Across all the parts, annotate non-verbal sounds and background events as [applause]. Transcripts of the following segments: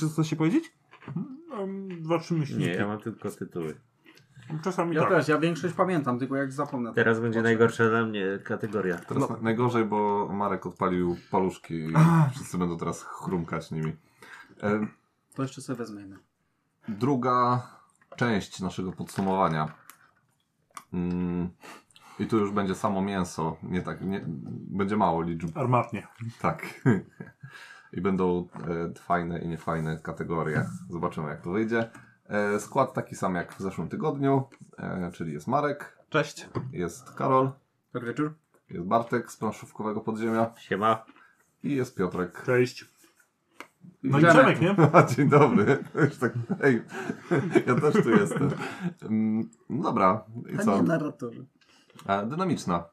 Czy coś się powiedzieć? Mam dwa, trzy myśli. Nie, ja mam tylko tytuły. Czasami Ja tak. też, ja większość pamiętam, tylko jak zapomnę. to- Teraz będzie najgorsza dla mnie kategoria. Teraz na- najgorzej, bo Marek odpalił paluszki i wszyscy będą teraz chrumkać nimi. E, To jeszcze sobie wezmę. druga część naszego podsumowania. Mm, I tu już będzie samo mięso. Nie tak, nie, będzie mało liczb. Armatnie. Tak. [laughs] I będą e, fajne i niefajne kategorie. Zobaczymy, jak to wyjdzie. E, skład taki sam jak w zeszłym tygodniu, e, czyli jest Marek, Cześć. jest Karol, Dobry wieczór. jest Bartek z planszówkowego podziemia Siema. i jest Piotrek. Cześć. No i Przemek. Nie? [laughs] Dzień dobry. Już tak, hej, [laughs] ja też tu jestem. Mm, Dobra, i co? Panie narratorze. E, Dynamiczna.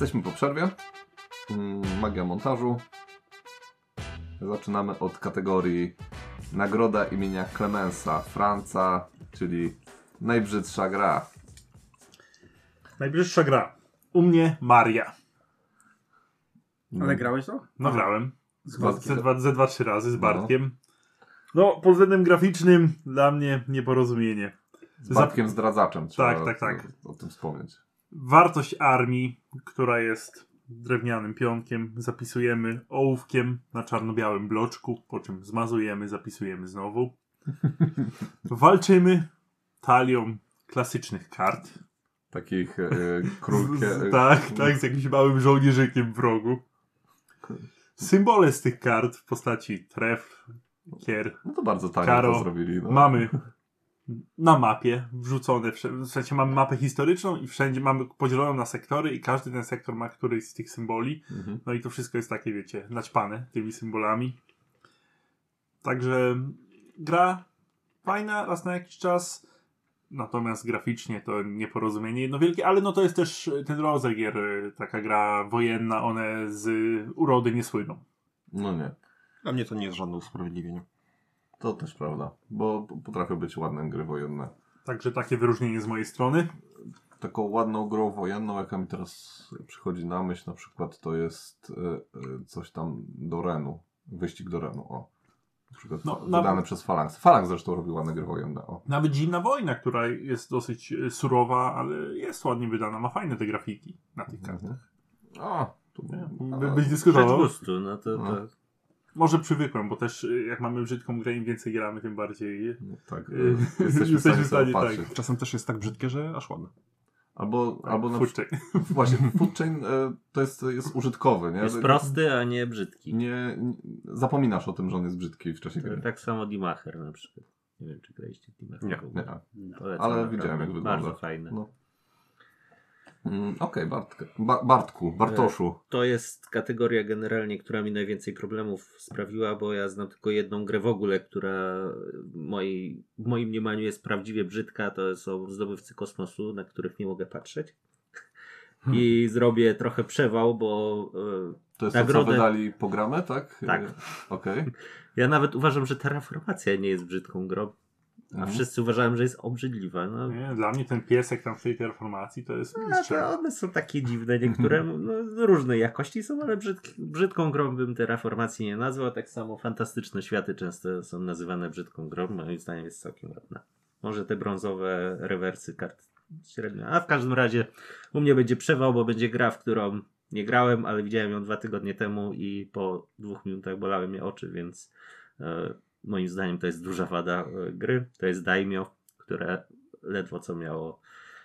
Jesteśmy po przerwie. Mm, Magia montażu. Zaczynamy od kategorii Nagroda imienia Clemensa Franca, czyli najbrzydsza gra. Najbliższa gra. U mnie Maria. Ale grałeś to? Nagrałem. Z Ze Bartkiem. dwa, ze dwa, trzy razy z No. Bartkiem. No, pod względem graficznym dla mnie nieporozumienie. Z Bartkiem zdradzaczem, trzeba Tak, tak, tak. O, o tym wspomnieć. Wartość armii, która jest drewnianym pionkiem, zapisujemy ołówkiem na czarno-białym bloczku, po czym zmazujemy, zapisujemy znowu. [laughs] Walczymy talią klasycznych kart. Takich e. [laughs] Z, tak, tak, z jakimś małym żołnierzykiem w rogu. Symbole z tych kart w postaci tref, kier No to bardzo tanie Karo, to zrobili. No. mamy [laughs] na mapie wrzucone, w sensie mamy mapę historyczną i wszędzie mamy podzieloną na sektory i każdy ten sektor ma któryś z tych symboli. Mhm. No i to wszystko jest takie, wiecie, naćpane tymi symbolami. Także gra fajna raz na jakiś czas. Natomiast graficznie to nieporozumienie jedno wielkie, ale no to jest też ten rodzaj gier, taka gra wojenna, one z urody nie słyną. No nie. Dla mnie to nie jest żadne usprawiedliwienie. To też prawda, bo potrafią być ładne gry wojenne. Także takie wyróżnienie z mojej strony. Taką ładną grą wojenną, jaka mi teraz przychodzi na myśl, na przykład to jest e, e, coś tam do Renu. Wyścig do Renu, o. Na przykład No, wydane przez Phalanx. Phalanx zresztą robi ładne gry wojenne, o. Nawet Zimna Wojna, która jest dosyć y, surowa, ale jest ładnie wydana, ma fajne te grafiki na tych kartach. A, tu... Nie? a, By, byś dyskutował? gustu, no to, to No. Może przywykłem, bo też y, jak mamy brzydką grę, im więcej gramy, tym bardziej... no, tak, Yy, e, jesteśmy w stanie tak. Czasem też jest tak brzydkie, że aż ładne. Albo, albo na Food chain. [laughs] właśnie, food chain to jest, jest użytkowy, nie? jest prosty, a nie brzydki. Nie, nie, zapominasz o tym, że on jest brzydki w czasie gry. Tak samo Dimacher na przykład. Nie wiem, czy graliście Dimacher. Nie, nie. Ale widziałem, jak wygląda. Bardzo fajne. No. Mm, Okej, Bartkę. Ba Bartku, Bartoszu. To jest kategoria generalnie, która mi najwięcej problemów sprawiła, bo ja znam tylko jedną grę w ogóle, która w, mojej, w moim mniemaniu jest prawdziwie brzydka. To są zdobywcy kosmosu, na których nie mogę patrzeć. Hmm. I zrobię trochę przewał, bo e, To jest to, co nagrodę- wydali programę, tak? Tak. E, Okej. [laughs] ja nawet uważam, że Terraformacja nie jest brzydką grą. A Mhm. wszyscy uważałem, że jest obrzydliwa. No, Nie, dla mnie ten piesek tam w tej terformacji to jest No, mistrzem. to one są takie dziwne, [laughs] niektóre no, różnej jakości są, ale brzydk, brzydką grą bym Terraformacji nie nazwał. Tak samo fantastyczne światy często są nazywane brzydką grą. Moim zdaniem jest całkiem ładna. Może te brązowe rewersy kart średnio. A w każdym razie u mnie będzie przewał, bo będzie gra, w którą nie grałem, ale widziałem ją dwa tygodnie temu i po dwóch minutach bolały mnie oczy, więc e, moim zdaniem to jest duża wada e, gry. To jest Daimyo, które ledwo co miało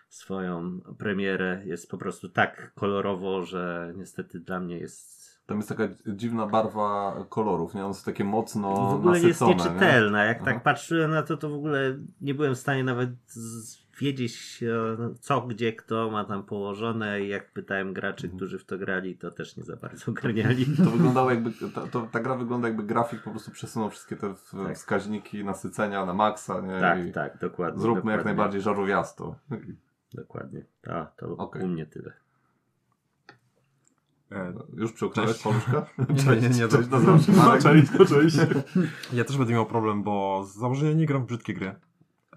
swoją premierę. Jest po prostu tak kolorowo, że niestety dla mnie jest Tam jest taka dziwna barwa kolorów, nie? One są takie mocno w ogóle jest nieczytelna. Jak Aha. tak patrzyłem na to, to w ogóle nie byłem w stanie nawet z- wiedzieć e, co, gdzie, kto ma tam położone i jak pytałem graczy, Mhm. którzy w to grali, to też nie za bardzo [laughs] ogarniali. To wyglądało jakby, ta, to, ta gra wygląda jakby grafik po prostu przesunął wszystkie te Tak. wskaźniki nasycenia na maksa, nie? Tak, I tak, dokładnie. Zróbmy dokładnie, jak najbardziej żarowiasto. Dokładnie. A, to Okej. u mnie tyle. E, Już przełknąłeś Cześć. paluszka? [laughs] Nie, nie, nie, to- Cześć, się [laughs] No, cześć, no cześć. Ja też będę miał problem, bo z założenia nie gram w brzydkie gry.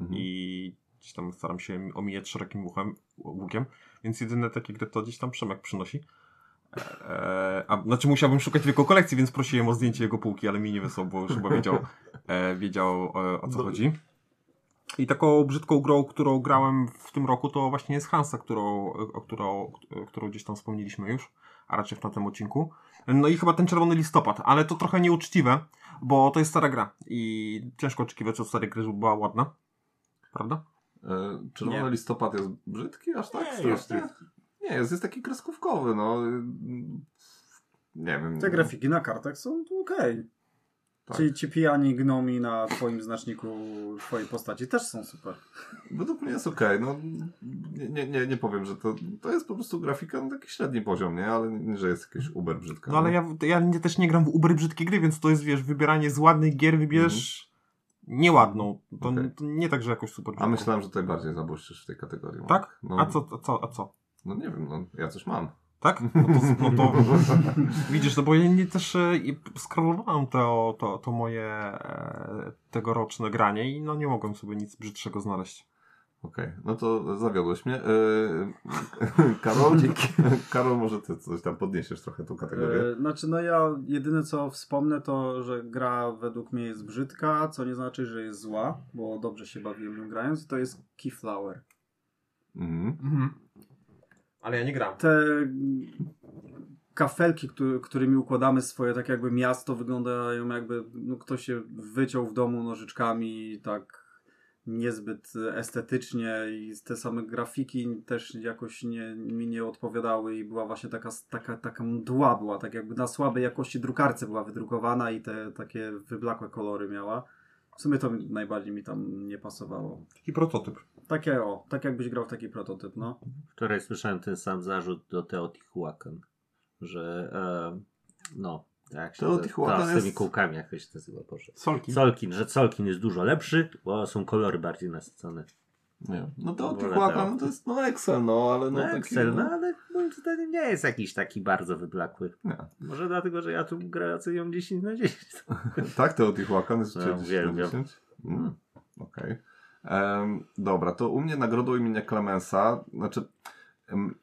Mhm. I gdzieś tam staram się omijać szerokim uchem, łukiem, więc jedyne takie gry to gdzieś tam Przemek przynosi. Eee, a, znaczy musiałbym szukać w jego kolekcji, więc prosiłem o zdjęcie jego półki, ale mi nie wysłał, bo już chyba wiedział, e, wiedział e, o co No. chodzi. I taką brzydką grą, którą grałem w tym roku, to właśnie jest Hansa, którą, o którą, którą gdzieś tam wspomnieliśmy już, a raczej w tym odcinku. No i chyba ten czerwony listopad, ale to trochę nieuczciwe, bo to jest stara gra i ciężko oczekiwać od starej gry, żeby była ładna. Prawda? E, Czerwony Nie. listopad jest brzydki aż tak? Nie, strasznie? jest- Nie, jest, jest taki kreskówkowy, no. Nie wiem. Te grafiki na kartach są tu okej. Tak. Ci, ci pijani gnomi na twoim znaczniku twojej postaci też są super. Według mnie jest okej, no. Nie, nie, nie, powiem, że to, to jest po prostu grafika na taki średni poziom, nie? Ale nie, że jest jakieś uber brzydka. No ale nie? ja, ja nie, też nie gram w ubry brzydkie gry, więc to jest, wiesz, wybieranie z ładnych gier, wybierz nieładną. To, Okej. to nie tak, że jakoś super A brzydką. myślałem, że tutaj bardziej zabłyszczysz w tej kategorii. Tak? No, A co, a co, a co? No nie wiem, no ja coś mam. Tak? No to, no to [laughs] widzisz, no bo ja nie też e, skrolowałem to, to, to moje e, tegoroczne granie i no nie mogłem sobie nic brzydszego znaleźć. Okej, no to zawiodłeś mnie. Yy, [laughs] Karol, [laughs] Karol, może ty coś tam podniesiesz trochę tą kategorię. E, znaczy, no ja jedyne co wspomnę to, że gra według mnie jest brzydka, co nie znaczy, że jest zła, bo dobrze się bawiłem nią grając i to jest Keyflower. Mhm. Mhm. Ale ja nie gram. Te kafelki, który, którymi układamy swoje tak jakby miasto wyglądają jakby no, ktoś się wyciął w domu nożyczkami tak niezbyt estetycznie i te same grafiki też jakoś nie, mi nie odpowiadały i była właśnie taka, taka, taka mdła była, tak jakby na słabej jakości drukarce była wydrukowana i te takie wyblakłe kolory miała. W sumie to najbardziej mi tam nie pasowało. Taki prototyp. Takie o, tak jakbyś grał w taki prototyp, no. Wczoraj słyszałem ten sam zarzut do Teotihuacan, że e, no, tak się Teotihuacan to, z tymi jest- kółkami, jak to się nazywa, Boże. Solki. Solkin, że Solkin jest dużo lepszy, bo są kolory bardziej nasycone. Nie. No to Tijuana, to. no to jest no Excel, no ale no, No, taki, Excel, no ale moim zdaniem nie jest jakiś taki bardzo wyblakły. Nie. Może dlatego, że ja tu grę oceniam 10 na 10. [laughs] Tak, Teotihuacan jest No, no, 10 na uwielbiam. 10? Mm. Okej. Em, dobra, to u mnie nagrodą imienia Clemensa, znaczy em,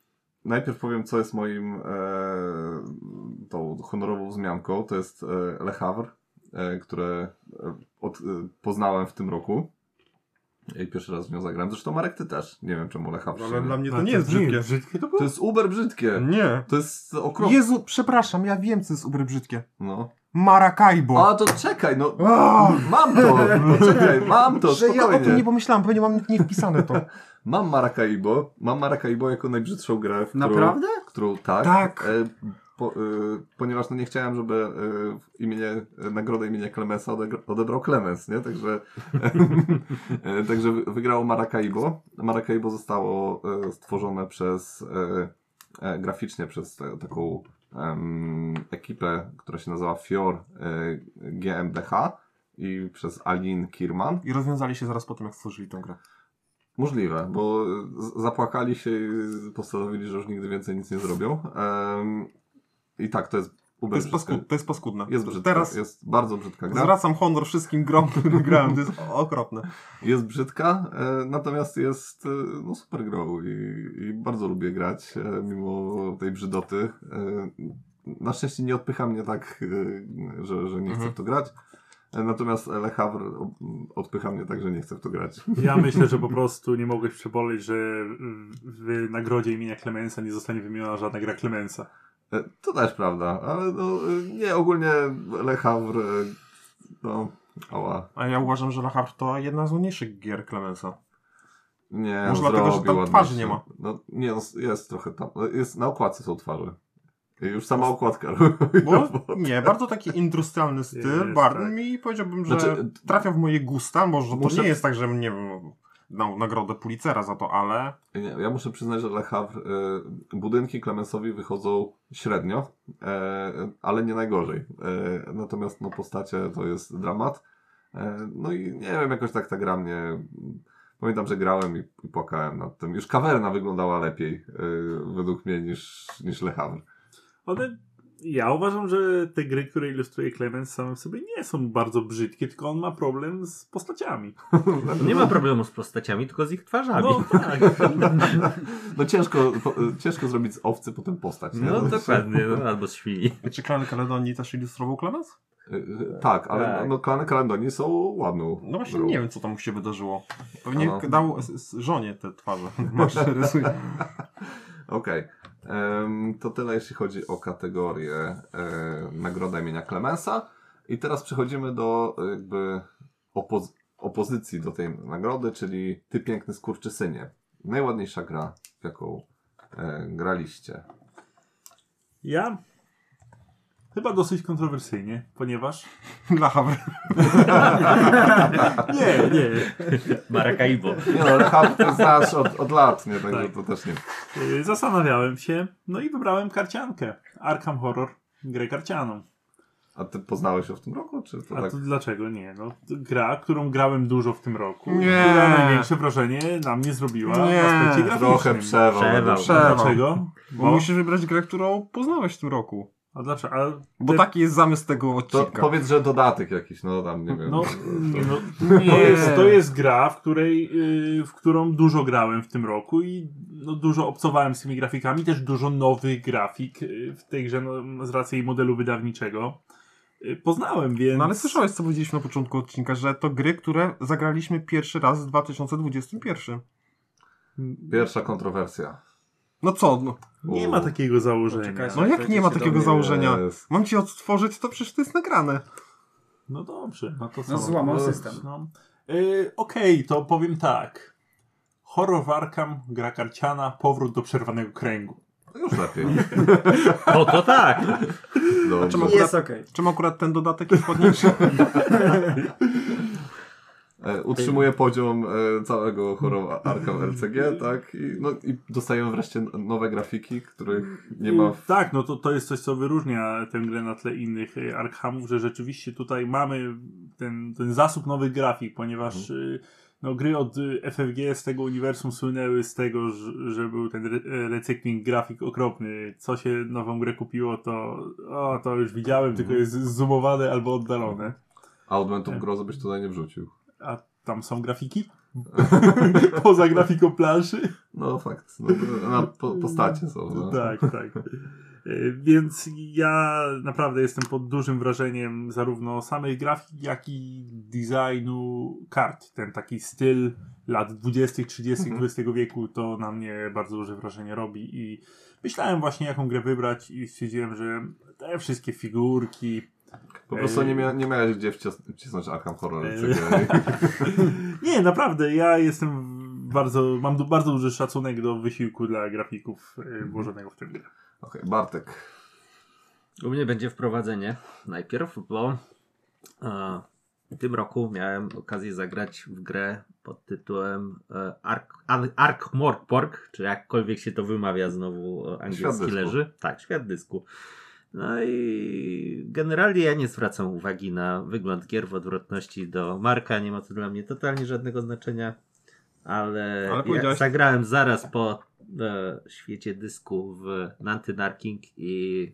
najpierw powiem, co jest moim e, tą honorową wzmianką, to jest e, Le Havre, e, które e, od, e, poznałem w tym roku i pierwszy raz w nią zagrałem. Zresztą Marek, ty też. Nie wiem, czemu Le Havre Ale się... dla mnie to Ale nie jest brzydkie. Brzydkie to było? To jest uber brzydkie. Nie. To jest okropne. Jezu, przepraszam, ja wiem, co jest ubry brzydkie. No. Maracaibo. A to czekaj, no. A! Mam to! No, czekaj, mam to, że ja o tym nie pomyślałem, pewnie mam nie wpisane to. [laughs] Mam Maracaibo. Mam Maracaibo jako najbrzydszą grę, w którą, Naprawdę? którą tak. Tak. E, po, e, ponieważ no nie chciałem, żeby e, imienie, nagrodę imienia Clemensa odebrał Clemens, nie? Także, [laughs] e, także wy- wygrało Maracaibo. Maracaibo zostało e, stworzone przez graficznie przez taką em, ekipę, która się nazywa Fior e, GmbH i przez Alin Kirman. I rozwiązali się zaraz po tym, jak stworzyli tę grę. Możliwe, bo zapłakali się i postanowili, że już nigdy więcej nic nie zrobią. Em, I tak, to jest To jest, paskud, to jest paskudne. Jest brzydka, Teraz jest bardzo brzydka gra. zwracam honor wszystkim grom, [laughs] które grałem. To jest okropne. Jest brzydka, e, natomiast jest e, no, super grą i, i bardzo lubię grać, e, mimo tej brzydoty. E, na szczęście nie odpycha mnie tak, e, że, że nie chcę Mhm. w to grać. E, Natomiast Le Havre odpycha mnie tak, że nie chcę w to grać. Ja myślę, że po prostu nie mogłeś przeboleć, że w, w nagrodzie imienia Clemensa nie zostanie wymieniona żadna gra Clemensa. To też prawda, ale no, nie, ogólnie Le Havre, no, ała. A ja uważam, że La Havre to jedna z ładniejszych gier Clemensa. Nie, Może on dlatego, że tam twarzy nie ma. No, nie, no, jest trochę tam. Jest, na okładce są twarze. I Już sama okładka [laughs] Bo, nie, bardzo taki industrialny styl. Jest, bardzo tak. mi powiedziałbym, że Znaczy, trafia w moje gusta. Może muszę- to nie jest tak, że nie wiem, dał nagrodę Pulitzera za to, ale Nie, ja muszę przyznać, że Le Havre, y, budynki Clemensowi wychodzą średnio, e, ale nie najgorzej. E, natomiast no, postacie to jest dramat. E, no i nie wiem, jakoś tak ta gra mnie... Pamiętam, że grałem i, i płakałem nad tym. Już kawerna wyglądała lepiej y, według mnie niż, niż Le Havre. one... Ja uważam, że te gry, które ilustruje Clemens same w sobie nie są bardzo brzydkie, tylko on ma problem z postaciami. [laughs] Nie ma problemu z postaciami, tylko z ich twarzami. No tak. [laughs] No ciężko, po, ciężko zrobić z owcy potem postać, nie? No dokładnie, no, albo z świni. Czy Klan Kaledonii też ilustrował Clemens? Y, y, Tak, ale Tak. no klany Kalandonii są ładną. No właśnie grą. nie wiem, co tam się wydarzyło. Pewnie No. dał żonie te twarze. [laughs] Masz rysuje. [laughs] Okej. Em, To tyle, jeśli chodzi o kategorię e, Nagroda imienia Clemensa. I teraz przechodzimy do e, jakby opoz- opozycji do tej nagrody, czyli Ty piękny skurczysynie. Najładniejsza gra, w jaką e, graliście. Ja chyba dosyć kontrowersyjnie, ponieważ... Dla Hawry. [laughs] Nie, nie. Maracaibo. Nie no, Hub to znasz od, od lat, nie? Także Tak. to też nie. Y, Zastanawiałem się, no i wybrałem karciankę. Arkham Horror, grę karcianą. A ty poznałeś ją w tym roku, czy to A tak? to dlaczego nie? No, to gra, którą grałem dużo w tym roku, Nie. która największe wrażenie na mnie zrobiła Nie. w aspekcie graficznym. Trochę przewał. Przewał. Przewał. Dlaczego? Bo musisz wybrać grę, którą poznałeś w tym roku. A dlaczego? A Bo taki jest zamysł tego To odcinka. powiedz, że dodatek jakiś, no tam nie wiem. No, nie, no, to, jest, to jest gra, w której, yy, w którą dużo grałem w tym roku i no, dużo obcowałem z tymi grafikami, też dużo nowych grafik yy, w tej grze no, z racji modelu wydawniczego yy, poznałem, więc... No ale słyszałeś, co powiedzieliśmy na początku odcinka, że to gry, które zagraliśmy pierwszy raz w 2021. Pierwsza kontrowersja. No co? No, Nie ma takiego założenia. Poczekaj, no jak nie ma takiego założenia? Jest. Mam ci odtworzyć to, przecież to jest nagrane. No dobrze, no to co? No złamał No, system. No. Yy, Okej, to powiem tak. Horror gra karciana, powrót do przerwanego kręgu. No już lepiej. [laughs] O, to tak. Dobrze. czemu- Jest okej. Czemu akurat ten dodatek jest ładniejszy? [laughs] E, Utrzymuje poziom e, całego horroru Arkham LCG, tak? I, no, I dostajemy wreszcie nowe grafiki, których nie ma w... Tak, no to, to jest coś, co wyróżnia tę grę na tle innych y, Arkhamów, że rzeczywiście tutaj mamy ten, ten zasób nowych grafik, ponieważ y, no, gry od FFG z tego uniwersum słynęły z tego, że, że był ten re recykling grafik okropny. Co się nową grę kupiło, to o, to już widziałem, tylko jest zoomowane albo oddalone. A Augmentów grozy byś tutaj nie wrzucił. A tam są grafiki? [laughs] Poza grafiką planszy? No fakt. No, na po, postacie są. No. Tak, tak. E, Więc ja naprawdę jestem pod dużym wrażeniem zarówno samej grafiki, jak i designu kart. Ten taki styl lat 20., 30., Mhm. XX wieku to na mnie bardzo duże wrażenie robi i myślałem właśnie jaką grę wybrać i stwierdziłem, że te wszystkie figurki, Po prostu nie, mia nie miałeś gdzie wcis- wcisnąć Arkham Horror. [laughs] Nie, naprawdę, ja jestem bardzo, mam bardzo duży szacunek do wysiłku dla grafików e, włożonego w tę grę. Okej, Bartek. U mnie będzie wprowadzenie najpierw, bo e, w tym roku miałem okazję zagrać w grę pod tytułem e, Ark, Ark Morpork, czy jakkolwiek się to wymawia znowu e, Świat angielski leży. Tak, świat dysku. No i generalnie ja nie zwracam uwagi na wygląd gier w odwrotności do Marka, nie ma to dla mnie totalnie żadnego znaczenia, ale, Ale ja powiedziałeś- zagrałem zaraz po e, świecie dysku w Nanty Narking i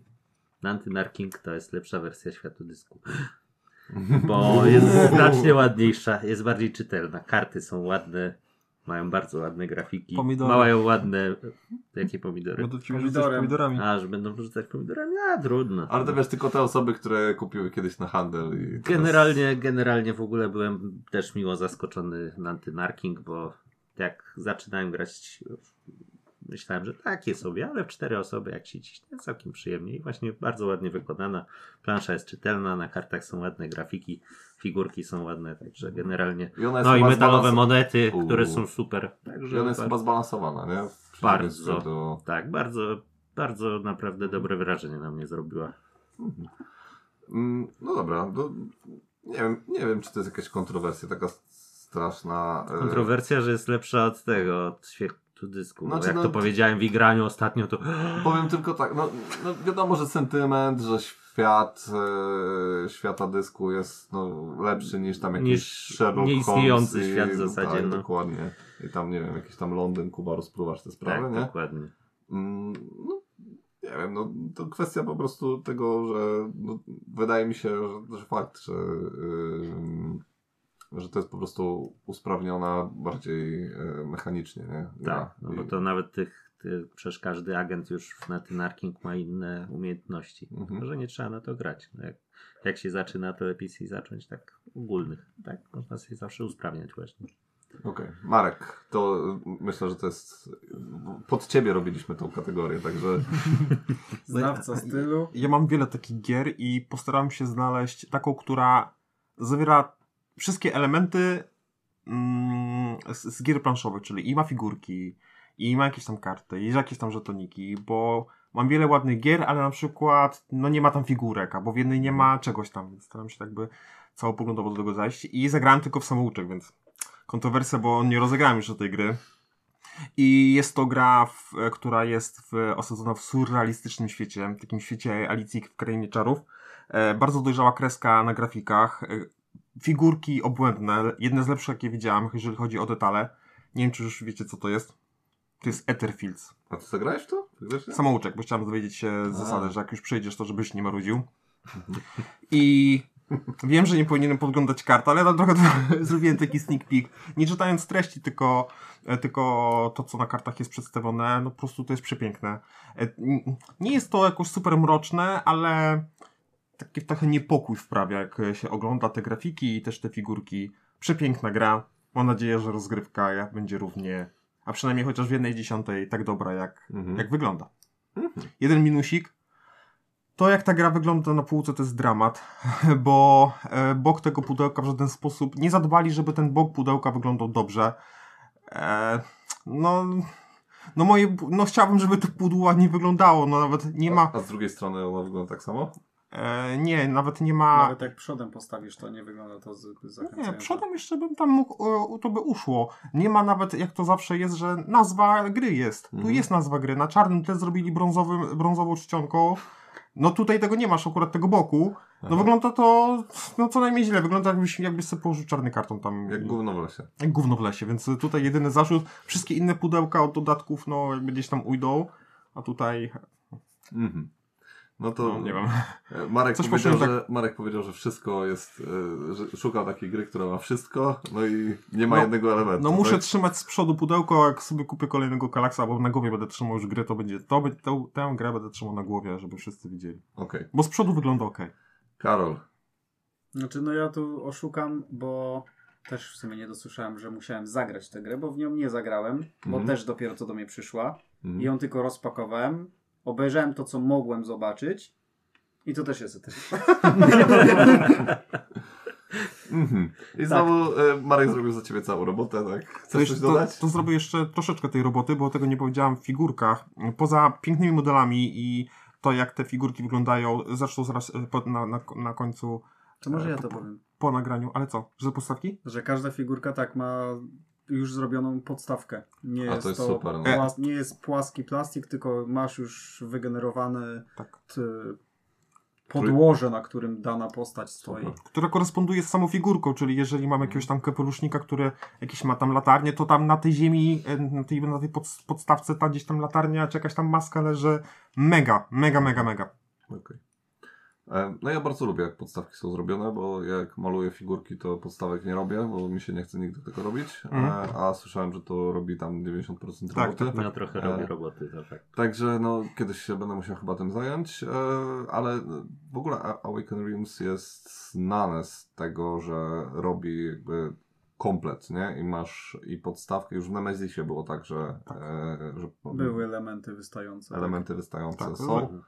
Nanty Narking to jest lepsza wersja światu dysku. Bo jest [laughs] znacznie ładniejsza, jest bardziej czytelna. Karty są ładne, mają bardzo ładne grafiki. Pomidory. Mają ładne. Jakie pomidory? Będę ci Pomidorem. rzucać pomidorami. A, że będą wrzucać pomidorami? A, trudno. Ale to wiesz, tylko te osoby, które kupiły kiedyś na handel i teraz... Generalnie, generalnie w ogóle byłem też miło zaskoczony na bo jak zaczynałem grać, myślałem, że takie sobie, ale w cztery osoby jak się ciśnie, całkiem przyjemnie i właśnie bardzo ładnie wykonana. Plansza jest czytelna, na kartach są ładne grafiki, figurki są ładne, także generalnie. I No i metalowe monety, Uuu. które są super. I Także ona jest bar- chyba zbalansowana, nie? Bardzo. Do... tak, bardzo, bardzo naprawdę dobre wrażenie na mnie zrobiła. Mm, No dobra, to nie wiem, nie wiem, czy to jest jakaś kontrowersja taka straszna. e, Kontrowersja, że jest lepsza od tego, od dysku. Znaczy, jak no- to powiedziałem w igraniu ostatnio, to [gasps] Powiem tylko tak, no, no wiadomo, że sentyment, że świat e, świata dysku jest no, lepszy niż tam jakiś Niż Sherlock nieistniejący Holmes i- świat w zasadzie, Tak, no. dokładnie. I tam, nie wiem, jakiś tam Londyn, Kuba, rozpruwasz te sprawy, tak, nie? dokładnie. Mm, no, nie Nie wiem, no to kwestia po prostu tego, że no, wydaje mi się, że, że fakt, że, yy, że to jest po prostu usprawniona bardziej yy, mechanicznie, nie? Gra. Tak, no bo to nawet tych, ty, przecież każdy agent już na ten arking ma inne umiejętności. Mhm. Tylko, że nie trzeba na to grać. No jak, jak się zaczyna, to lepiej sobie zacząć tak ogólnych. Tak, można sobie zawsze usprawniać właśnie. Okej. Marek, to myślę, że to jest. Pod ciebie robiliśmy tą kategorię, także. [laughs] Znawca stylu. Ja mam wiele takich gier i postaram się znaleźć taką, która zawiera wszystkie elementy mm, z, z gier planszowych, czyli i ma figurki, i ma jakieś tam karty, i jakieś tam żetoniki, bo mam wiele ładnych gier, ale na przykład no nie ma tam figurek, albo w jednej nie ma czegoś tam, więc staram się tak jakby całopoglądowo do tego zajść i zagrałem tylko w samouczek, więc kontrowersja, bo nie rozegrałem jeszcze tej gry. I jest to gra, w, która jest w, osadzona w surrealistycznym świecie, takim świecie Alicji w Krainie Czarów. E, bardzo dojrzała kreska na grafikach. Figurki obłędne, jedne z lepszych, jakie widziałem, jeżeli chodzi o detale. Nie wiem, czy już wiecie, co to jest. To jest Etherfields. A ty zagrałeś w to? Faktycznie? Samouczek, bo chciałem dowiedzieć się A. zasady, że jak już przejdziesz, to żebyś nie marudził. I wiem, że nie powinienem podglądać kart, ale tam trochę [laughs] zrobiłem taki sneak peek. Nie czytając treści, tylko, e, tylko to, co na kartach jest przedstawione, no po prostu to jest przepiękne. E, Nie jest to jakoś super mroczne, ale taki trochę niepokój wprawia, jak się ogląda te grafiki i też te figurki. Przepiękna gra. Mam nadzieję, że rozgrywka jak będzie równie, a przynajmniej chociaż w jednej dziesiątej tak dobra, jak, Mhm. jak wygląda. Jeden minusik. To jak ta gra wygląda na półce to jest dramat, [laughs] bo e, bok tego pudełka w żaden sposób nie zadbali, żeby ten bok pudełka wyglądał dobrze. E, no, no moje, no chciałbym, żeby to pudło ładnie wyglądało, no nawet nie ma, A, a z drugiej strony ona wygląda tak samo? E, nie, nawet nie ma, Nawet jak przodem postawisz, to nie wygląda to zachęcająco. nie, przodem jeszcze bym tam mógł, e, to by uszło. Nie ma nawet, jak to zawsze jest, że nazwa gry jest. Tu Mhm. jest nazwa gry, na czarnym tle zrobili brązowym, brązową czcionką, no tutaj tego nie masz, akurat tego boku. No Aha. wygląda to, no co najmniej źle, wygląda jakbyś, jakbyś sobie położył czarny karton tam. Jak gówno w lesie. Jak gówno w lesie, więc tutaj jedyny zarzut, wszystkie inne pudełka od dodatków, no jakby gdzieś tam ujdą, a tutaj, Mhm. No to no nie wiem. [laughs] Marek Coś powiedział, że, Marek powiedział, że wszystko jest, e, że szukał takiej gry, która ma wszystko, no i nie ma No, jednego elementu. No muszę tak? trzymać z przodu pudełko, a jak sobie kupię kolejnego kalaksa, albo na głowie będę trzymał już grę, to będzie, to, be- tę, tę grę będę trzymał na głowie, żeby wszyscy widzieli. Okej. Bo z przodu wygląda ok. Karol. Znaczy, no ja tu oszukam, bo też w sumie nie dosłyszałem, że musiałem zagrać tę grę, bo w nią nie zagrałem, bo Mhm. też dopiero co do mnie przyszła. Mhm. I ją tylko rozpakowałem, obejrzałem to, co mogłem zobaczyć i to też jest. [laughs] Mhm. I znowu e, Marek zrobił za ciebie całą robotę, tak? To, Chcesz jeszcze, coś to, dodać? to zrobię jeszcze troszeczkę tej roboty, bo tego nie powiedziałem w figurkach. Poza pięknymi modelami i to, jak te figurki wyglądają, zresztą zaraz e, po, na, na, na końcu To może ja to powiem. po nagraniu, ale co? Że podstawki? Że każda figurka tak ma już zrobioną podstawkę. Nie A, jest to jest to super, no. płas- nie jest płaski plastik, tylko masz już wygenerowany Tak. t- podłoże, na którym dana postać stoi. Super. Która koresponduje z samą figurką, czyli jeżeli mam jakiegoś tam kapelusznika, który jakiś ma tam latarnię, to tam na tej ziemi, e, na tej, na tej pod, podstawce ta gdzieś tam latarnia, czy jakaś tam maska leży. Mega, mega, mega, mega. Okej. E, No ja bardzo lubię, jak podstawki są zrobione, bo jak maluję figurki, to podstawek nie robię, bo mi się nie chce nigdy tego robić, e, a słyszałem, że to robi tam 90% Tak, roboty. tak, No trochę robi E, roboty, to tak. Także no, kiedyś się będę musiał chyba tym zająć, e, ale w ogóle Awaken Realms jest znane z tego, że robi jakby komplet, nie? I masz i podstawkę, już w Nemezisie było tak, że, e, że Były elementy wystające. elementy wystające Tak, są.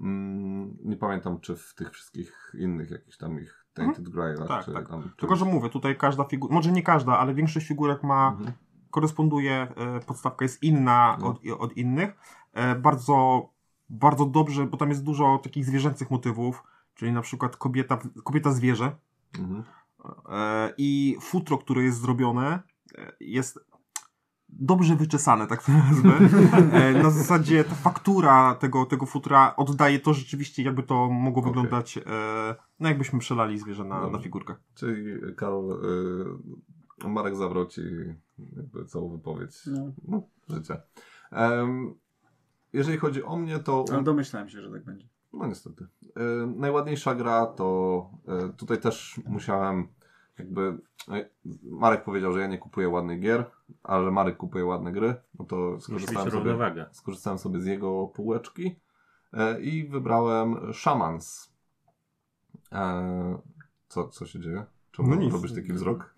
Mm, nie pamiętam, czy w tych wszystkich innych jakichś tam ich Tainted Grailach, Tak, czy tak. tam... Tylko, że mówię, tutaj każda figura, może nie każda, ale większość figurek ma, Mhm. koresponduje, e, podstawka jest inna No. od, od innych. E, bardzo, bardzo dobrze, bo tam jest dużo takich zwierzęcych motywów, czyli na przykład kobieta, kobieta zwierzę Mhm. e, i futro, które jest zrobione jest dobrze wyczesane, tak to nazwę. [laughs] E, na zasadzie ta faktura tego, tego futra oddaje to rzeczywiście, jakby to mogło wyglądać, e, no jakbyśmy przelali zwierzę na, na figurkę. Czyli Karol, y, Marek zabrał ci jakby całą wypowiedź No. no, życia. Jeżeli chodzi o mnie, to Ale domyślałem się, że tak będzie. no niestety. E, najładniejsza gra to e, tutaj też musiałem jakby e, Marek powiedział, że ja nie kupuję ładnych gier, ale że Marek kupuje ładne gry, no to skorzystałem sobie, skorzystałem sobie z jego półeczki e, i wybrałem Shamans. E, co, co się dzieje? Czemu No nic. robisz taki wzrok?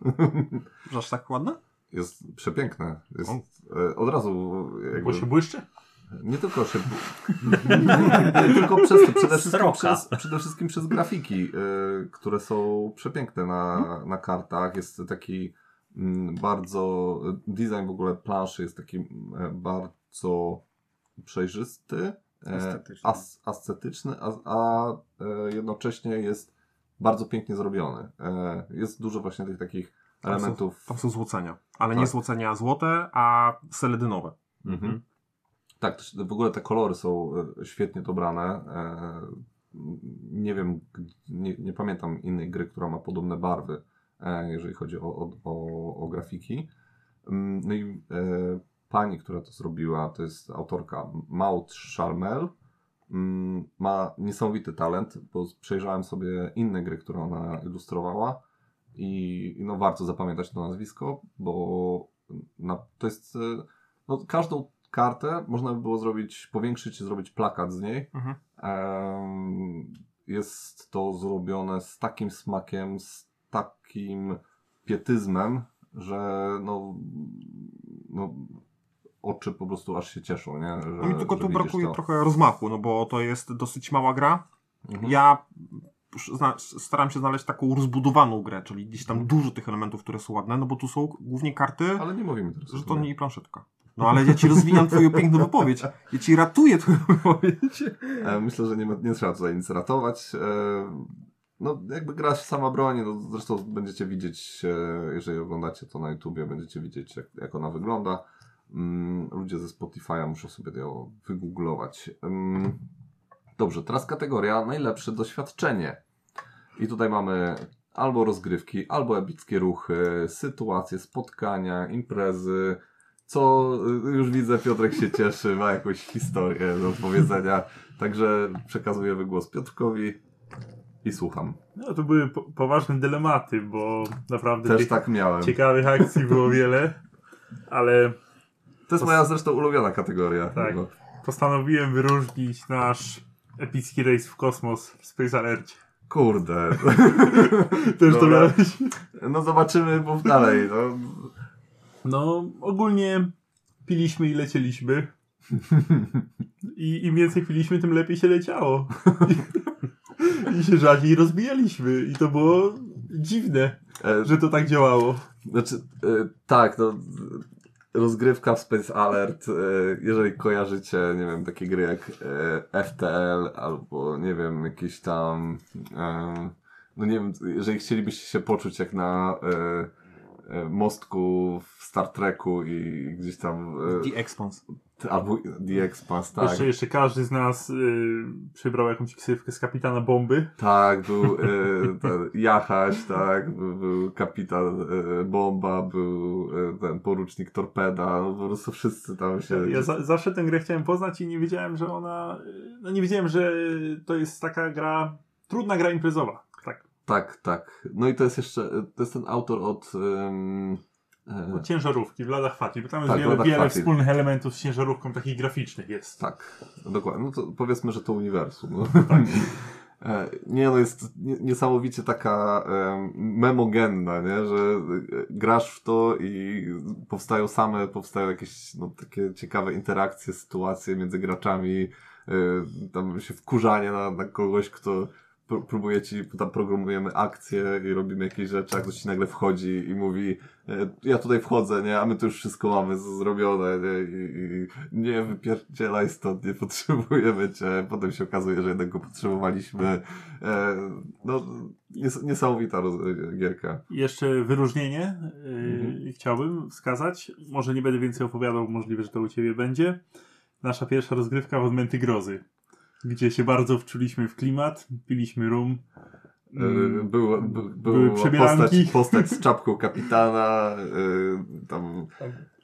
Aż tak ładne? Jest przepiękne. Jest, e, od razu jakby, Bo się błyszczy? Nie tylko nie [laughs] tylko przez to, przede wszystkim przez, przede wszystkim przez grafiki, y, które są przepiękne na, na kartach. Jest taki mm, bardzo. Design w ogóle planszy jest taki mm, bardzo przejrzysty, e, Estetyczny. as, ascetyczny, a, a e, jednocześnie jest bardzo pięknie zrobiony. E, Jest dużo właśnie tych takich Tam są- elementów. Tam są złocenia. Ale Tak. nie złocenia złote, a seledynowe. Mhm. Tak, w ogóle te kolory są e, świetnie dobrane. E, Nie wiem, nie, nie pamiętam innej gry, która ma podobne barwy, e, jeżeli chodzi o, o, o, o grafiki. Mm, No i pani, która to zrobiła, to jest autorka Maud Scharmel. Mm, Ma niesamowity talent, bo przejrzałem sobie inne gry, które ona ilustrowała i no warto zapamiętać to nazwisko, bo na, to jest no, każdą kartę można by było zrobić, powiększyć i zrobić plakat z niej. Mhm. Jest to zrobione z takim smakiem, z takim pietyzmem, że no, no oczy po prostu aż się cieszą, nie? Że, No mi tylko tu brakuje to. trochę rozmachu, no bo to jest dosyć mała gra. Mhm. Ja staram się znaleźć taką rozbudowaną grę, czyli gdzieś tam dużo tych elementów, które są ładne, no bo tu są głównie karty, Ale nie mówimy teraz. o że to tym. nie i planszetka. No ale ja ci rozwijam twoją piękną wypowiedź. Ja ci ratuję twoją wypowiedź. E, Myślę, że nie, nie trzeba tutaj nic ratować. E, No, jakby gra sama broni, no zresztą będziecie widzieć, e, jeżeli oglądacie to na YouTubie, będziecie widzieć, jak, jak ona wygląda. Mm, Ludzie ze Spotify'a muszą sobie ją wygooglować. Ym, Dobrze, teraz kategoria najlepsze doświadczenie. I tutaj mamy albo rozgrywki, albo epickie ruchy, sytuacje, spotkania, imprezy. Co y, już widzę, Piotrek się cieszy, ma jakąś historię do opowiedzenia. Także przekazuję wygłos Piotrkowi i słucham. No to były po poważne dylematy, bo naprawdę Też tak miałem. ciekawych akcji było [laughs] wiele, ale To jest moja zresztą ulubiona kategoria. Tak. No. postanowiłem wyróżnić nasz epicki rejs w kosmos w Space Alert. Kurde. Też [laughs] to miałeś? No zobaczymy, mów dalej. No. No, ogólnie piliśmy i lecieliśmy. I im więcej piliśmy, tym lepiej się leciało. I, i się rzadziej rozbijaliśmy. I to było dziwne, E, że to tak działało. Znaczy, e, tak, no, rozgrywka w Space Alert, e, jeżeli kojarzycie, nie wiem, takie gry jak e, FTL albo, nie wiem, jakieś tam, e, no nie wiem, jeżeli chcielibyście się poczuć jak na mostku w Star Treku i gdzieś tam, The Expanse. e, albo The Expanse, tak. Jeszcze, jeszcze każdy z nas y, przybrał jakąś ksywkę z kapitana bomby. Tak, był e, [laughs] ten Jachaś, tak, był, był kapitan e, Bomba, był e, ten porucznik Torpeda, no po prostu wszyscy tam się... Ja za, zawsze tę grę chciałem poznać i nie wiedziałem, że ona. No nie wiedziałem, że to jest taka gra. Trudna gra imprezowa. Tak. Tak, tak. No i to jest jeszcze, to jest ten autor od... Od ciężarówki w ladach Fatih, bo tam jest Tak, w wiele, wiele wspólnych elementów z ciężarówką takich graficznych jest. tak, dokładnie. No to powiedzmy, że to uniwersum. No. [laughs] E, Nie, no jest nie- niesamowicie taka em, memogenna, nie? że e, grasz w to i powstają same, powstają jakieś no, takie ciekawe interakcje, sytuacje między graczami, tam się wkurzanie na, na kogoś, kto pró- próbuje ci, tam programujemy akcje i robimy jakieś rzeczy, a ktoś ci nagle wchodzi i mówi e, ja tutaj wchodzę, nie, a my tu już wszystko mamy zrobione, nie, i, i nie wypierdzielaj stąd, nie potrzebujemy cię, potem się okazuje, że jednak go potrzebowaliśmy, e, no, nies niesamowita gierka. Jeszcze wyróżnienie yy, Mhm. chciałbym wskazać. Może nie będę więcej opowiadał, możliwe, że to u Ciebie będzie. Nasza pierwsza rozgrywka w Odmęty Grozy, gdzie się bardzo wczuliśmy w klimat, piliśmy rum, Mm, Był, był, były postać, postać z [laughs] czapką kapitana, y, tam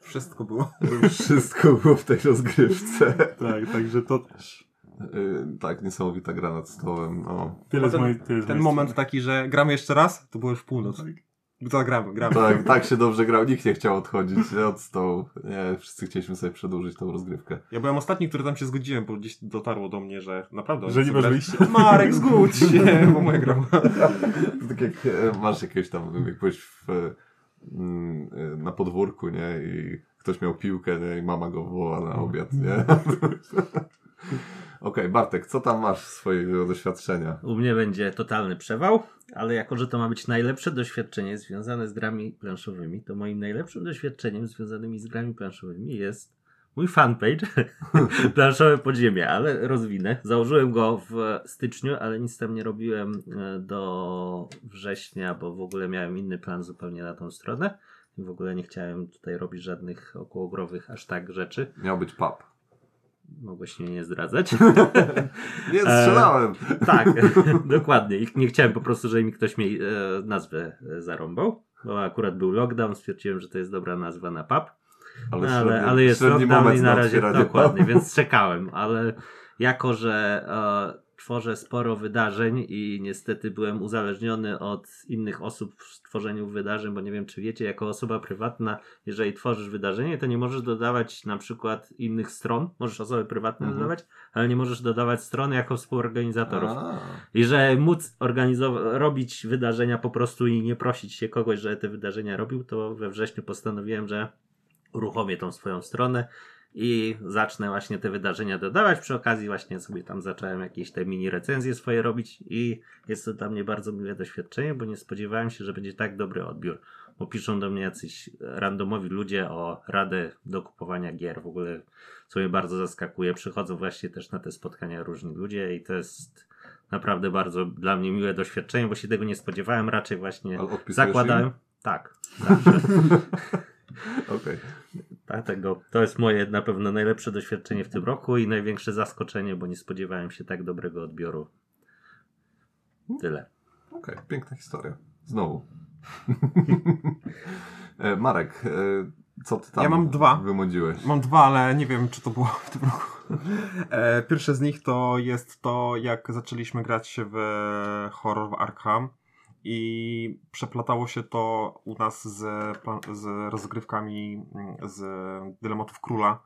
Wszystko było. wszystko było w tej rozgrywce. Tak, także to też. Y, tak, niesamowita gra nad stołem. No. Tyle z ten- mojej tyle z Ten mojej moment strony. taki, że gramy jeszcze raz, to było już północ. To gramy, gramy. Tak, tak się dobrze grał, nikt nie chciał odchodzić od stołu. Nie, wszyscy chcieliśmy sobie przedłużyć tą rozgrywkę. Ja byłem ostatni, który tam się zgodziłem, bo gdzieś dotarło do mnie, że naprawdę... Że nie masz grać. wyjścia. Marek, zgódź się, bo moja gra. Tak jak e, masz jakieś tam, jak byłeś w, e, mm, e, na podwórku, nie, i ktoś miał piłkę, nie, i mama go woła na obiad, nie. [laughs] Okej, Bartek, co tam masz swojego doświadczenia? U mnie będzie totalny przewał, ale jako, że to ma być najlepsze doświadczenie związane z grami planszowymi, to moim najlepszym doświadczeniem związanymi z grami planszowymi jest mój fanpage [laughs] Planszowe Podziemie, ale rozwinę. Założyłem go w styczniu, ale nic tam nie robiłem e, do września, bo w ogóle miałem inny plan zupełnie na tą stronę. I w ogóle nie chciałem tutaj robić żadnych okołogrowych aż tak rzeczy. Miał być pub. Mogłeś mnie nie zdradzać. [laughs] Nie strzelałem! Tak, [laughs] dokładnie. I nie chciałem po prostu, żeby mi ktoś mi e, nazwę e, zarąbał, bo akurat był lockdown, stwierdziłem, że to jest dobra nazwa na pub. Ale, ale, średni- ale jest lockdown i na razie dokładnie, pub. więc czekałem, ale jako, że e, tworzę sporo wydarzeń i niestety byłem uzależniony od innych osób w tworzeniu wydarzeń, bo nie wiem, czy wiecie, jako osoba prywatna, jeżeli tworzysz wydarzenie, to nie możesz dodawać na przykład innych stron, możesz osoby prywatne Mhm. dodawać, ale nie możesz dodawać strony jako współorganizatorów. A, I że móc organizować, robić wydarzenia po prostu i nie prosić się kogoś, że te wydarzenia robił, to we wrześniu postanowiłem, że uruchomię tą swoją stronę i zacznę właśnie te wydarzenia dodawać. Przy okazji właśnie sobie tam zacząłem jakieś te mini recenzje swoje robić i jest to dla mnie bardzo miłe doświadczenie, bo nie spodziewałem się, że będzie tak dobry odbiór. Bo piszą do mnie jacyś randomowi ludzie o radę do kupowania gier. W ogóle co mnie bardzo zaskakuje. Przychodzą właśnie też na te spotkania różni ludzie i to jest naprawdę bardzo dla mnie miłe doświadczenie, bo się tego nie spodziewałem. Raczej właśnie zakładałem. im? Tak, zawsze. [laughs] [laughs] Okej. Dlatego to jest moje na pewno najlepsze doświadczenie w tym roku i największe zaskoczenie, bo nie spodziewałem się tak dobrego odbioru. Tyle. Okej, piękna historia. Znowu. [laughs] E, Marek, e, co ty tam Ja mam dwa. wymodziłeś? Mam dwa, ale nie wiem, czy to było w tym roku. E, pierwsze z nich to jest to, jak zaczęliśmy grać w horror w Arkham i przeplatało się to u nas z, z rozgrywkami mm, z Dylematów Króla.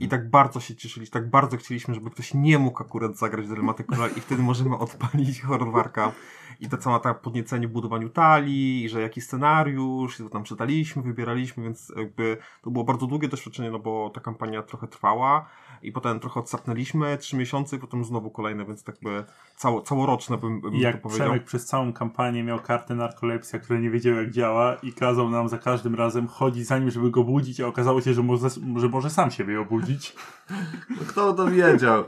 I tak bardzo się cieszyliśmy, tak bardzo chcieliśmy, żeby ktoś nie mógł akurat zagrać Króla i wtedy możemy odpalić horror w Arkham. I to cała ta podniecenie w budowaniu talii, i że jaki scenariusz, i to tam czytaliśmy, wybieraliśmy, więc jakby to było bardzo długie doświadczenie, no bo ta kampania trochę trwała i potem trochę odsapnęliśmy, trzy miesiące i potem znowu kolejne, więc tak by cało, całoroczne bym, bym I to jak powiedział. Przemek przez całą kampanię miał kartę narkolepsja, która nie wiedział jak działa i kazał nam za każdym razem chodzić za nim, żeby go budzić, a okazało się, że może, że może sam siebie obudzić. No, [laughs] kto to wiedział?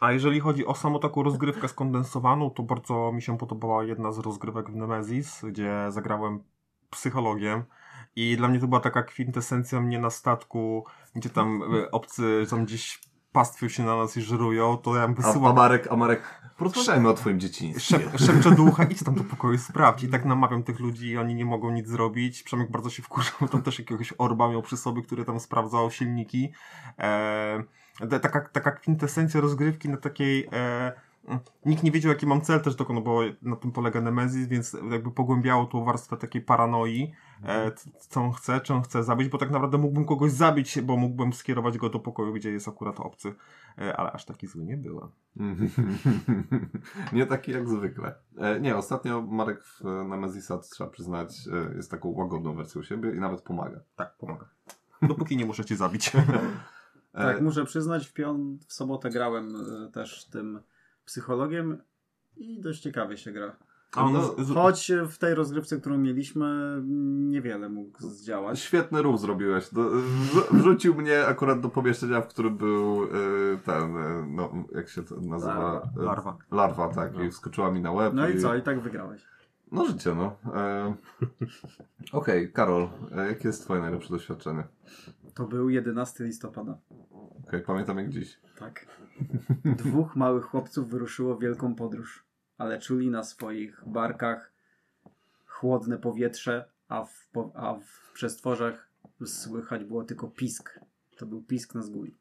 A jeżeli chodzi o samą taką rozgrywkę skondensowaną, to bardzo mi się podobała jedna z rozgrywek w Nemesis, gdzie zagrałem psychologiem. I dla mnie to była taka kwintesencja mnie na statku, gdzie tam e, obcy tam gdzieś pastwią się na nas i żerują, to ja A, a wysyłam Marek, a Marek, porozmawiajmy o twoim dzieciństwie. Szep, [laughs] szepczę do ucha, idź tam do pokoju, sprawdź. I tak namawiam tych ludzi i oni nie mogą nic zrobić. Przemek bardzo się wkurzał, tam też jakiegoś orba miał przy sobie, który tam sprawdzał silniki. E, ta- taka, taka kwintesencja rozgrywki na takiej... E, Nikt nie wiedział, jaki mam cel też tylko, no bo na tym polega Nemesis, więc jakby pogłębiało tą warstwę takiej paranoi, e, c- co on chce, czy on chce zabić, bo tak naprawdę mógłbym kogoś zabić, bo mógłbym skierować go do pokoju, gdzie jest akurat obcy, e, ale aż taki zły nie byłem. [laughs] nie taki jak zwykle. E, nie, ostatnio Marek w Nemezisa, trzeba przyznać, e, jest taką łagodną wersją siebie i nawet pomaga. Tak, pomaga. Dopóki nie muszę cię zabić. [laughs] Tak, E, muszę przyznać, w, pią- w sobotę grałem y, też tym psychologiem i dość ciekawie się gra. A on No, Choć w tej rozgrywce, którą mieliśmy, niewiele mógł zdziałać. Świetny ruch zrobiłeś. Wrzucił mnie akurat do pomieszczenia, w którym był e, ten, e, no, jak się to nazywa? Larwa. Larwa. Larwa, tak. I wskoczyła mi na łeb. No i co, i tak wygrałeś. No życie, no. E, [laughs] Okej, Karol, e, jakie jest twoje najlepsze doświadczenie? To był 11 listopada. Okej, pamiętam jak dziś. Tak. Dwóch małych chłopców wyruszyło w wielką podróż, ale czuli na swoich barkach chłodne powietrze, a w, po, a w przestworzach słychać było tylko pisk. To był pisk na zgój.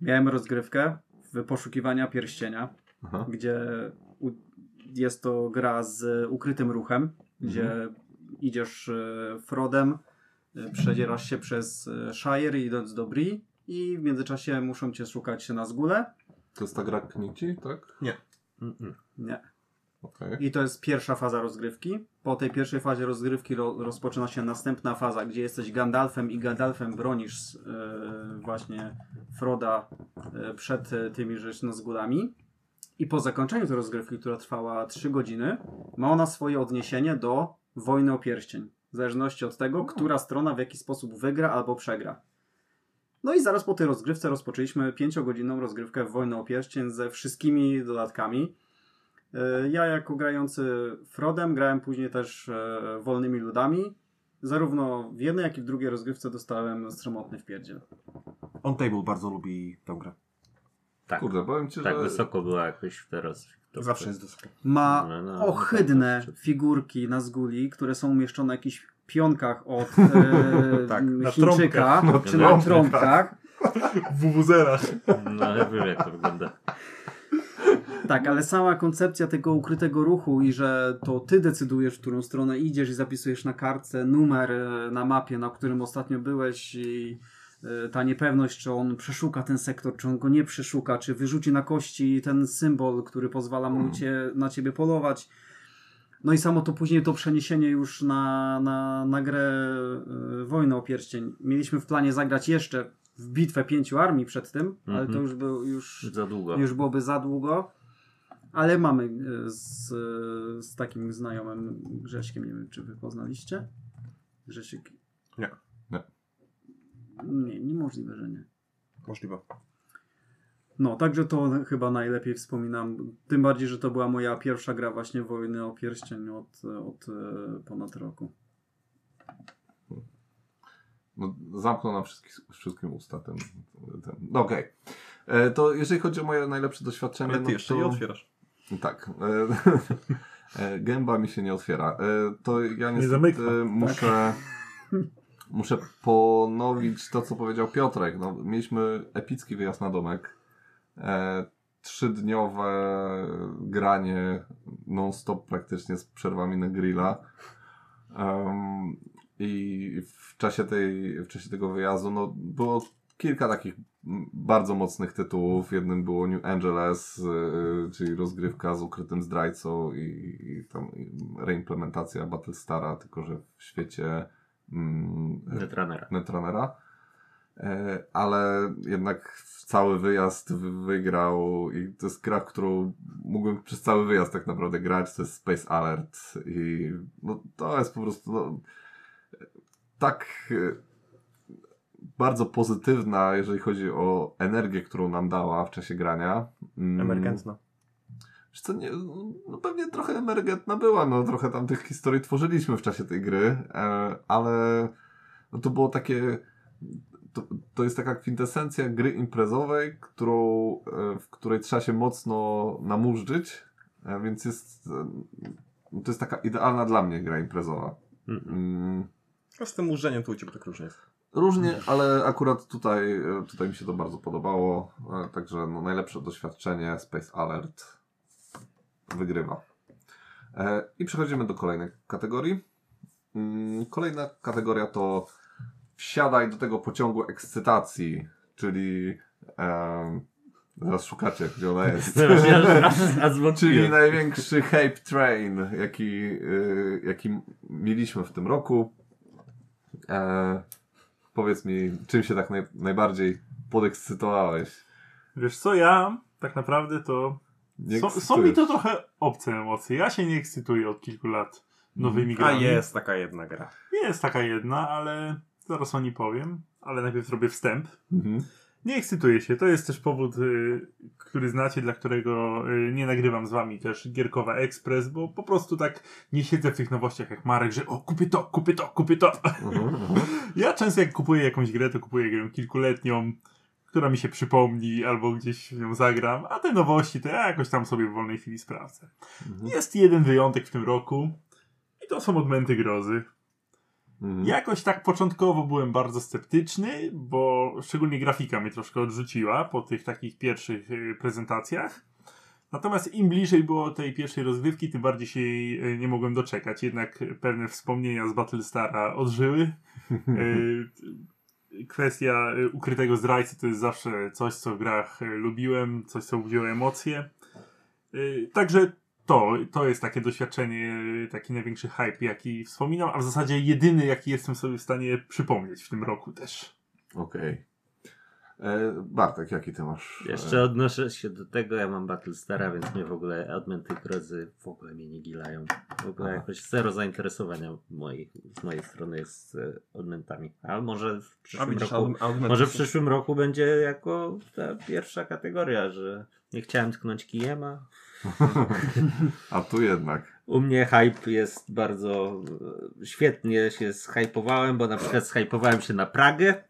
Miałem rozgrywkę w poszukiwania pierścienia, Aha. gdzie u, jest to gra z ukrytym ruchem, gdzie idziesz e, Frodem, przedzierasz się przez e, Shire idąc do Bree i w międzyczasie muszą cię szukać na zgóle. To jest ta gra Knici, tak? Mm-mm. Nie. Okej. I to jest pierwsza faza rozgrywki. Po tej pierwszej fazie rozgrywki ro, rozpoczyna się następna faza, gdzie jesteś Gandalfem i Gandalfem bronisz e, właśnie Froda e, przed e, tymi rzecz Nazgulami. I po zakończeniu tej rozgrywki, która trwała 3 godziny, ma ona swoje odniesienie do wojny o pierścień. W zależności od tego, która strona w jaki sposób wygra albo przegra. No i zaraz po tej rozgrywce rozpoczęliśmy 5-godzinną rozgrywkę w Wojnę o Pierścień ze wszystkimi dodatkami. E, Ja jako grający Frodem grałem później też e, wolnymi ludami. Zarówno w jednej, jak i w drugiej rozgrywce dostałem sromotny wpierdziel. On Table bardzo lubi tę grę. Tak, Kurde, powiem ci, tak że... wysoko była jakoś teraz. To- Zawsze jest wysoko. Ma No, no, ohydne no, to- figurki na zguli, które są umieszczone na jakichś pionkach od [laughs] e, Tak, na Chińczyka, trąbkach. czy Na na trąbkach. W wuwuzerach. No ale wiem jak to wygląda. Tak, ale sama koncepcja tego ukrytego ruchu i że to ty decydujesz, w którą stronę idziesz i zapisujesz na kartce numer e, na mapie, na którym ostatnio byłeś i ta niepewność, czy on przeszuka ten sektor, czy on go nie przeszuka, czy wyrzuci na kości ten symbol, który pozwala mu cię, na ciebie polować. No i samo to później to przeniesienie już na, na, na grę y, Wojnę o Pierścień. Mieliśmy w planie zagrać jeszcze w bitwę pięciu armii przed tym, ale to Mhm. już był już Za długo. już byłoby za długo. Ale mamy e, z, z takim znajomym Grześkiem, nie wiem czy wy poznaliście. Grzesiek. Nie. Nie. Nie, niemożliwe, że nie. Możliwe. No, także to chyba najlepiej wspominam. Tym bardziej, że to była moja pierwsza gra właśnie Wojny o Pierścień od, od e, ponad roku. No, zamknął nam wszystkich, wszystkim usta ten... ten. No okej. E, To jeżeli chodzi o moje najlepsze doświadczenie... Ale ty no jeszcze to... nie otwierasz. Tak. E, [laughs] Gęba mi się nie otwiera. To ja niestety zamyka. muszę, [laughs] muszę ponowić to, co powiedział Piotrek. No, mieliśmy epicki wyjazd na domek. E, Trzydniowe granie non-stop praktycznie z przerwami na grilla. Em, I w czasie, tej, w czasie tego wyjazdu no, było kilka takich bardzo mocnych tytułów. Jednym było New Angeles, y, czyli rozgrywka z ukrytym zdrajcą i, i tam reimplementacja Battlestara, tylko że w świecie mm, Netrunnera. Netrunnera. E, Ale jednak cały wyjazd wy- wygrał i to jest gra, w którą mógłbym przez cały wyjazd tak naprawdę grać, to jest Space Alert i no, to jest po prostu no, tak e, bardzo pozytywna, jeżeli chodzi o energię, którą nam dała w czasie grania. Mm, Emergentna. Wiesz co, nie, no pewnie trochę emergentna była, no trochę tam tych historii tworzyliśmy w czasie tej gry, e, ale no to było takie, to, to jest taka kwintesencja gry imprezowej, którą, e, w której trzeba się mocno namurzyć, e, więc jest, e, to jest taka idealna dla mnie gra imprezowa. Mm. Mm, A z tym użeniem to u ciebie tak różnie jest. Różnie, ale akurat tutaj, tutaj mi się to bardzo podobało. Także no, najlepsze doświadczenie Space Alert wygrywa. E, I przechodzimy do kolejnej kategorii. Mm, Kolejna kategoria to wsiadaj do tego pociągu ekscytacji, czyli zaraz szukacie, gdzie ona [laughs] jest. Czyli największy hype train, jaki, y, jaki mieliśmy w tym roku. E, powiedz mi, czym się tak naj, najbardziej podekscytowałeś? Wiesz co, ja tak naprawdę to... Nie Są, są mi to trochę obce emocje. Ja się nie ekscytuję od kilku lat nowymi A grami. jest taka jedna gra. Jest taka jedna, ale zaraz o niej powiem. Ale najpierw zrobię wstęp. Mhm. Nie ekscytuję się. To jest też powód, y, który znacie, dla którego y, nie nagrywam z wami też Gierkowa Express, bo po prostu tak nie siedzę w tych nowościach jak Marek, że o, kupię to, kupię to, kupię to. Mhm, mhm. Ja często jak kupuję jakąś grę, to kupuję grę kilkuletnią, która mi się przypomni, albo gdzieś nią zagram, a te nowości to ja jakoś tam sobie w wolnej chwili sprawdzę. Mhm. Jest jeden wyjątek w tym roku i to są Odmęty Grozy. Mhm. Jakoś tak początkowo byłem bardzo sceptyczny, bo szczególnie grafika mnie troszkę odrzuciła po tych takich pierwszych y, prezentacjach. Natomiast im bliżej było tej pierwszej rozgrywki, tym bardziej się jej y, nie mogłem doczekać. Jednak pewne wspomnienia z Battlestara odżyły. [laughs] Kwestia y, ukrytego zdrajcy to jest zawsze coś, co w grach y, lubiłem, coś, co budziło emocje. Y, Także to, to jest takie doświadczenie, taki największy hype, jaki wspominam, a w zasadzie jedyny, jaki jestem sobie w stanie przypomnieć w tym roku też. Okej. E, Bartek, jaki ty masz? Jeszcze odnoszę się do tego, ja mam Battlestara, więc mnie w ogóle Odmęty Grozy w ogóle mnie nie gilają. W ogóle Aha. jakoś zero zainteresowania mojej, z mojej strony jest z e, Odmętami. Ale może w A przyszłym roku... Może w przyszłym roku będzie jako ta pierwsza kategoria, że nie chciałem tknąć kijem, a [laughs] A tu jednak. u mnie hype jest bardzo e, świetnie się zhypowałem, bo na przykład zhypowałem się na Pragę,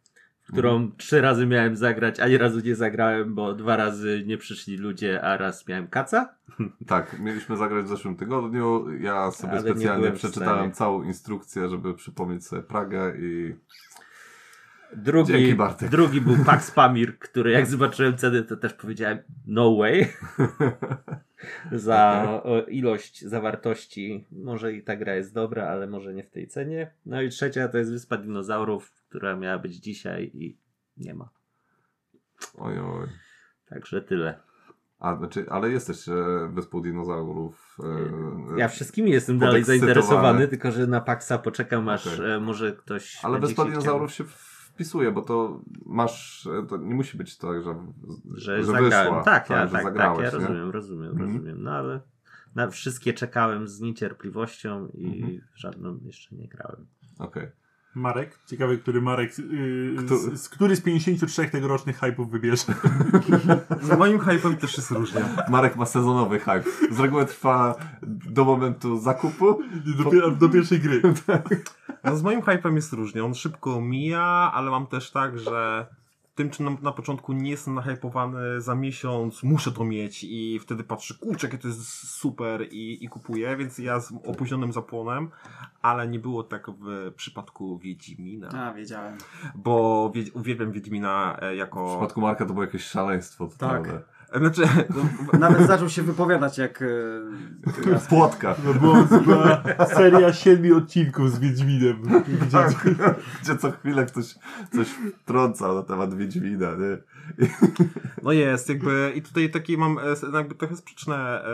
którą trzy razy miałem zagrać, ani razu nie zagrałem, bo dwa razy nie przyszli ludzie, a raz miałem kaca. [laughs] Tak, mieliśmy zagrać w zeszłym tygodniu. Ja sobie Ale nie specjalnie przeczytałem całą instrukcję, żeby przypomnieć sobie Pragę i Drugi, Dzięki, Bartek. drugi był Pax Pamir, który jak zobaczyłem ceny, to też powiedziałem no way. [laughs] Za ilość zawartości. Może i ta gra jest dobra, ale może nie w tej cenie. No i trzecia to jest Wyspa Dinozaurów, która miała być dzisiaj i nie ma. oj, oj. Także tyle. A, znaczy, ale jesteś e, wyspą dinozaurów. E, Ja wszystkimi jestem dalej zainteresowany, tylko że na Paxa poczekam, aż Okej. e, może ktoś. Ale wyspa dinozaurów się wpisuje, bo to masz. To nie musi być tak, że, że, że zagrałem. wyszła. Tak, ja, że tak, tak, zagrałeś, ja nie? rozumiem, rozumiem, Mhm. rozumiem. No ale na wszystkie czekałem z niecierpliwością i Mhm. żadną jeszcze nie grałem. Okej. Marek? Ciekawy, który Marek, yy, Kto- z, z, który z 53 tegorocznych hype'ów wybierze. Z moim hypem też jest różnie. Marek ma sezonowy hype. Z reguły trwa do momentu zakupu. Do, do pierwszej gry. No z moim hypem jest różnie. On szybko mija, ale mam też tak, że tym, czy na, na początku nie jestem nahypowany za miesiąc, muszę to mieć i wtedy patrzę, kurczę, jakie to jest super i, i kupuję, więc ja z opóźnionym zapłonem, ale nie było tak w przypadku Wiedźmina, A, wiedziałem. bo wie, uwielbiam Wiedźmina e, W jako... przypadku Marka to było jakieś szaleństwo. totalne. Znaczy, No, [laughs] nawet zaczął się wypowiadać jak... e, Płotka. No była, była seria siedmiu odcinków z Wiedźminem. Gdzie, Tak, gdzie co chwilę ktoś coś trącał na temat Wiedźmina, nie? No jest, jakby i tutaj takie mam e, jakby trochę sprzeczne,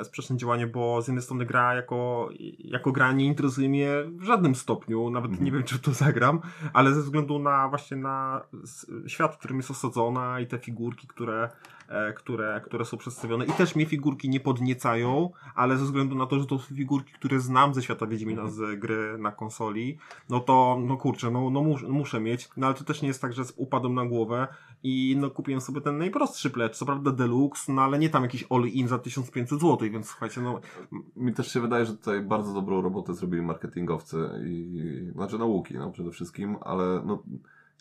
e, sprzeczne działanie, bo z jednej strony gra jako, jako gra nie interesuje mnie w żadnym stopniu, nawet Mhm. nie wiem czy to zagram, ale ze względu na właśnie na świat, w którym jest osadzona i te figurki, które, które, które są przedstawione. I też mnie figurki nie podniecają, ale ze względu na to, że to są figurki, które znam ze świata Wiedźmina z gry na konsoli, no to no kurczę, no, no mus, muszę mieć, no ale to też nie jest tak, że upadłem na głowę i no kupiłem sobie ten najprostszy plecz, co prawda deluxe, no ale nie tam jakiś all-in za 1500 zł, więc słuchajcie, no Mi też się wydaje, że tutaj bardzo dobrą robotę zrobili marketingowcy i znaczy nauki, no przede wszystkim, ale no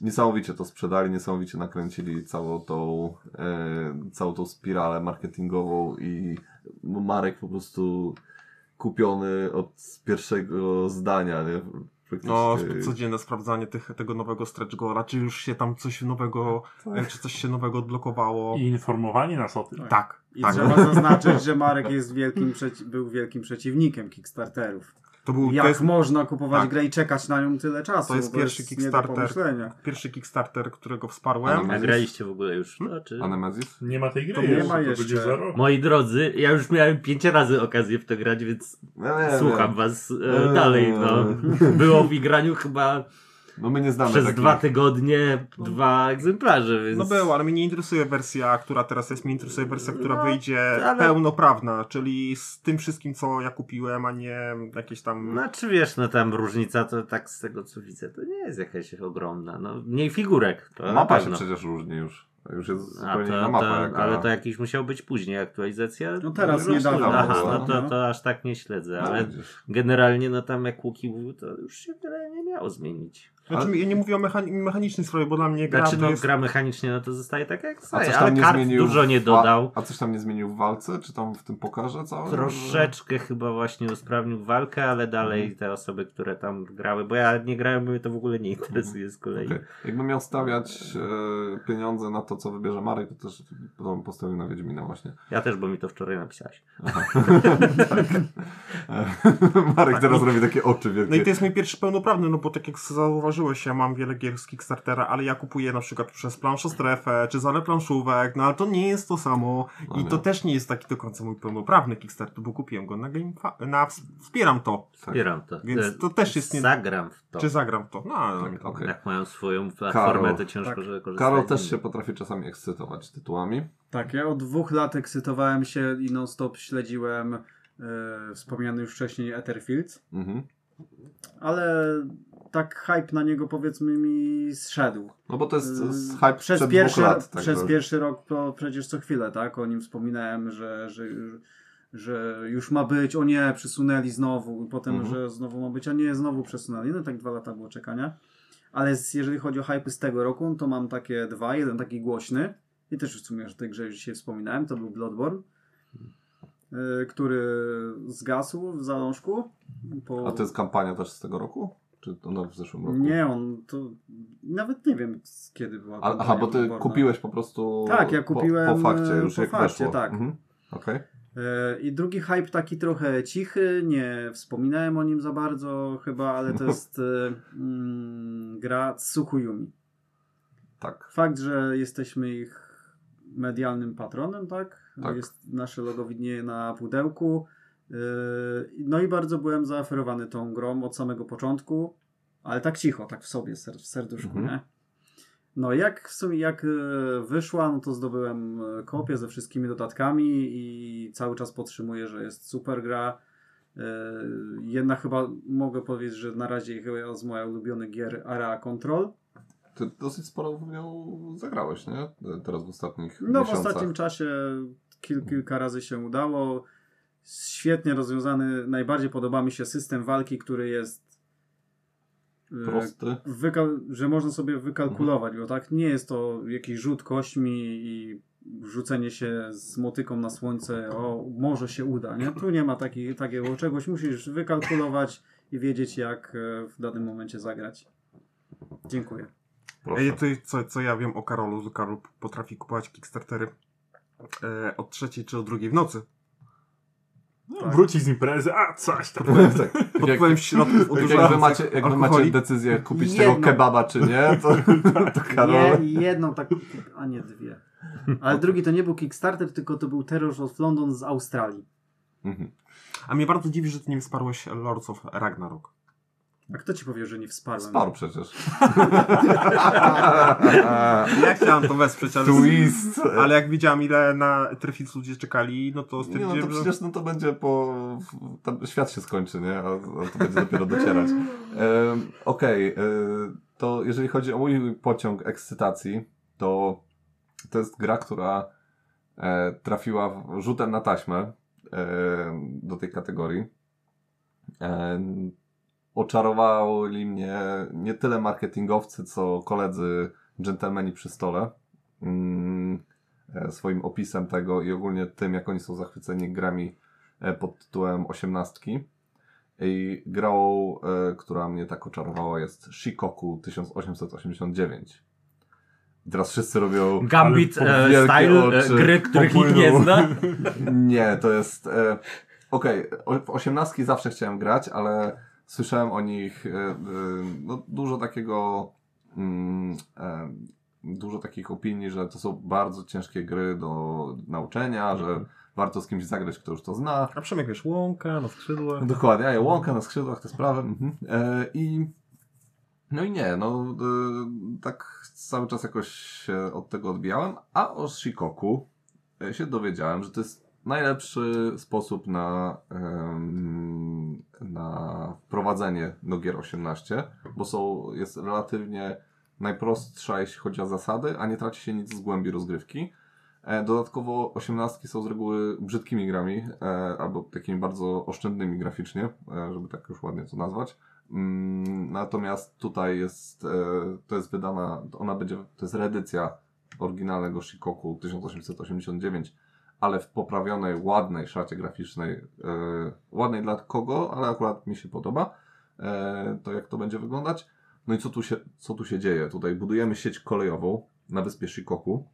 niesamowicie to sprzedali, niesamowicie nakręcili całą tą e, całą tą spiralę marketingową i Marek po prostu kupiony od pierwszego zdania, nie? no codzienne sprawdzanie tych, tego nowego stretch goala, czy już się tam coś nowego, e, czy coś się nowego odblokowało. I informowanie nas o tym. Tak, I tak. trzeba zaznaczyć, że Marek jest wielkim był wielkim przeciwnikiem Kickstarterów. To był Jak to jest można kupować tak. grę i czekać na nią tyle czasu? To jest pierwszy Kickstarter. pierwszy Kickstarter, którego wsparłem. A graliście w ogóle już czy... Nemezis? Nie ma tej gry To nie jeszcze, ma jeszcze. Moi drodzy, ja już miałem pięć razy okazję w to grać, więc No, nie, słucham nie. was e, Eee. dalej. No. Było w igraniu chyba No my nie znamy przez takich. dwa tygodnie dwa egzemplarze, więc... No było, ale mnie nie interesuje wersja, która teraz jest, mnie interesuje wersja, która No, wyjdzie ale- pełnoprawna, czyli z tym wszystkim, co ja kupiłem, a nie jakieś tam... Znaczy wiesz, no tam różnica to tak z tego co widzę, to nie jest jakaś ogromna. No mniej figurek. To Mapa się przecież różni już. To już jest zupełnie inna mapa. to, jaka... ale to jakiś musiał być później aktualizacja. No teraz Dużo niedawno. Aha, no to, no. to aż tak nie śledzę, No, ale widzisz. generalnie no tam jak Łuki mówił, to już się wiele nie miało zmienić. Znaczy, Ale- ja nie mówię o mechani- mechanicznej sprawie, bo dla mnie gra Znaczy to no jest... gra mechanicznie, no to zostaje tak jak A staje, coś ale tam nie kart zmienił. dużo nie dodał. A, a coś tam nie zmienił w walce? Czy tam w tym pokarze całym? Troszeczkę chyba właśnie usprawnił walkę, ale dalej Mhm. te osoby, które tam grały, bo ja nie grałem, bo mnie to w ogóle nie interesuje z kolei. Okej. Jakbym miał stawiać e, pieniądze na to, co wybierze Marek, to też bym postawił na Wiedźmina właśnie. Ja też, bo mi to wczoraj napisałeś. [laughs] tak. E, Marek teraz robi takie oczy wielkie. No i to jest mój pierwszy pełnoprawny, no bo tak jak zauważyłeś, ja mam wiele gier z Kickstartera, ale ja kupuję na przykład przez planszą-strefę, czy zale planszówek, no ale to nie jest to samo No i nie. to też nie jest taki do końca mój pełnoprawny Kickstarter, bo kupiłem go na Game na Wspieram to, Tak. Wspieram to. Więc E, to też jest nie- Zagram w to. czy zagram to, no ale Tak, okej. Jak mają swoją platformę, Karol. to ciężko, Tak. że korzystać Karol też się potrafi czasami ekscytować tytułami. Tak, ja od dwóch lat ekscytowałem się i non-stop śledziłem e, wspomniany już wcześniej Etherfield, Mhm. ale tak hype na niego powiedzmy mi zszedł. No bo to jest Yy, z hype przez pierwszy, dwóch lat. tak przez to- pierwszy rok to przecież co chwilę, tak? O nim wspominałem, że, że, że już ma być, o nie, przesunęli znowu, i potem, Mhm. że znowu ma być, a nie, znowu przesunęli. No tak dwa lata było czekania. Ale z, jeżeli chodzi o hype z tego roku, to mam takie dwa. Jeden taki głośny i też w sumie o tej grze już dzisiaj wspominałem, to był Bloodborne, yy, który zgasł w zalążku. Po... A to jest kampania też z tego roku? Czy ona w zeszłym roku? Nie, on to... Nawet nie wiem, kiedy była A, aha, bo ty Bloodborne'a. kupiłeś po prostu Tak, ja po- kupiłem, po, fakcie, już po jak fakcie, weszło. tak. Mhm. Okej. E, I drugi hype taki trochę cichy, nie wspominałem o nim za bardzo chyba, ale to [laughs] jest e, mm, gra Tsukuyumi. Tak. Fakt, że jesteśmy ich medialnym patronem, tak? Tak. Jest nasze logo widnieje na pudełku. E, No i bardzo byłem zaoferowany tą grą od samego początku, ale tak cicho, tak w sobie, w serduszku, Mhm. nie? No jak w sumie jak e, wyszła, no to zdobyłem e, kopię ze wszystkimi dodatkami i cały czas podtrzymuję, że jest super gra. E, Jedna chyba mogę powiedzieć, że na razie chyba z moich ulubionych gier Area Control. Ty dosyć sporo w nią zagrałeś, nie? Teraz w ostatnich No w miesiącach. ostatnim czasie kil, kilka razy się udało. Świetnie rozwiązany. Najbardziej podoba mi się system walki, który jest Prosty. że można sobie wykalkulować, Mhm. bo tak nie jest to jakiś rzut kośćmi i rzucenie się z motyką na słońce, o może się uda, nie? Tu nie ma taki, takiego czegoś, musisz wykalkulować i wiedzieć jak e, w danym momencie zagrać. Dziękuję. Proszę. Ej, ty, co, co ja wiem o Karolu, że Karol potrafi kupować Kickstartery e, od trzeciej czy o drugiej w nocy. No, Wróci z imprezy, a coś tam. tak. Pod [laughs] Jak, wpływem środków jak, jak wy macie, jak wy macie decyzję kupić Jedno. tego kebaba czy nie, [laughs] to, to Karol... Nie, jedną tak, a nie dwie. Ale drugi to nie był Kickstarter, tylko to był Terror of London z Australii. Mhm. A mnie bardzo dziwi, że ty nie wsparłeś Lords of Ragnarok. A kto ci powie, że nie wsparłem? Sparł przecież. [laughs] Ja chciałem to wesprzeć, ale, Twist. ale jak widziałem ile na Triffids ludzie czekali, no to Nie, no stwierdziłem, to przecież no to będzie po... Tam świat się skończy, nie? A, a to będzie dopiero docierać. Em, Okej, e, to jeżeli chodzi o mój pociąg ekscytacji, to to jest gra, która e, trafiła w, rzutem na taśmę e, do tej kategorii. E, oczarowali mnie nie tyle marketingowcy, co koledzy dżentelmeni przy stole. Mm, e, swoim opisem tego i ogólnie tym, jak oni są zachwyceni grami e, pod tytułem osiemnastki. I grą, e, która mnie tak oczarowała jest Shikoku 1889. I teraz wszyscy robią... Gambit e, style oczy gry, których nikt nie zna. [laughs] Nie, to jest. E, Okej, o- w osiemnastki zawsze chciałem grać, ale słyszałem o nich e, e, no, dużo takiego. Mm, e, dużo takich opinii, że to są bardzo ciężkie gry do nauczenia, że warto z kimś zagrać, kto już to zna. A Przemek wiesz, łąka na skrzydłach. Dokładnie, ja łąka na skrzydłach, te sprawy. Mhm. E, I no i nie, no e, tak cały czas jakoś się od tego odbijałem, a o Shikoku się dowiedziałem, że to jest najlepszy sposób na, na wprowadzenie do gier 18, bo są, jest relatywnie najprostsza, jeśli chodzi o zasady, a nie traci się nic z głębi rozgrywki. E, Dodatkowo osiemnastki są z reguły brzydkimi grami, e, albo takimi bardzo oszczędnymi graficznie, e, żeby tak już ładnie to nazwać. Mm, Natomiast tutaj jest, to jest wydana, ona będzie, to jest reedycja oryginalnego Shikoku 1889, ale w poprawionej, ładnej szacie graficznej, e, ładnej dla kogo, ale akurat mi się podoba, e, to jak to będzie wyglądać. No i co tu się, co tu się dzieje? Tutaj budujemy sieć kolejową na wyspie Shikoku.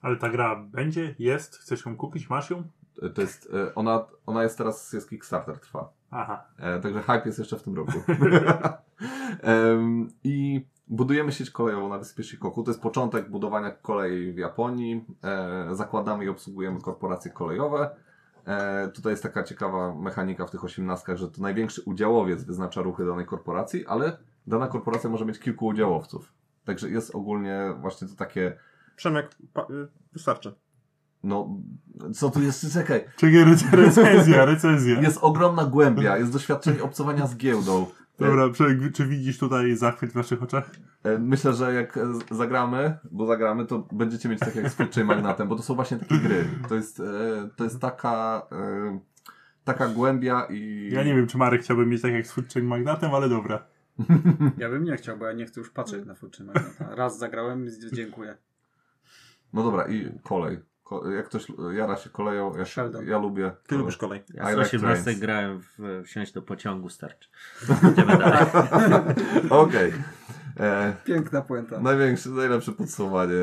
Ale ta gra będzie, jest, chcesz ją kupić, masz ją? E, To jest, e, ona, ona jest teraz, jest Kickstarter trwa. Aha. E, także hype jest jeszcze w tym roku. [laughs] [laughs] Em, I budujemy sieć kolejową na wyspie Shikoku. To jest początek budowania kolei w Japonii. E, zakładamy i obsługujemy korporacje kolejowe. E, tutaj jest taka ciekawa mechanika w tych osiemnastkach, że to największy udziałowiec wyznacza ruchy danej korporacji, ale dana korporacja może mieć kilku udziałowców. Także jest ogólnie właśnie to takie, Przemek, pa, y, wystarczy. no, co tu jest, czekaj, Czekaj, rec- recenzja, recenzja. jest ogromna głębia, jest doświadczenie obcowania z giełdą. Dobra, Przemek, czy widzisz tutaj zachwyt w naszych oczach? E, Myślę, że jak e, zagramy, bo zagramy, to będziecie mieć tak jak z Magnatem, bo to są właśnie takie gry. To jest, e, to jest taka, taka głębia i... Ja nie wiem, czy Marek chciałby mieć tak jak z Food Chain Magnatem, ale dobra. [laughs] Ja bym nie chciał, bo ja nie chcę już patrzeć na Food Magnata. Raz zagrałem, dziękuję. No dobra, i kolej. Jak ktoś jara się koleją, ja, Sheldon. ja lubię. Ty lubisz kolej. Ja z like 18 trains. grałem w wsiąść do pociągu starczy. Idziemy [laughs] dalej. Okej. E, Piękna puenta. Największe, najlepsze podsumowanie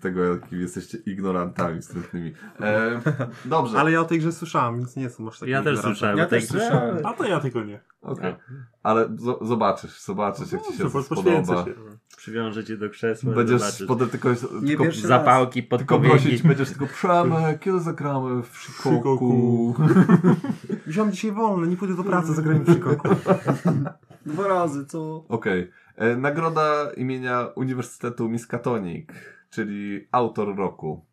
tego, jakim jesteście ignorantami wstrętnymi. E, dobrze, Ale ja o tej grze słyszałem, więc nie są może takie Ja też słyszałem Ja też słyszałem. A to ja tylko nie. okej. ale zo- zobaczysz, zobaczysz jak ci się Dobrze, poświęcę spodoba. się. Przywiążę cię do krzesła. Będziesz zobaczysz. potem tylko, Nie tylko, Zapałki, tylko prosić, będziesz tylko Przemek, kiedy zagramy w? Shikoku. Wziąłem dzisiaj wolny, nie pójdę do pracy, zagrajmy w Chicago. [laughs] Dwa razy, co? Okej. E, Nagroda imienia Uniwersytetu Miskatonic, czyli autor roku.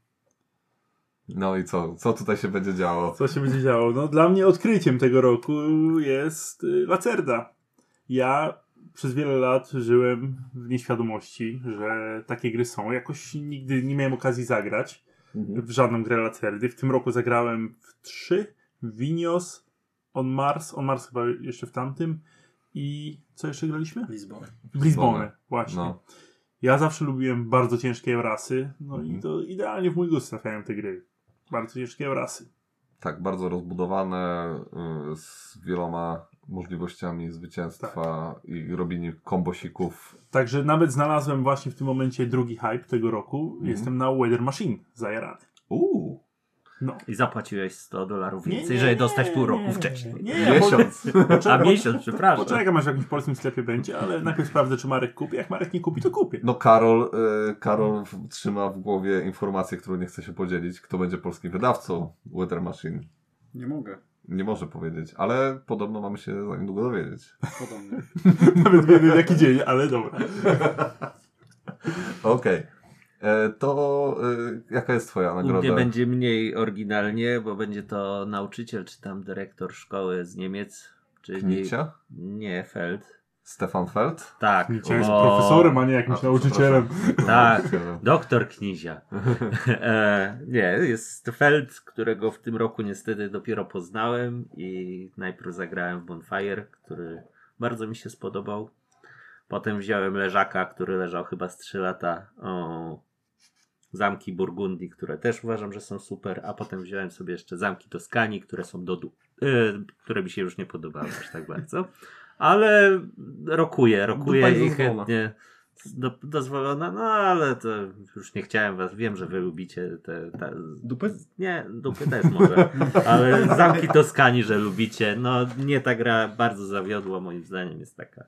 No i co? Co tutaj się będzie działo? Co się będzie działo? No, dla mnie odkryciem tego roku jest y, Lacerda. Ja przez wiele lat żyłem w nieświadomości, że takie gry są. Jakoś nigdy nie miałem okazji zagrać w żadną grę Lacerdy. W tym roku zagrałem w trzy. Vinios, On Mars, On Mars chyba jeszcze w tamtym. I co jeszcze graliśmy? Lizbonę. W Lizbonę, właśnie. No. Ja zawsze lubiłem bardzo ciężkie rasy, no i Mhm. to idealnie w mój gust trafiają te gry. Bardzo ciężkie rasy. Tak, bardzo rozbudowane, y, z wieloma możliwościami zwycięstwa i robienie kombosików. Także nawet znalazłem właśnie w tym momencie drugi hype tego roku. Mhm. Jestem na Weather Machine zajarany. Uuu, No. I zapłaciłeś 100 dolarów Nie, więcej, nie, żeby dostać pół nie, roku nie, wcześniej. Nie, po- miesiąc. [laughs] A miesiąc, przepraszam. poczekam aż w jakimś polskim sklepie będzie, ale najpierw sprawdzę, czy Marek kupi. Jak Marek nie kupi, to kupię. No Karol, y, Karol trzyma w głowie informację, którą nie chce się podzielić, kto będzie polskim wydawcą Weather Machine. Nie mogę. Nie może powiedzieć, ale podobno mamy się za niedługo dowiedzieć. Podobnie. [laughs] Nawet wiemy jaki dzień, ale dobra. [laughs] Okej. E, To y, jaka jest twoja U nagroda? mnie będzie mniej oryginalnie, bo będzie to nauczyciel czy tam dyrektor szkoły z Niemiec. Czyli Knicia? nie, Feld. Stefan Feld? Tak. Nicie jest o, profesorem, a nie jakimś A, nauczycielem. [laughs] Tak, doktor Knizia. [laughs] e, nie, jest Feld, którego w tym roku niestety dopiero poznałem i najpierw zagrałem w Bonfire, który bardzo mi się spodobał. Potem wziąłem Leżaka, który leżał chyba z 3 lata. O, zamki Burgundii, które też uważam, że są super, a potem wziąłem sobie jeszcze zamki Toskanii, które są do du- y, które mi się już nie podobały aż tak bardzo. Ale rokuję, rokuję Dupa jest i dozwolona. chętnie do, dozwolona, no ale to już nie chciałem was, wiem, że wy lubicie te, te Dupy? nie, dupy też może, ale zamki [laughs] Toskanii, że lubicie, no nie ta gra bardzo zawiodła moim zdaniem, jest taka.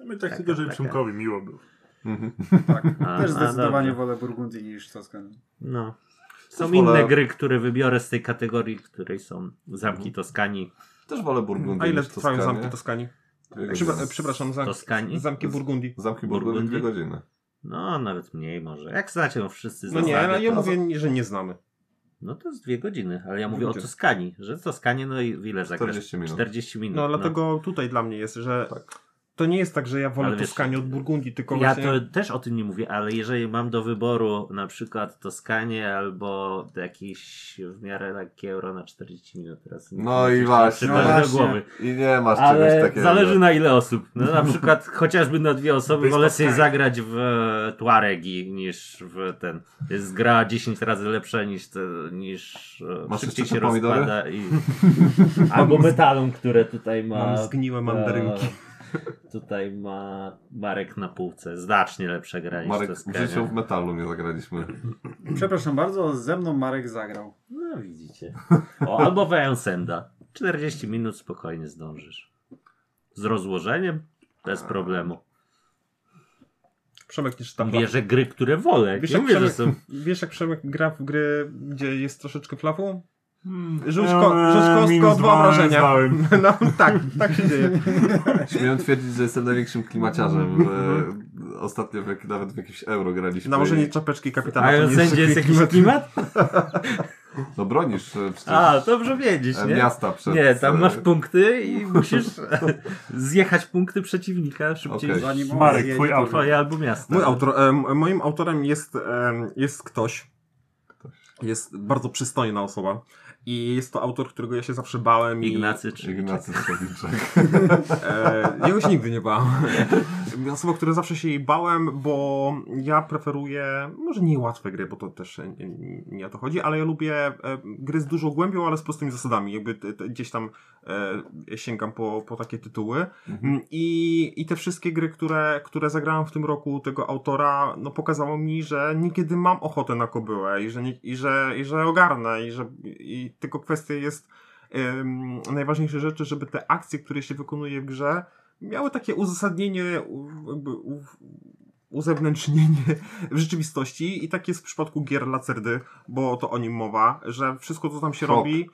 My tak Taka, tylko, żeby. Przemkowi miło było. Mhm. Tak. A, Też zdecydowanie wolę Burgundii niż Toskanii. No. Są Też inne wolę- gry, które wybiorę z tej kategorii, której są zamki Toskanii. Też wolę Burgundię A ile trwają zamki Toskanii? Dwie Przybra- godziny. przepraszam, zamki, Toskanii? zamki Burgundii. Zamki Burgundii dwie Burgundii? godziny. No, nawet mniej może. Jak znacie, no wszyscy No zasady, nie, ale ja to... mówię, że nie znamy. No to jest dwie godziny, ale ja mówię o. Toskanii, że Toskanie, no i ile zagrasz? 40 minut. 40 minut. No no. dlatego tutaj dla mnie jest, że Tak. To nie jest tak, że ja wolę Ale wiesz, Toskanię od Burgundii, tylko Ja właśnie... to też o tym nie mówię, ale jeżeli mam do wyboru na przykład Toskanię albo jakieś w miarę lekkie euro na 40 minut teraz. nie No i właśnie. No do właśnie. głowy. I nie masz Ale czegoś takiego. zależy na ile osób. No, na przykład [laughs] chociażby na dwie osoby wolę sobie zagrać w e, Tuaregi niż w ten. Jest gra 10 razy lepsza niż, te, niż e, Masz szybciej się pomidory? rozpada. I... [laughs] Albo metalum, które tutaj ma. Mam zgniłe mandarynki. Tutaj ma Marek na półce. Znacznie lepsza gra niż Marek, w życiu w metalu nie zagraliśmy. Przepraszam bardzo, ze mną Marek zagrał. No widzicie. O, albo Wejensenda. 40 minut spokojnie zdążysz. Z rozłożeniem? Bez problemu. Przemek nie czyta Bierze gry, które wolę. Wiesz Nie jak, mówię, że Przemek, są... wiesz jak Przemek gra w gry, gdzie jest troszeczkę flawu? Hmm. Rzuć, Ja, ko- rzuć e, kostką od dwa wyobrażenia. zdałem. [laughs] No tak, tak się dzieje. Śmiem twierdzić, że jestem największym klimaciarzem. E, ostatnio w, jak- nawet w jakimś euro graliśmy. Nałożenie i- czapeczki kapitana. A to nie w sędzie jest jakiś klimat. [laughs] No bronisz e, przecież A, dobrze wiedzieć, e, nie? miasta przed... Nie, tam e, masz punkty i [laughs] musisz zjechać punkty przeciwnika szybciej Okej. Zanim Marek, twój to- autor. twoje albo miasto. Mój autor, em, moim autorem jest, em, jest ktoś. Jest bardzo przystojna osoba. I jest to autor, którego ja się zawsze bałem. i- Ignacy czy... Ignacy Słowniczek. E, ja go się nigdy nie bałem. Osoba, która zawsze się jej bałem, bo ja preferuję, może nie łatwe gry, bo to też nie, nie, nie o to chodzi, ale ja lubię e, gry z dużą głębią, ale z prostymi zasadami. Jakby te, te, gdzieś tam e, sięgam po, po takie tytuły. Mm, I, I te wszystkie gry, które, które zagrałem w tym roku tego autora, no pokazało mi, że niekiedy mam ochotę na kobyłę i że, nie, i że, i że ogarnę i że i tylko kwestia jest em, najważniejsze rzeczy, żeby te akcje, które się wykonuje w grze, miały takie uzasadnienie, u- jakby u, uzewnętrznienie w rzeczywistości i tak jest w przypadku gier Lacerdy, bo to o nim mowa, że wszystko, co tam się Hop. robi,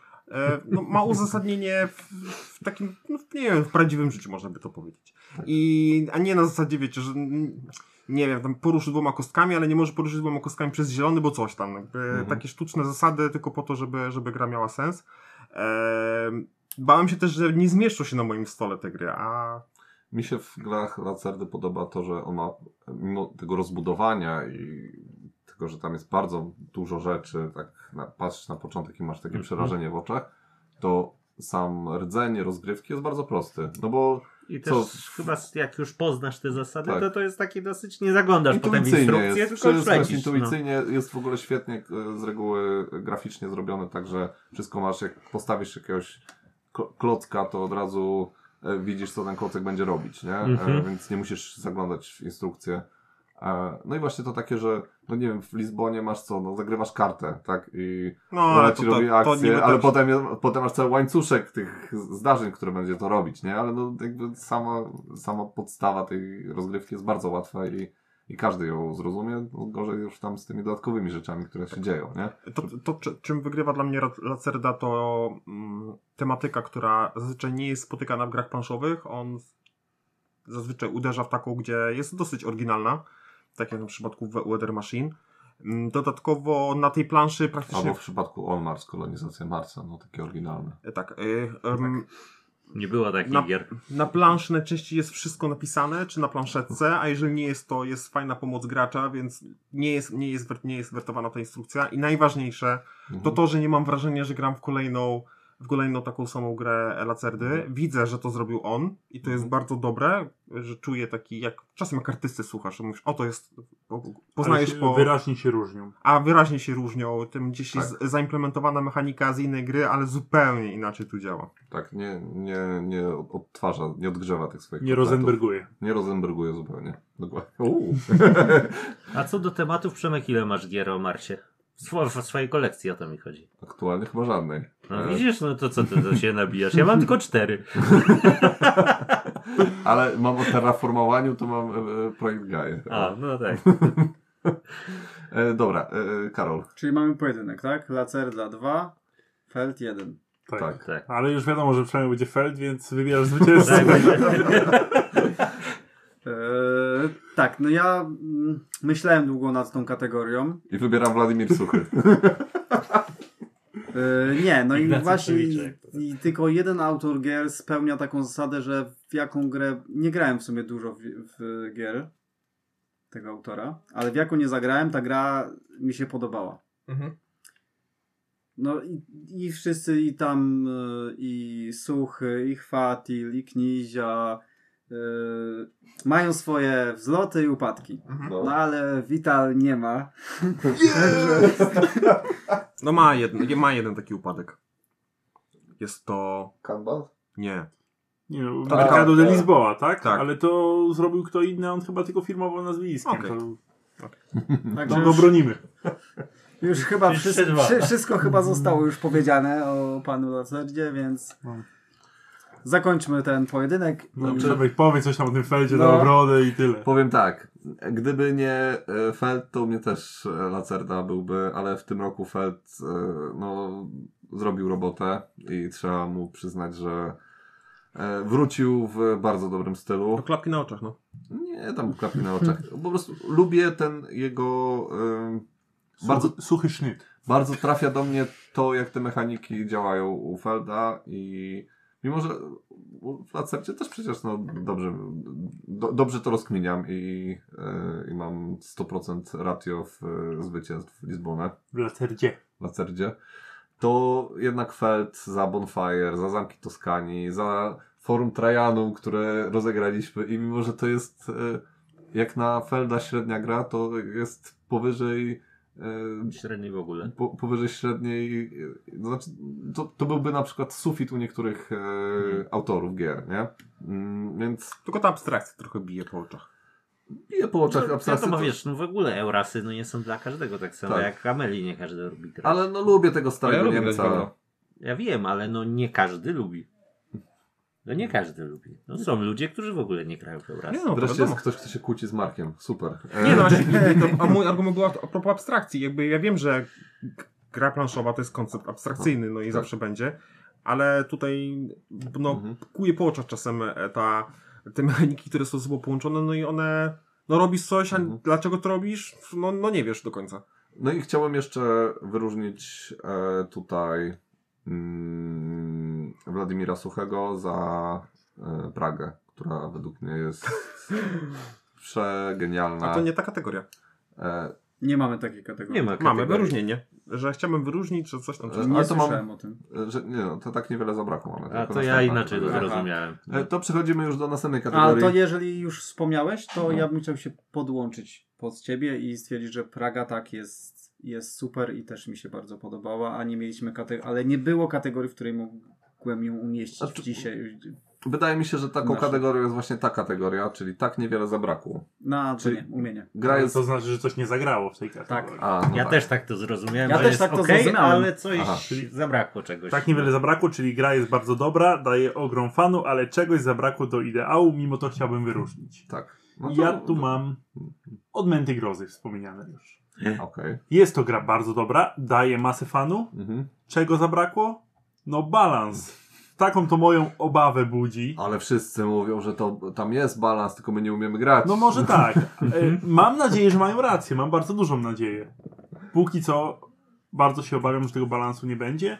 no, ma uzasadnienie w, w takim, no, nie wiem, w prawdziwym życiu można by to powiedzieć. I, a nie na zasadzie, wiecie, że mm, nie wiem, tam poruszy dwoma kostkami, ale nie może poruszyć dwoma kostkami przez zielony, bo coś tam. Mhm. Takie sztuczne zasady tylko po to, żeby, żeby gra miała sens. Ehm, bałem się też, że nie zmieszczą się na moim stole te gry, a Mi się w grach Lacerdy podoba to, że on ma mimo tego rozbudowania i tego, że tam jest bardzo dużo rzeczy, tak na, patrzysz na początek i masz takie Mhm. przerażenie w oczach, to sam rdzenie rozgrywki jest bardzo prosty. No bo I też Co? chyba jak już poznasz te zasady, Tak. to to jest takie dosyć, nie zaglądasz potem w instrukcję, jest, tylko śledzisz. No. intuicyjnie, jest w ogóle świetnie e, z reguły graficznie zrobione, także wszystko masz, jak postawisz jakiegoś klo- klocka, to od razu e, widzisz, co ten klocek będzie robić, nie? E, Mhm. Więc nie musisz zaglądać w instrukcję. No i właśnie to takie, że no nie wiem, w Lizbonie masz co, no zagrywasz kartę, tak? I no, ona ale ci to, robi akcję, ale też- potem, potem masz cały łańcuszek tych zdarzeń, które będzie to robić, nie? Ale no jakby sama, sama podstawa tej rozgrywki jest bardzo łatwa i, i każdy ją zrozumie, no gorzej już tam z tymi dodatkowymi rzeczami, które się dzieją, nie? To, to czy- czym wygrywa dla mnie Lacerda, to mm, tematyka, która zazwyczaj nie jest spotykana w grach planszowych. On zazwyczaj uderza w taką, gdzie jest dosyć oryginalna, tak jak w przypadku We- Weather Machine. Mm, Dodatkowo na tej planszy praktycznie. Albo w przypadku On Mars, kolonizacja Marsa, no takie oryginalne. Tak, y, em, Nie było takich Na- gier. Na planszy najczęściej jest wszystko napisane, czy na planszetce, a jeżeli nie jest to, jest fajna pomoc gracza, więc nie jest, nie jest, nie jest wertowana ta instrukcja. I najważniejsze Mhm. to to, że nie mam wrażenia, że gram w kolejną, w kolejną taką samą grę Lacerdy. Widzę, że to zrobił on i to jest Mhm. bardzo dobre, że czuję taki, jak czasem jak artysty słuchasz, że mówisz, o to jest, po- poznajesz po... Wyraźnie się różnią. A wyraźnie się różnią, tym gdzieś Tak. jest zaimplementowana mechanika z innej gry, ale zupełnie inaczej tu działa. Tak, nie, nie, nie odtwarza, nie odgrzewa tych swoich Nie. Rosenberguje. Nie Rosenberguje zupełnie. Dokładnie. [laughs] A co do tematów, Przemek, ile masz gier o Marsie? W swo- w swojej kolekcji o to mi chodzi. Aktualnie chyba żadnej. No E, widzisz, no to co ty to się nabijasz? Ja mam tylko cztery. [laughs] Ale mam o terraformowaniu, to mam e, projekt Gaia. A, no tak. [laughs] E, dobra, e, Karol. Czyli mamy pojedynek, tak? Lacerda 2, Feld 1. Tak. Tak. tak. Ale już wiadomo, że przynajmniej będzie Feld, więc wybierasz zwycięzcę. [laughs] Tak. Eee, tak, no ja mm, myślałem długo nad tą kategorią. I wybieram Władimir Suchy. Yy, [laughs] nie, no i Ignacy właśnie i tylko jeden autor gier spełnia taką zasadę, że w jaką grę, nie grałem w sumie dużo w, w gier tego autora, ale w jaką nie zagrałem, ta gra mi się podobała. Mhm. No i, i wszyscy i tam y, i Suchy, i Chwatil, i Knizia mają swoje wzloty i upadki. No. No ale Vital nie ma. [laughs] No ma jeden, ma jeden taki upadek. Jest to... Kanban? Nie. Nie no, Mercado de tak. Lisboa, tak? Tak. Ale to zrobił kto inny, on chyba tylko firmował nazwiskiem. Okej. To, Także to go już, bronimy. już chyba wszystko, wszystko chyba zostało już powiedziane o panu Lacerdzie, więc No. Zakończmy ten pojedynek. No, powiedz coś tam o tym feldzie No. na obrodę i tyle. Powiem tak, gdyby nie e, Feld, to u mnie też e, Lacerda byłby, ale w tym roku Feld e, no, zrobił robotę i trzeba mu przyznać, że wrócił w bardzo dobrym stylu. To klapki na oczach, no. Nie, tam klapki na oczach. Po prostu lubię ten jego... bardzo, Suchy, suchy sznyt. bardzo trafia do mnie to, jak te mechaniki działają u Felda i mimo, że w Lacercie też przecież no, dobrze, do, dobrze to rozkminiam i, e, i mam 100% ratio w e, zwycięstw Lizbonę W lacerdzie. w Lacerdzie, to jednak Feld za Bonfire, za Zamki Toskanii, za Forum Trajanum, które rozegraliśmy i mimo, że to jest e, jak na Felda średnia gra, to jest powyżej Średniej w ogóle. po, powyżej średniej, e, to znaczy, to, to byłby na przykład sufit u niektórych e, autorów gier, nie? Mm, więc Tylko ta abstrakcja trochę bije po oczach. bije po oczach No, abstrakcji. wiadomo, to- wiesz, no w ogóle Eurasy no nie są dla każdego, tak samo Tak. jak Ameli nie każdy lubi grać. Ale no lubię tego Ja starego lubię Niemca. Ja wiem, ale no nie każdy lubi. No nie każdy lubi. No są ludzie, którzy w ogóle nie grają w Eurasy. Nie no, to Wreszcie wiadomo. jest ktoś, kto się kłóci z Markiem. Super. E, Nie no właśnie, [laughs] to, a mój argument był a propos abstrakcji. Jakby ja wiem, że gra planszowa to jest koncept abstrakcyjny, no i Tak. zawsze będzie, ale tutaj no, Mhm. kuje po oczach czasem e, ta, te mechaniki, które są ze sobą połączone, no i one, no robisz coś, a Mhm. dlaczego to robisz? No, no nie wiesz do końca. No i chciałem jeszcze wyróżnić e, tutaj mm, Władimira Suchego za e, Pragę, która według mnie jest [laughs] przegenialna. A to nie ta kategoria. E, Nie mamy takiej kategorii. Nie ma Mamy kategorii. wyróżnienie, że chciałbym wyróżnić, że coś tam... E, Nie Ale to mam- słyszałem o tym. że, nie no, to tak niewiele zabrakło mamy. A tylko to ja następna inaczej to kategoria. zrozumiałem. E, To przechodzimy już do następnej A kategorii. to jeżeli już wspomniałeś, to No. ja bym chciał się podłączyć pod ciebie i stwierdzić, że Praga tak jest, jest super i też mi się bardzo podobała, a nie mieliśmy kategorii, ale nie było kategorii, w której mogłem ją umieścić Znaczy- dzisiaj. Wydaje mi się, że taką Nasze. kategorią jest właśnie ta kategoria, czyli tak niewiele zabrakło. Na Czyli- czyli... nie, umienie. Gra jest... to znaczy, że coś nie zagrało w tej kategorii. A, no Ja tak. też tak to zrozumiałem, Ja też tak to okej, zrozumiałem. ale coś Aha. zabrakło czegoś. Tak niewiele zabrakło, czyli gra jest bardzo dobra, daje ogrom fanu, ale czegoś zabrakło do ideału, mimo to chciałbym wyróżnić. Tak. No I to- ja tu mam odmęty grozy wspomniane już. Okej. Jest to gra bardzo dobra, daje masę fanu. Mhm. Czego zabrakło? No balans. Taką to moją obawę budzi. Ale wszyscy mówią, że to tam jest balans, tylko my nie umiemy grać. No może tak. [laughs] E, Mam nadzieję, że mają rację. Mam bardzo dużą nadzieję. Póki co bardzo się obawiam, że tego balansu nie będzie.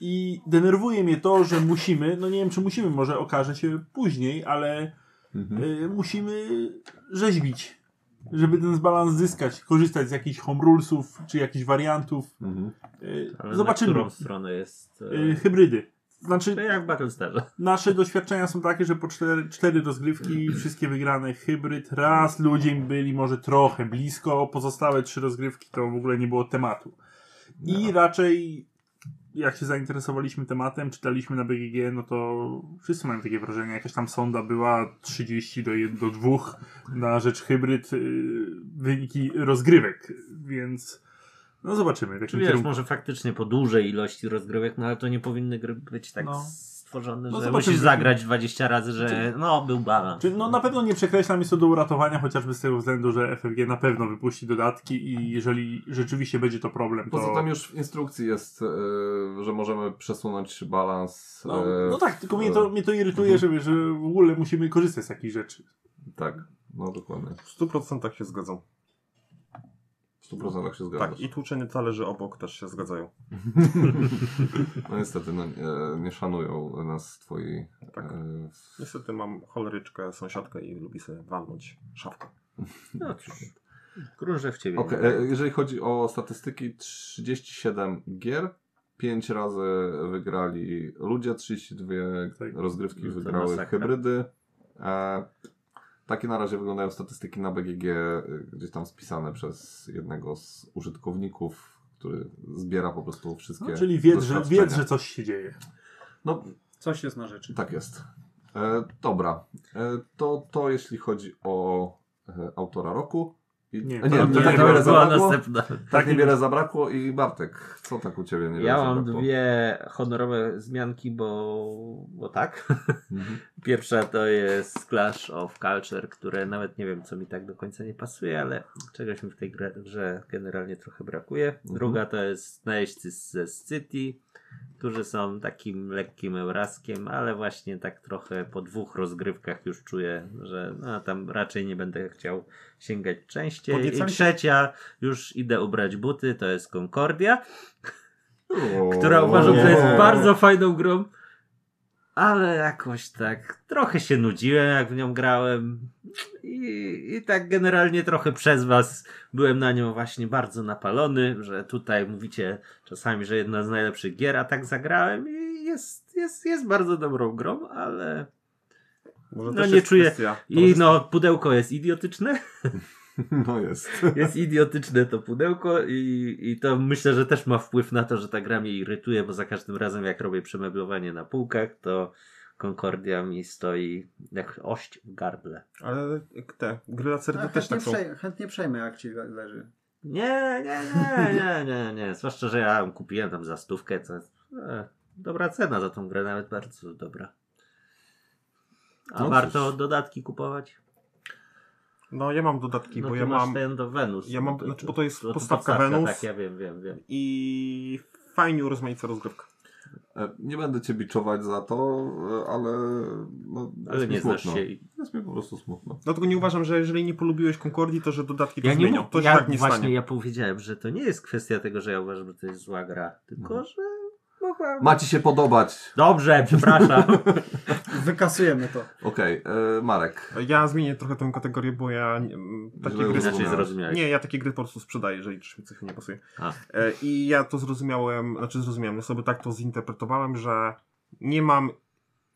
I denerwuje mnie to, że musimy, no nie wiem czy musimy, może okaże się później, ale Mhm. y, musimy rzeźbić, żeby ten balans zyskać, korzystać z jakichś home rulesów, czy jakichś wariantów. Mhm. Y, Ale Zobaczymy. Na którą stronę jest... e, Y, Hybrydy. Znaczy, To jak w Battlestarze. nasze doświadczenia są takie, że po cztery, cztery rozgrywki, [clears throat] wszystkie wygrane hybryd. Raz ludzie byli może trochę blisko, pozostałe trzy rozgrywki to w ogóle nie było tematu. I raczej jak się zainteresowaliśmy tematem, czytaliśmy na BGG, no to wszyscy mają takie wrażenie. Jakaś tam sonda była 30 do, 1, do 2 na rzecz hybryd, yy, wyniki rozgrywek, więc no zobaczymy. W jakim wiesz, kierunku. może faktycznie po dużej ilości rozgrywek, no ale to nie powinny gry być tak No. Stworzone, No że musisz zagrać 20 razy, że no był balans. Czy, no na pewno nie przekreślam, jest to do uratowania, chociażby z tego względu, że FFG na pewno wypuści dodatki i jeżeli rzeczywiście będzie to problem, to... Poza tym już w instrukcji jest, e, że możemy przesunąć balans. No, e, no tak, tylko mnie to, mnie to irytuje, Mhm. że, że w ogóle musimy korzystać z takich rzeczy. Tak, no dokładnie. W 100% się zgadzam. W 100% się zgadzasz. Tak, i tłuczenie talerzy obok też się zgadzają. [laughs] No niestety, no, nie, nie szanują nas twoi... Tak. e, Niestety mam choleryczkę, sąsiadkę i lubi sobie walnąć szafkę. No cóż, Gruże w ciebie. Nie e, jeżeli chodzi o statystyki, 37 gier, 5 razy wygrali ludzie, 32 Tak. rozgrywki No wygrały masakra. hybrydy. E, takie na razie wyglądają statystyki na BGG, e, gdzieś tam spisane przez jednego z użytkowników, który zbiera po prostu wszystkie No, czyli wiedz że, wiedz, że coś się dzieje. No, Coś jest na rzeczy. tak jest. E, dobra, e, to, to jeśli chodzi o e, autora roku. I, Nie, to- nie, to tak nie to niewiele zabrakło. następna. Tak niewiele zabrakło i Bartek, co tak u Ciebie niewiele Ja mam zabrakło? dwie honorowe zmianki, bo, bo tak. Mhm. [laughs] Pierwsza to jest Clash of Culture, które nawet nie wiem, co mi tak do końca nie pasuje, ale czegoś mi w tej grze, grze generalnie trochę brakuje. Druga to jest najeźdźcy ze City, którzy są takim lekkim euraskiem, ale właśnie tak trochę po dwóch rozgrywkach już czuję, że no, tam raczej nie będę chciał sięgać częściej. I Podniecali się- trzecia, już idę ubrać buty, to jest Concordia O, która uważam, że jest bardzo fajną grą, ale jakoś tak trochę się nudziłem, jak w nią grałem i, i tak generalnie trochę przez was byłem na nią właśnie bardzo napalony, że tutaj mówicie czasami, że jedna z najlepszych gier, a tak zagrałem i jest, jest, jest bardzo dobrą grą, ale Może No nie czuję. Kwestia, i no pudełko jest idiotyczne, [laughs] [laughs] No jest. jest idiotyczne to pudełko i, i to myślę, że też ma wpływ na to, że ta gra mnie irytuje, bo za każdym razem jak robię przemeblowanie na półkach, to Concordia mi stoi jak ość w gardle. Ale te gry lacerne Tak, też chętnie, tak są. chętnie przejmę, jak ci le- leży. Nie, nie, nie, nie, nie, nie. Zwłaszcza, że ja ją kupiłem tam za stówkę, to e, dobra cena za tą grę, nawet bardzo dobra. A No warto cóż. dodatki kupować? No ja mam dodatki, No bo ty ja masz mam ten do Venus. ja mam- znaczy, bo to jest to podstawka Venus. Tak, ja wiem, wiem, wiem. i fajnie urozmaica rozgrywka. E, Nie będę Cię biczować za to, e, ale... No, Ale jest mi nie znasz smutno. się. i- Jest mi po prostu smutno. Dlatego nie uważam, że jeżeli nie polubiłeś Concordii, to że dodatki to Ja nie zmienią. To się ja tak nie właśnie stanie. ja powiedziałem, że to nie jest kwestia tego, że ja uważam, że to jest zła gra, tylko Mhm. że mogła... Ma Ci się podobać. Dobrze, przepraszam. [laughs] Wykasujemy to. Okej, e, Marek. Ja zmienię trochę tę kategorię, bo ja nie- takie Źle gry... Inaczej zrozumiałeś. zrozumiałeś. Nie, ja takie gry po prostu sprzedaję, jeżeli coś mi coś nie pasuje. A. E, I ja to zrozumiałem, znaczy zrozumiałem, ja sobie tak to zinterpretowałem, że nie mam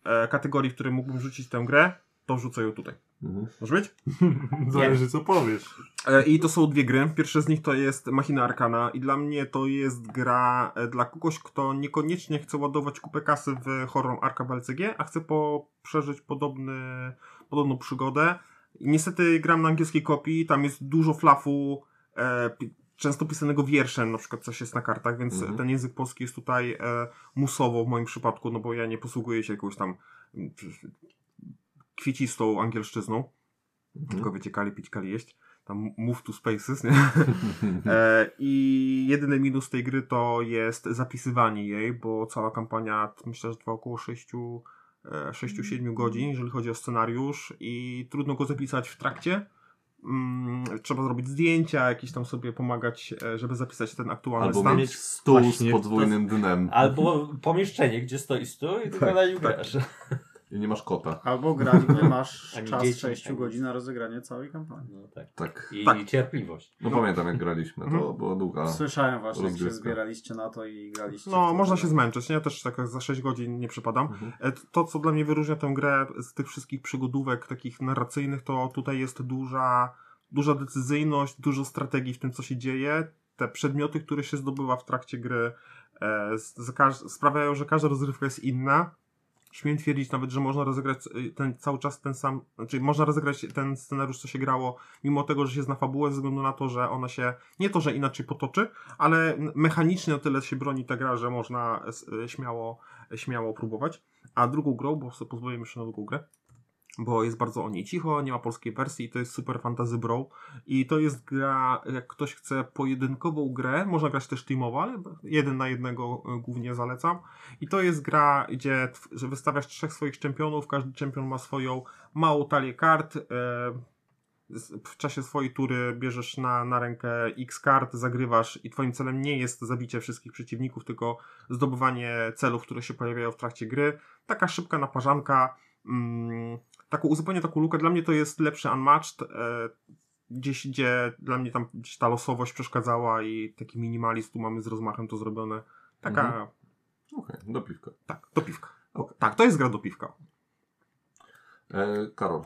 e, kategorii, w której mógłbym rzucić tę grę, to wrzucę ją tutaj. Mhm. Może być? [laughs] Zależy co powiesz. E, I to są dwie gry. Pierwsza z nich to jest Machina Arcana i dla mnie to jest gra e, dla kogoś, kto niekoniecznie chce ładować kupę kasy w horror Arkham LCG, a chce po, przeżyć podobny, podobną przygodę. I niestety gram na angielskiej kopii, tam jest dużo flafu, e, często pisanego wierszem, na przykład coś jest na kartach, więc Mhm. ten język polski jest tutaj e, musowo w moim przypadku, no bo ja nie posługuję się jakąś tam kwiecistą angielszczyzną. Tylko wiecie, kali pić, kali jeść. Tam move to spaces, nie? [laughs] E, I jedyny minus tej gry to jest zapisywanie jej, bo cała kampania myślę, że trwa około 6, 6-7 godzin, jeżeli chodzi o scenariusz i trudno go zapisać w trakcie. Mm, trzeba zrobić zdjęcia, jakieś tam sobie pomagać, e, żeby zapisać ten aktualny Albo stan. mieć stół Właśnie z podwójnym dnem Albo [laughs] pomieszczenie, gdzie stoi stół i tylko na nim grasz. I nie masz kota. Albo grać, gdzie [laughs] masz Ani czas dzieci, 6 ani- godzin na rozegranie całej kampanii. No tak. Tak. I Tak. cierpliwość. No pamiętam jak graliśmy, to Mhm. była długa. Słyszałem właśnie, jak się rozgrywka. zbieraliście na to i graliście. No, można się zmęczyć, nie? Ja też tak za 6 godzin nie przypadam. Mhm. E, To, co dla mnie wyróżnia tę grę z tych wszystkich przygodówek takich narracyjnych, to tutaj jest duża, duża decyzyjność, dużo strategii w tym, co się dzieje. Te przedmioty, które się zdobywa w trakcie gry, e, z- każ- sprawiają, że każda rozgrywka jest inna. Śmiem twierdzić nawet, że można rozegrać y, ten, cały czas ten sam, znaczy można rozegrać ten scenariusz, co się grało, mimo tego, że się zna fabułę, ze względu na to, że ona się, nie to, że inaczej potoczy, ale mechanicznie o tyle się broni ta gra, że można s- y, śmiało, śmiało próbować. A drugą grą, bo sobie pozwolę jeszcze na drugą grę, bo jest bardzo o niej cicho, nie ma polskiej wersji, to jest Super Fantasy Brawl i to jest gra, jak ktoś chce pojedynkową grę, można grać też teamowo, ale jeden na jednego y, głównie zalecam i to jest gra, gdzie że wystawiasz trzech swoich czempionów, każdy czempion ma swoją małą talię kart, e, w czasie swojej tury bierzesz na, na rękę X kart, zagrywasz i twoim celem nie jest zabicie wszystkich przeciwników, tylko zdobywanie celów, które się pojawiają w trakcie gry. Taka szybka naparzanka, mm, taką uzupełnienie taką lukę. Dla mnie to jest lepszy Unmatched, e, gdzieś, gdzie dla mnie tam gdzieś ta losowość przeszkadzała i taki minimalizm tu mamy z rozmachem to zrobione. Taka, Mhm. Okej, do piwka. tak, do piwka. Okej. Tak, to jest gra do piwka. E, Karol.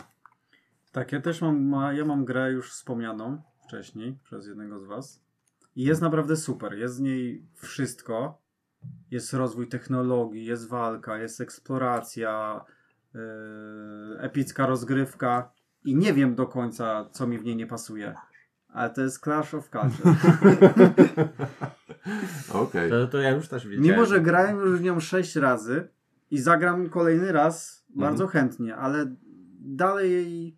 Tak, ja też mam, ma, ja mam grę już wspomnianą wcześniej przez jednego z was. I jest naprawdę super. Jest z niej wszystko. Jest rozwój technologii, jest walka, jest eksploracja, epicka rozgrywka. I nie wiem do końca, co mi w niej nie pasuje. Ale to jest Clash of Culture. [laughs] Okej. To, to ja już też wiedziałem. Mimo, że grałem już w nią sześć razy i zagram kolejny raz bardzo chętnie, ale dalej jej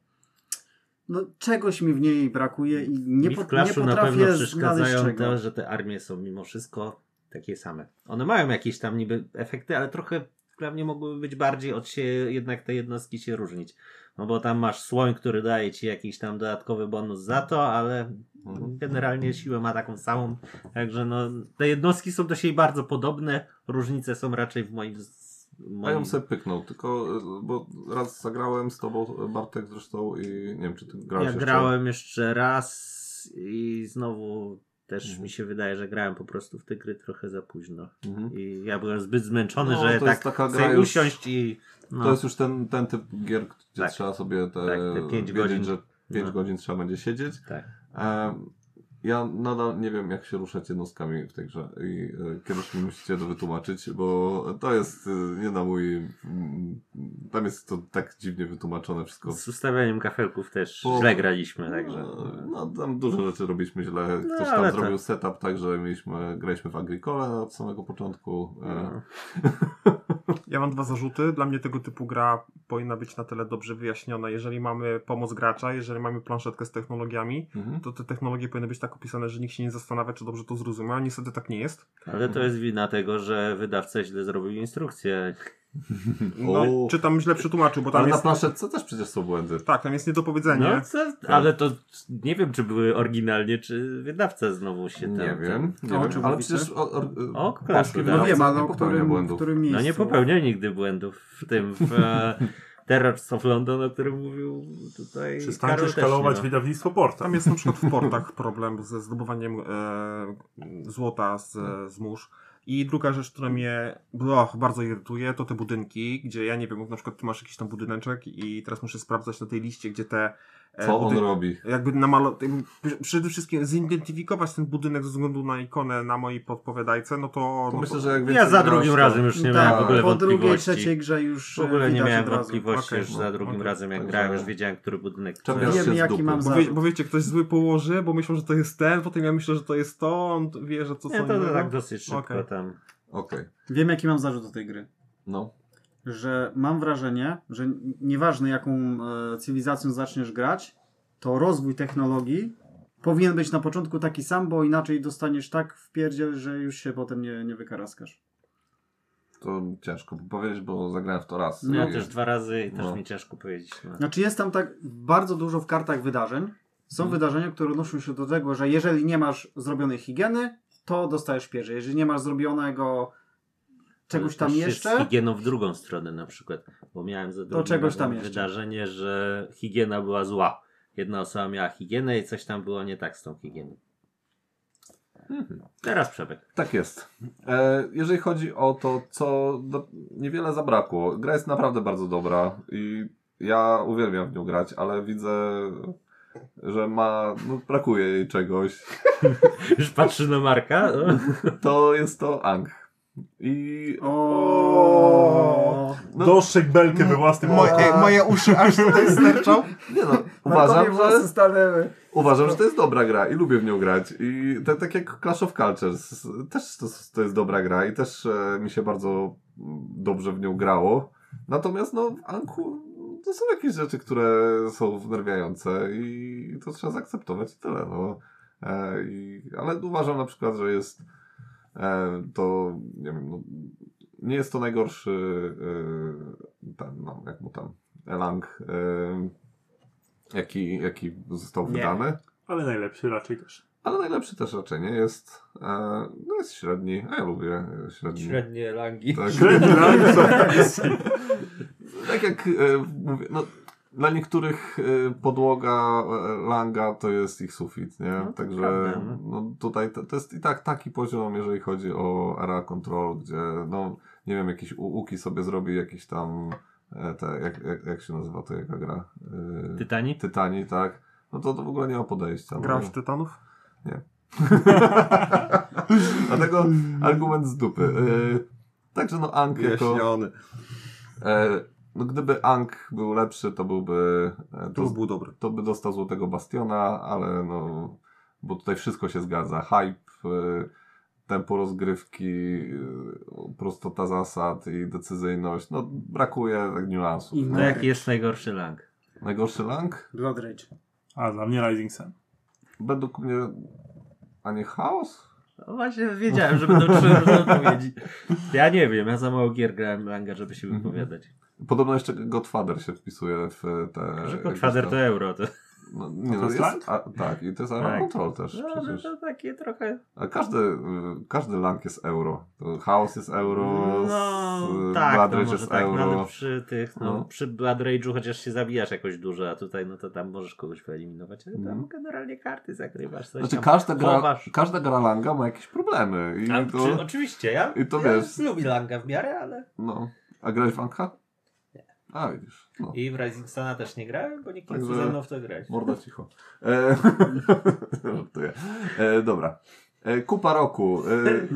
no, czegoś mi w niej brakuje i nie, Mi po, w nie na pewno potrafię znaleźć przeszkadzają czego. to, że te armie są mimo wszystko takie same. One mają jakieś tam niby efekty, ale trochę dla mnie mogłyby być bardziej od się, jednak te jednostki się różnić. No bo tam masz słoń, który daje ci jakiś tam dodatkowy bonus za to, ale Mhm. generalnie siłę ma taką samą. Także no, te jednostki są do siebie bardzo podobne. Różnice są raczej w moim... z- A ja moim... bym sobie pyknął, tylko, bo raz zagrałem z tobą, Bartek zresztą i nie wiem, czy ty grałeś Ja jeszcze? grałem jeszcze raz i znowu też Mhm. mi się wydaje, że grałem po prostu w te gry trochę za późno. Mhm. I ja byłem zbyt zmęczony, No, że tak chcę już- usiąść i... No, To jest już ten, ten typ gier, gdzie Tak. trzeba sobie te, Tak, te pięć wiedzieć, godzin. że 5 No. godzin trzeba będzie siedzieć. tak. E, ja nadal nie wiem, jak się ruszać jednostkami w tej grze i e, kiedyś mi musicie to wytłumaczyć, bo to jest e, nie na mój... mm, Tam jest to tak dziwnie wytłumaczone wszystko. Z ustawianiem kafelków też Po- źle graliśmy, także... No, no, tam dużo rzeczy robiliśmy źle. No, Ktoś tam ale zrobił setup tak, że mieliśmy, graliśmy w Agricole od samego początku. E, No. [laughs] Ja mam dwa zarzuty. Dla mnie tego typu gra powinna być na tyle dobrze wyjaśniona. Jeżeli mamy pomoc gracza, jeżeli mamy planszetkę z technologiami, mhm. to te technologie powinny być tak opisane, że nikt się nie zastanawia, czy dobrze to zrozumiał. A niestety tak nie jest. Ale to jest wina tego, że wydawca źle zrobił instrukcję. No, czy tam źle przetłumaczył, bo tam Ale na jest... planszetce też przecież są błędy. Tak, tam jest niedopowiedzenie. No, co? Ale to nie wiem, czy były oryginalnie, czy wydawca znowu się tam... Nie wiem, nie O wiem, ale przecież o, o, O, No wiem, ale popełnia którym, w błędów. którym miejscu. No nie popełniał nigdy błędów w tym, w e, [laughs] Terrors of London, o którym mówił tutaj Przestańcie Karol szkalować ma. wydawnictwo Porta. Tam jest na przykład w portach [laughs] problem ze zdobywaniem e, złota z, z mórz. I druga rzecz, która mnie och, bardzo irytuje, to te budynki, gdzie ja nie wiem, na przykład ty masz jakiś tam budyneczek i teraz muszę sprawdzać na tej liście, gdzie te Co on robi? jakby namalować, przede wszystkim zidentyfikować ten budynek ze względu na ikonę na mojej podpowiadajce, no to... To no myślę, to, że jak Ja za drugim to- razem już nie Tak, miałem w ogóle po drugiej, trzeciej grze już W ogóle e, nie miałem wątpliwości Okej, już za no, drugim okej. razem, jak Także- grałem, już wiedziałem, który budynek to jest. Wiem, jaki mam bo, wie, bo wiecie, ktoś zły położy, bo myślą, że to jest ten, potem ja myślę, że to jest to, on wie, że to co Nie, to, tak dosyć szybko Okej. tam. Okej, Wiem, jaki mam zarzut do tej gry. no. Że mam wrażenie, że nieważne jaką e, cywilizacją zaczniesz grać, to rozwój technologii powinien być na początku taki sam, bo inaczej dostaniesz tak w pierdziel, że już się potem nie, nie wykaraskasz. To ciężko powiedzieć, bo zagrałem w to raz. No, ja też dwa razy i też No. mi ciężko powiedzieć. No. Znaczy jest tam tak bardzo dużo w kartach wydarzeń. Są Mhm. wydarzenia, które odnoszą się do tego, że jeżeli nie masz zrobionej higieny, to dostajesz pierze. Jeżeli nie masz zrobionego czegoś tam jeszcze, higieną w drugą stronę na przykład, bo miałem za drugim czegoś tam jeszcze. wydarzenie, że higiena była zła. Jedna osoba miała higienę i coś tam było nie tak z tą higieną. Teraz przebieg. Tak jest. E, jeżeli chodzi o to, co do, niewiele zabrakło. Gra jest naprawdę bardzo dobra i ja uwielbiam w nią grać, ale widzę, że ma, no, brakuje jej czegoś. [laughs] Już patrzy na Marka. To jest to Ang. I O, no, Dostrzegł belkę we własnym Moje, oku. moje uszy aż tutaj sterczą. nie no, uważam, że, stanęły. uważam, że to jest dobra gra i lubię w nią grać. I to, tak jak Clash of Cultures, też to, to jest dobra gra i też e, mi się bardzo dobrze w nią grało. Natomiast no, w Anku to są jakieś rzeczy, które są wnerwiające i to trzeba zaakceptować i tyle. No. E, i, ale uważam na przykład, że jest e, to, nie wiem, no, nie jest to najgorszy e, ten, no, jak mu tam, Elang. E, jaki, jaki został Nie. wydany. Ale najlepszy raczej też. Ale najlepszy też raczej nie jest. E, no jest średni, a ja lubię e, średni. Średnie rangi. Tak. Średni rank są [laughs] tak jak e, mówię, no, dla niektórych e, podłoga e, Langa to jest ich sufit, nie? No Także prawda, no. no, tutaj to, to jest i tak taki poziom, jeżeli chodzi o Area Control, gdzie no, nie wiem, jakieś u- uki sobie zrobi jakieś tam e, te, jak, jak, jak się nazywa to jaka gra? E, Tytani? Tytani, tak. No to, to w ogóle nie ma podejścia. no. Grałeś w Tytanów? [laughs] Dlatego argument z dupy. E, także no Ang jako... Wyjaśniony. E, no gdyby Ang był lepszy, to byłby... E, To był dobry. to by dostał Złotego Bastiona, ale no... Bo tutaj wszystko się zgadza. Hype, e, tempo rozgrywki, e, prostota zasad i decyzyjność. No brakuje tak niuansów. I No jaki jest najgorszy lang? Najgorszy Lang? Blood Rage. A, dla mnie Rising Sun. Według mnie... A nie Chaos? No właśnie wiedziałem, że będą trzy różne odpowiedzi. Ja nie wiem, ja za mało gier grałem langa, żeby się Mhm. wypowiadać. Podobno jeszcze Godfather się wpisuje w te... Że Godfather to euro. To... No, nie, to no, jest jest, Lang? a, tak, i to jest Area Tak. Control też No, ale przecież. to takie trochę... A każdy, każdy lang jest euro. To Chaos jest euro, No, z- tak, Blood no Rage może jest tak, no, euro. ale przy tych, no, No. przy Blood Rage'u chociaż się zabijasz jakoś dużo, a tutaj no to tam możesz kogoś wyeliminować, ale tam Mhm. generalnie karty zagrywasz, coś Znaczy każda gra, chowasz. każda gra langa ma jakieś problemy. I A, to, czy, oczywiście, ja, i to ja wiesz. lubię langa w miarę, ale... no. A grałeś w Anka? A widzisz. No. I w Rising Stana też nie grałem, bo nikt nie chce ze mną w to grać. Morda cicho. E, [laughs] żartuję. E, dobra. E, kupa roku.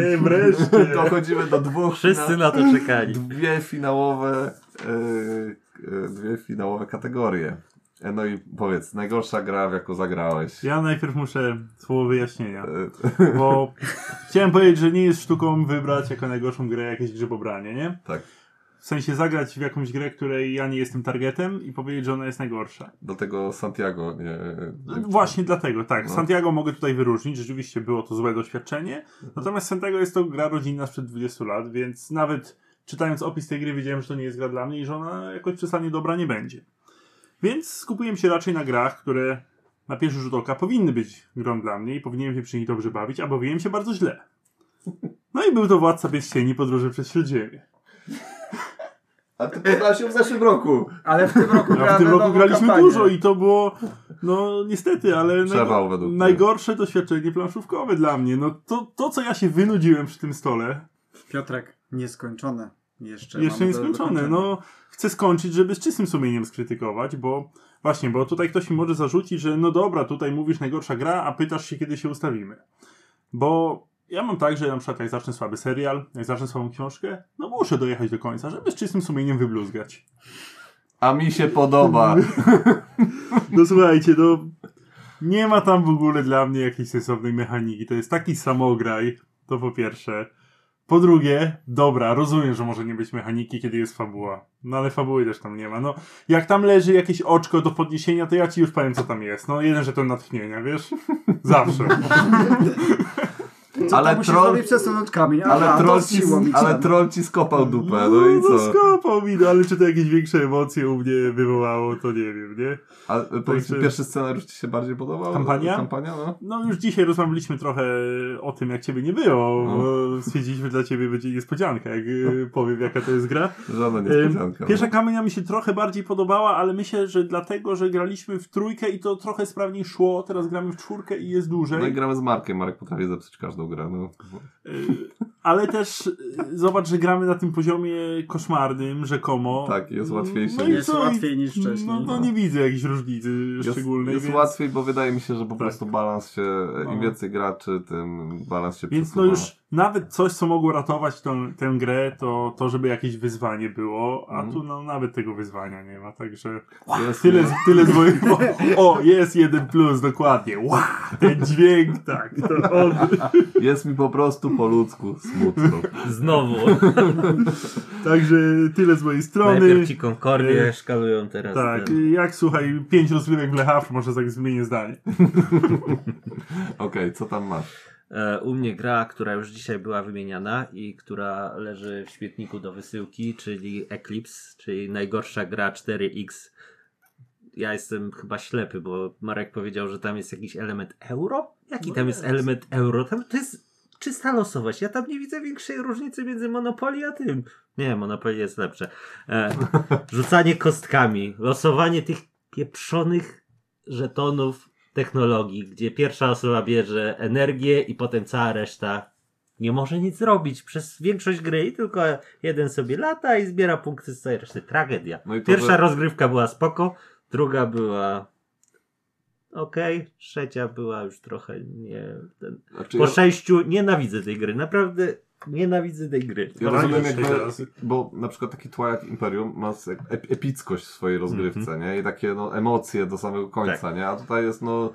E, Ej, wreszcie. dochodzimy do dwóch. Wszyscy na to czekali. Dwie finałowe, e, e, dwie finałowe kategorie. E, no i powiedz, najgorsza gra, w jaką zagrałeś. Ja najpierw muszę słowo wyjaśnienia. E, Bo chciałem powiedzieć, że nie jest sztuką wybrać jako najgorszą grę jakieś grzybobranie, nie? tak. W sensie zagrać w jakąś grę, której ja nie jestem targetem i powiedzieć, że ona jest najgorsza. Dlatego Santiago nie. nie Właśnie dlatego, tak. No. Santiago mogę tutaj wyróżnić. Rzeczywiście było to złe doświadczenie. Natomiast Santiago jest to gra rodzinna sprzed 20 lat, więc nawet czytając opis tej gry wiedziałem, że to nie jest gra dla mnie i że ona jakoś przesadnie dobra nie będzie. Więc skupiłem się raczej na grach, które na pierwszy rzut oka powinny być grą dla mnie i powinienem się przy nich dobrze bawić, a bawiłem się bardzo źle. No i był to Władca Pierścieni Podróży przez Śródziemie. A ty poznałeś ją w zeszłym roku. Ale w tym roku, A w tym roku graliśmy kampanię. dużo i to było, no niestety, ale Przewał według mnie. najgorsze doświadczenie planszówkowe dla mnie. No to, to, co ja się wynudziłem przy tym stole, Piotrek, nieskończone. Jeszcze, jeszcze nieskończone. No, chcę skończyć, żeby z czystym sumieniem skrytykować, bo właśnie, bo tutaj ktoś mi może zarzucić, że no dobra, tutaj mówisz najgorsza gra, a pytasz się, kiedy się ustawimy. Bo ja mam tak, że na przykład jak zacznę słaby serial, jak zacznę słabą książkę, no muszę dojechać do końca, żeby z czystym sumieniem wybluzgać. A mi się podoba. [laughs] No słuchajcie, no nie ma tam w ogóle dla mnie jakiejś sensownej mechaniki. To jest taki samograj, to po pierwsze. Po drugie, dobra, rozumiem, że może nie być mechaniki, kiedy jest fabuła. No ale fabuły też tam nie ma. No, jak tam leży jakieś oczko do podniesienia, to ja ci już powiem, co tam jest. No, jeden, że to natchnienia, wiesz? [laughs] Zawsze. [laughs] Co ale ale musisz troll- kamień? Aha, Ale, troll ci, i ale troll skopał dupę, no i no co? skopał mi, no ale czy to jakieś większe emocje u mnie wywołało, to nie wiem, nie? A y, powiedz, Także- pierwszy scenariusz ci się bardziej podobał? Kampania? Kampania, no. No już dzisiaj rozmawialiśmy trochę o tym, jak ciebie nie było, No. bo stwierdziliśmy, że dla ciebie będzie niespodzianka, jak y, powiem, jaka to jest gra. Żadna niespodzianka. Pierwsza kamienia mi się trochę bardziej podobała, ale myślę, że dlatego, że graliśmy w trójkę i to trochę sprawniej szło, teraz gramy w czwórkę i jest dłużej. No i gramy z Markiem. Marek potrafi zepsuć każdą grę, no. Y, ale też y, zobacz, że gramy na tym poziomie koszmarnym, rzekomo. Tak, jest łatwiejsze No Jest co? łatwiej niż wcześniej. No, no No. nie widzę jakiejś różnicy Jest, szczególnej. jest więc... łatwiej, bo wydaje mi się, że po Tak. prostu balans się, im No. więcej graczy, tym balans się Więc no już nawet coś, co mogło ratować tą, tę grę, to, to żeby jakieś wyzwanie było, a Mhm. tu no, nawet tego wyzwania nie ma, także Jest, tyle, z- tyle z mojego... O, jest jeden plus, dokładnie. Wow, ten dźwięk, tak, to on. [laughs] jest mi po prostu po ludzku smutno. Znowu. [laughs] Także tyle z mojej strony. Najpierw ci Concordię Y, szkalują teraz. Tak, ten. jak słuchaj, pięć rozgrywek w Lechawr, może tak zmienię zdanie. [laughs] Okej, co tam masz? E, U mnie gra, która już dzisiaj była wymieniana i która leży w świetniku do wysyłki, czyli Eclipse, czyli najgorsza gra 4X. ja jestem chyba ślepy, bo Marek powiedział, że tam jest jakiś element euro? Jaki No tam jest jest. element euro? Tam to jest czysta losowość. Ja tam nie widzę większej różnicy między Monopoly a tym. Nie, Monopoly jest lepsze. E, [laughs] rzucanie kostkami, losowanie tych pieprzonych żetonów technologii, gdzie pierwsza osoba bierze energię i potem cała reszta nie może nic zrobić przez większość gry i tylko jeden sobie lata i zbiera punkty z całej reszty. Tragedia. No to, Pierwsza rozgrywka była spoko, druga była okej, trzecia była już trochę nie... Ten... Znaczy, Po ja, sześciu nienawidzę tej gry, naprawdę nienawidzę tej gry. ja rozumiem jakby, teraz- bo na przykład taki Twilight Imperium ma ep- epickość w swojej rozgrywce, Mhm. nie? I takie no, emocje do samego końca, Tak. nie? A tutaj jest no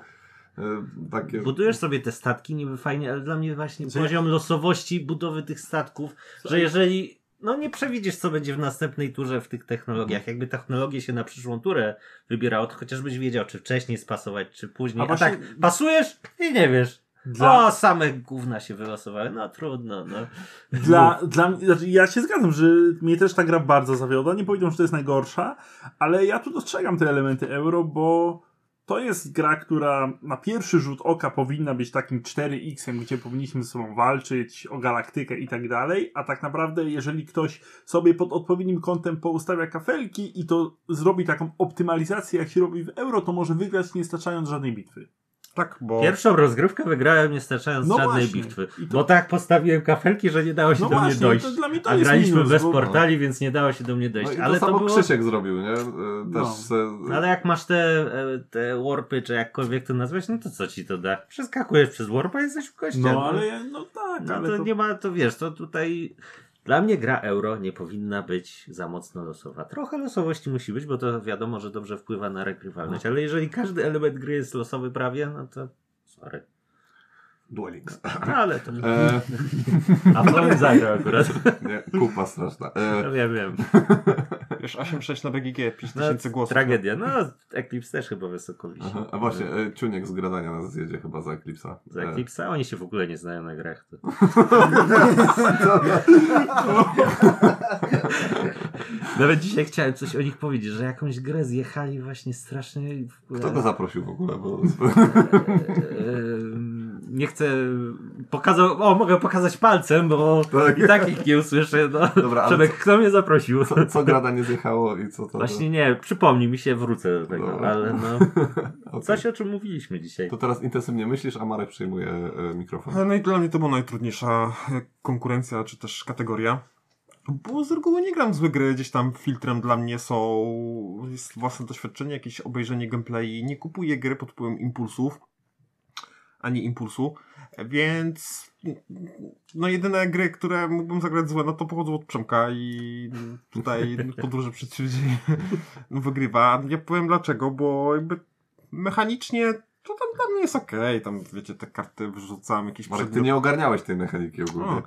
y, takie... Budujesz sobie te statki niby fajnie, ale dla mnie właśnie Że- poziom losowości budowy tych statków, że jeżeli no nie przewidzisz co będzie w następnej turze w tych technologiach, jakby technologie się na przyszłą turę wybierało, to chociażbyś wiedział czy wcześniej spasować, czy później, A a, właśnie- tak pasujesz i nie wiesz. Dla- O, same gówna się wylosowały, no trudno, no. Dla, dla znaczy ja się zgadzam, że mnie też ta gra bardzo zawiodła. Nie powiedziałem, że to jest najgorsza, ale ja tu dostrzegam te elementy euro, bo to jest gra, która na pierwszy rzut oka powinna być takim 4X-em, gdzie powinniśmy ze sobą walczyć o galaktykę i tak dalej, a tak naprawdę jeżeli ktoś sobie pod odpowiednim kątem poustawia kafelki i to zrobi taką optymalizację, jak się robi w euro, to może wygrać nie staczając żadnej bitwy. Tak, bo Pierwszą rozgrywkę wygrałem nie starczając No żadnej właśnie. bitwy. To- Bo tak postawiłem kafelki, że nie dało się No do mnie właśnie, dojść. to dla mnie to A graliśmy minus, bez bo- portali, więc nie dało się do mnie dojść. No i to ale samo było... Krzysiek zrobił, nie? Y, Też No. se, Ale jak masz te, e, te warpy, czy jakkolwiek to nazwać, no to co ci to da? Przeskakujesz przez warpa i jesteś w kościach. No ale, no tak, No ale to... nie ma, to wiesz, to tutaj dla mnie gra euro nie powinna być za mocno losowa. Trochę losowości musi być, bo to wiadomo, że dobrze wpływa na regrywalność, ale jeżeli każdy element gry jest losowy prawie, no to sorry. Duel Links. No ale to... E, [laughs] A to zagrał akurat. nie, kupa straszna. E, No wiem, wiem. wiesz, 8-6 na BGG, 5000 No, głosów. tragedia. No, Eclipse też chyba wysoko wisi. aha, a właśnie, e, Ciuniek z gradania nas zjedzie chyba za Eclipsa. Z Eclipse'a oni się w ogóle nie znają na grach. To... [laughs] Nawet dzisiaj chciałem coś o nich powiedzieć, że jakąś grę zjechali właśnie strasznie. i W ogóle... Kto go zaprosił w ogóle? Bo... [laughs] Nie chcę pokazał, o mogę pokazać palcem, bo Tak. i tak ich nie usłyszę. No. Dobra, ale Przemek, kto mnie zaprosił? Co, co grada nie zjechało i co to? Właśnie nie, przypomnij mi się, wrócę do tego, Dobra. ale no, [laughs] Okej. coś o czym mówiliśmy dzisiaj. To teraz intensywnie myślisz, a Marek przejmuje e, mikrofon. No i dla mnie to była najtrudniejsza e, konkurencja, czy też kategoria. Bo z reguły nie gram w złe gry, gdzieś tam filtrem dla mnie są jest własne doświadczenie, jakieś obejrzenie gameplay. Nie kupuję gry pod wpływem impulsów, ani impulsu, więc no jedyne gry, które mógłbym zagrać złe, no to pochodzą od Przemka i tutaj podróże [laughs] przez Śródziemie [laughs] wygrywa. Ja powiem dlaczego, bo jakby mechanicznie to tam dla mnie jest okej, tam wiecie, te karty wyrzucam, jakieś Marek, ty przedmioty. nie ogarniałeś tej mechaniki ogólnie.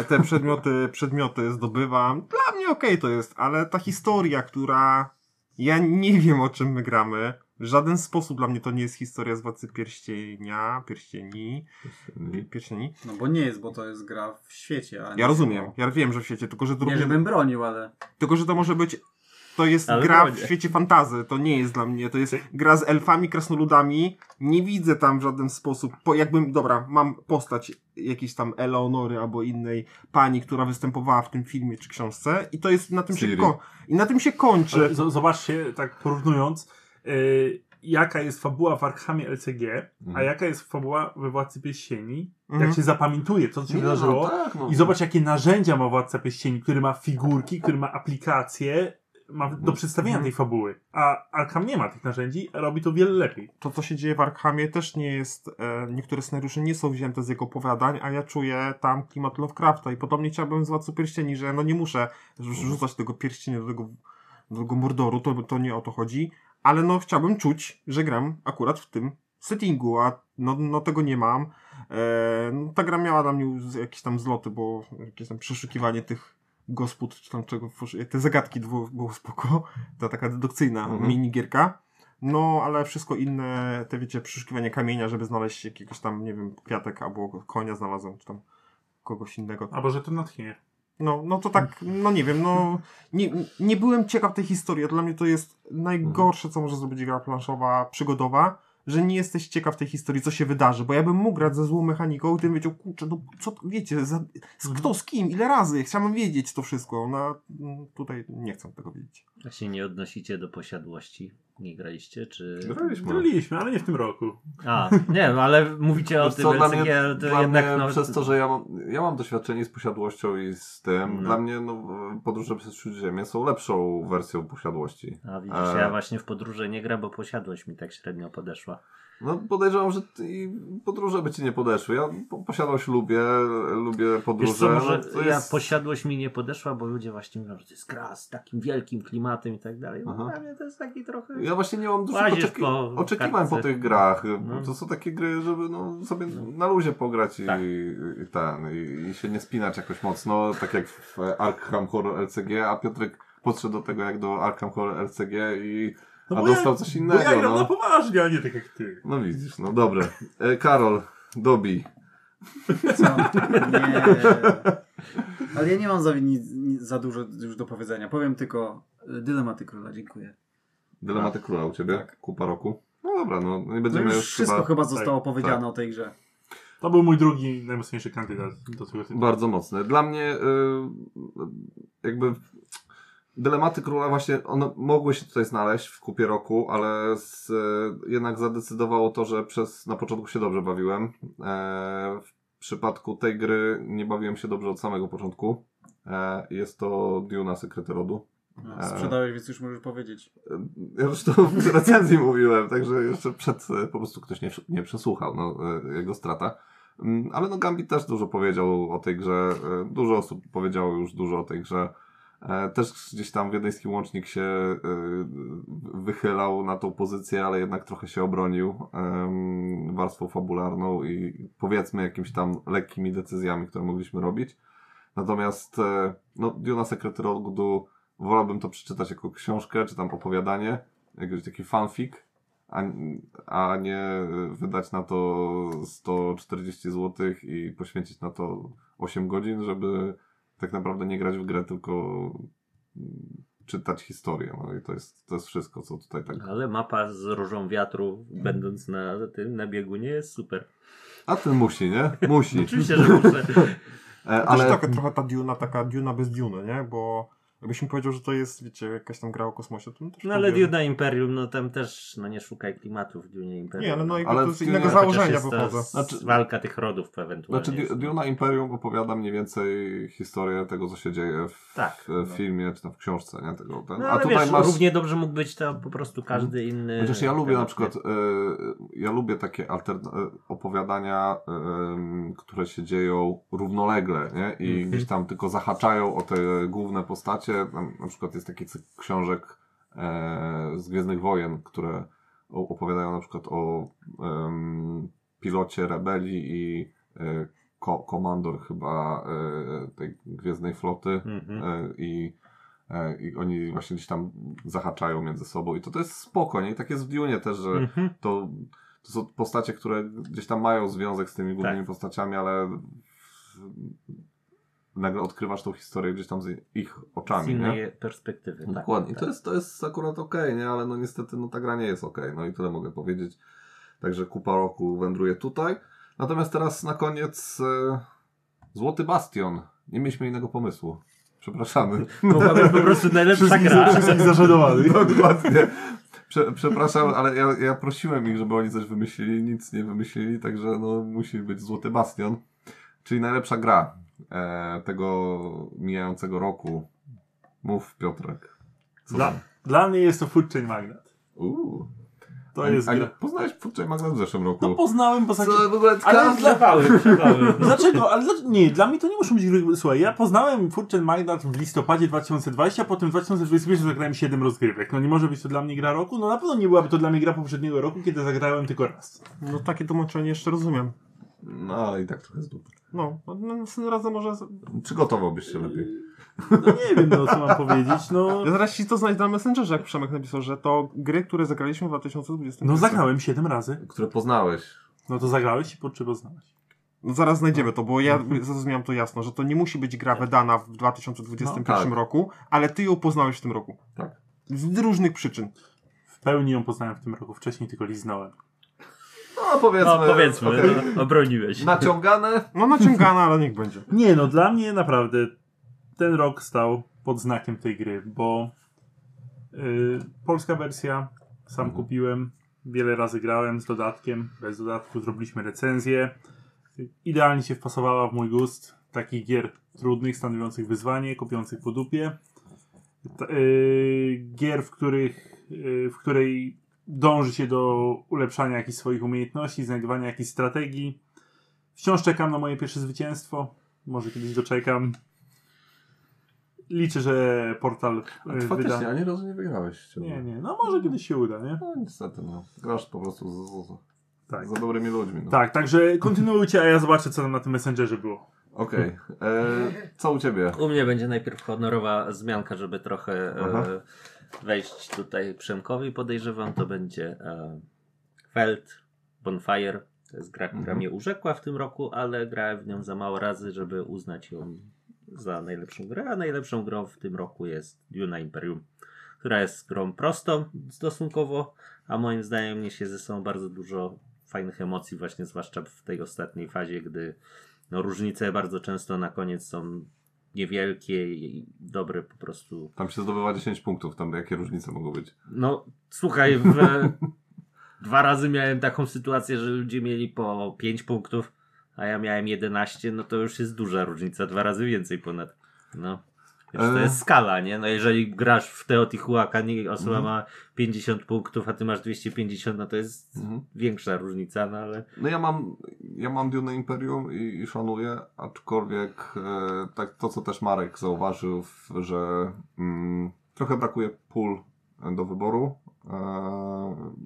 O, te przedmioty, przedmioty zdobywam. Dla mnie okej to jest, ale ta historia, która. Ja nie wiem o czym my gramy. W żaden sposób dla mnie to nie jest historia z Władcy Pierścienia, Pierścieni, Pierścieni. No bo nie jest, bo to jest gra w świecie. Ja rozumiem, ja wiem, że w świecie, tylko że, to Nie, również- żebym bronił, ale... tylko że to może być. To jest Ale gra w świecie fantazy, to nie jest dla mnie. To jest gra z elfami, krasnoludami. Nie widzę tam w żaden sposób. Po, jakbym, dobra, mam postać jakiejś tam Eleonory albo innej pani, która występowała w tym filmie czy książce, i to jest na tym się, Ciri. ko- i na tym się kończy. Z- Zobaczcie, tak porównując, yy, jaka jest fabuła w Arkhamie LCG, a Mhm. jaka jest fabuła we Władcy Pierścieni. Mhm. Jak się zapamiętuje, co się Nie, wydarzyło. no tak, no. I zobacz, jakie narzędzia ma Władca Pierścieni, który ma figurki, który ma aplikacje, ma do przedstawienia Mhm. tej fabuły. A Arkham nie ma tych narzędzi, a robi to wiele lepiej. to, co się dzieje w Arkhamie, też nie jest. E, niektóre scenariusze nie są wzięte z jego opowiadań, a ja czuję tam klimat Lovecrafta i podobnie chciałbym z Władcy Pierścieni, że no nie muszę rzu- rzucać tego pierścienia do tego, do tego Mordoru, to, to nie o to chodzi, ale no chciałbym czuć, że gram akurat w tym settingu, a no, no tego nie mam. E, no, ta gra miała dla mnie jakieś tam zloty, bo jakieś tam przeszukiwanie tych gospod, czy tam czego, te zagadki było, było spoko, ta taka dedukcyjna Mhm. minigierka. No, ale wszystko inne, te wiecie, przeszukiwanie kamienia, żeby znaleźć jakiegoś tam, nie wiem, kwiatek albo konia znalazłem, czy tam kogoś innego. Albo że to natchnienie. No, no to tak, no nie wiem, no nie, nie byłem ciekaw tej historii. Dla mnie to jest najgorsze, co może zrobić gra planszowa, przygodowa, że nie jesteś ciekaw tej historii, co się wydarzy, bo ja bym mógł grać ze złą mechaniką i tym wiedział, kurczę, no co, wiecie, za, z, kto z kim, ile razy, chciałbym wiedzieć to wszystko, no tutaj nie chcę tego wiedzieć. A się nie odnosicie do posiadłości? Nie graliście, czy... Graliśmy. Graliśmy, ale nie w tym roku. A, nie wiem, ale mówicie o tym co, dla mnie, dla jednak mnie no... przez to, że ja mam, ja mam doświadczenie z posiadłością i z tym, No. dla mnie no, podróże przez Śródziemie są lepszą wersją posiadłości. A widzisz, E. ja właśnie w podróże nie gram, bo posiadłość mi tak średnio podeszła. No podejrzewam, że podróże by ci nie podeszły. Ja po- posiadłość lubię, lubię podróże. Wiesz co, może no, to ja jest... posiadłość mi nie podeszła, bo ludzie właśnie mówią, że to jest gra z takim wielkim klimatem i tak dalej. No dla mnie to jest taki trochę... Ja właśnie nie mam Łazisz oczeki- po oczekiwań po tych grach. No. To są takie gry, żeby no, sobie na luzie pograć i, Tak. i, ten, i, i się nie spinać jakoś mocno, tak jak w Arkham Horror LCG, a Piotrek podszedł do tego jak do Arkham Horror LCG i No a bo dostał ja, coś Bo innego. ja gram na no. poważnie, a nie tak jak ty. no widzisz, no dobre. E, Karol, dobij. Co? Nie. Ale ja nie mam za, ni, ni, za dużo już do powiedzenia. Powiem tylko y, dylematy króla, dziękuję. Dylematy Króla u Ciebie, Tak. kupa roku. No dobra, no nie No będziemy już już wszystko chyba... chyba, zostało tak, powiedziane tak. o tej grze. To był mój drugi najmocniejszy kandydat do tego tytułu. Bardzo mocny. Dla mnie y, jakby dylematy króla właśnie one mogły się tutaj znaleźć w kupie roku, ale z, jednak zadecydowało to, że przez na początku się dobrze bawiłem. E, w przypadku tej gry nie bawiłem się dobrze od samego początku. E, jest to Duna Sekrety Rodu. No, E. sprzedałeś, więc już możesz powiedzieć. Ja już to w recenzji [laughs] mówiłem, także jeszcze przed e, po prostu ktoś nie, nie przesłuchał, no, e, jego strata. Mm, Ale no Gambit też dużo powiedział o tej grze, e, dużo osób powiedziało już dużo o tej grze. E, Też gdzieś tam wiedeński łącznik się e, wychylał na tą pozycję, ale jednak trochę się obronił warstwą fabularną i powiedzmy jakimiś tam lekkimi decyzjami, które mogliśmy robić. Natomiast e, no, Duna Sekrety Rodu wolałbym to przeczytać jako książkę, czy tam opowiadanie, jakiś taki fanfic, a, a nie wydać na to 140 zł i poświęcić na to 8 godzin, żeby tak naprawdę nie grać w grę, tylko mm, czytać historię. No i to jest, to jest wszystko, co tutaj tak. Ale mapa z różą wiatru, będąc na tym, na biegunie jest super. A ten musi, nie? Musi. [laughs] Oczywiście, że muszę. E, Ale... ale Też taka, trochę ta Duna, taka Duna bez Duny, nie? Bo jakbyś mi powiedział, że to jest, wiecie, jakaś tam gra o kosmosie, to też No ale powiedział. Duna Imperium, no tam też, no nie szukaj klimatu w Dunie Imperium. Nie, ale no jakby Ale to z innego założenia Chociaż jest to wychodzę. z- Znaczy- walka tych rodów ewentualnie. Znaczy. Di- Duna Imperium opowiada mniej więcej historię tego, co się dzieje w, Tak, w no. filmie, czy tam w książce, nie? Tego, ten. No, A ale tutaj wiesz, masz... równie dobrze mógł być to po prostu każdy inny. Chociaż ja lubię na przykład, e, ja lubię takie alterna- e, opowiadania, em, które się dzieją równolegle, nie? I Mhm. gdzieś tam tylko zahaczają o te główne postacie. Tam, na przykład jest taki cykl książek e, z Gwiezdnych Wojen, które opowiadają na przykład o em, pilocie rebelii i e, ko- komandor chyba e, tej Gwiezdnej Floty Mhm. e, i, e, i oni właśnie gdzieś tam zahaczają między sobą i to, to jest spoko, nie? I tak jest w Dune też, że Mhm. to, to są postacie, które gdzieś tam mają związek z tymi głównymi Tak. postaciami, ale nagle odkrywasz tą historię gdzieś tam z ich Z oczami, nie? innej perspektywy. tak, Dokładnie. I tak. to jest, to jest akurat okej, nie? Ale no niestety no, ta gra nie jest okej. No i tyle mogę powiedzieć. Także kupa roku wędruje tutaj. Natomiast teraz na koniec e, Złoty Bastion. Nie mieliśmy innego pomysłu. Przepraszamy. Mogła być po prostu [laughs] najlepsza gra. wszystkich zażenowany. [laughs] Dokładnie. Prze, przepraszam, ale ja, ja prosiłem ich, żeby oni coś wymyślili, nic nie wymyślili, także no musi być Złoty Bastion. Czyli najlepsza gra tego mijającego roku. Mów Piotrek. Co Dla, tam? dla mnie jest to Chain Magnat. Uuu. To a, jest a gra. poznałeś Foodchain Magnet w zeszłym roku? No poznałem, bo Co w ogóle Ale każda... Przewały, przewały. Dlaczego? Ale dla... nie, dla mnie to nie muszą być gry. Słuchaj, ja poznałem Furchen Magnat w listopadzie 2020, a potem w 2021 zagrałem 7 rozgrywek. No nie może być to dla mnie gra roku? No na pewno nie byłaby to dla mnie gra poprzedniego roku, kiedy zagrałem tylko raz. No takie tłumaczenie jeszcze rozumiem. No ale i tak trochę z dupy. No, no następnym razem może... Przygotowałbyś się lepiej. No nie wiem, no co mam powiedzieć, no... Ja zaraz ci to znajdę na Messengerze, jak Przemek napisał, że to gry, które zagraliśmy w 2020. No zagrałem 7 razy. Które poznałeś. No to zagrałeś i po czy poznałeś? No zaraz znajdziemy to, bo ja [laughs] zrozumiałem to jasno, że to nie musi być gra wydana w 2021 No, tak. roku, ale ty ją poznałeś w tym roku. Tak. Z różnych przyczyn. W pełni ją poznałem w tym roku, wcześniej tylko liznąłem. No powiedzmy. No powiedzmy, okej. no, obroniłeś. Naciągane. No naciągana, ale niech będzie. [laughs] Nie, no dla mnie naprawdę ten rok stał pod znakiem tej gry, bo y, polska wersja sam Mhm. kupiłem, wiele razy grałem z dodatkiem, bez dodatku zrobiliśmy recenzję. Idealnie się wpasowała w mój gust takich gier trudnych, stanowiących wyzwanie, kopiących po dupie. T- y, gier, w których y, w której dąży się do ulepszania jakichś swoich umiejętności, znajdowania jakichś strategii. Wciąż czekam na moje pierwsze zwycięstwo. Może kiedyś doczekam. Liczę, że portal A y, ty faktycznie, wyda. ani razu nie wygrałeś. Nie, nie, no może kiedyś się uda, nie? No niestety, no. Grasz po prostu z, z, Tak. za dobrymi ludźmi. No. Tak, także kontynuujcie, a ja zobaczę, co tam na tym Messengerze było. Okej. E, Co u ciebie? U mnie będzie najpierw honorowa zmianka, żeby trochę Aha. e, wejść tutaj Przemkowi, podejrzewam. To będzie e, Feld Bonfire. To jest gra, która Mhm. mnie urzekła w tym roku, ale grałem w nią za mało razy, żeby uznać ją za najlepszą grę. A najlepszą grą w tym roku jest Duna Imperium, która jest grą prostą stosunkowo, a moim zdaniem niesie ze sobą bardzo dużo fajnych emocji, właśnie zwłaszcza w tej ostatniej fazie, gdy no, różnice bardzo często na koniec są niewielkie i dobre po prostu. Tam się zdobywa 10 punktów, tam jakie różnice mogą być? No, słuchaj, [laughs] w, dwa razy miałem taką sytuację, że ludzie mieli po 5 punktów, a ja miałem 11, no to już jest duża różnica, dwa razy więcej ponad. No. Wiesz, to E. jest skala, nie? No jeżeli grasz w Teotihuacan i osoba Mhm. ma 50 punktów, a ty masz 250, no to jest Mhm. większa różnica, no ale No ja mam, ja mam Dune Imperium i, i szanuję, aczkolwiek e, tak to, co też Marek zauważył, że mm, trochę brakuje pól do wyboru.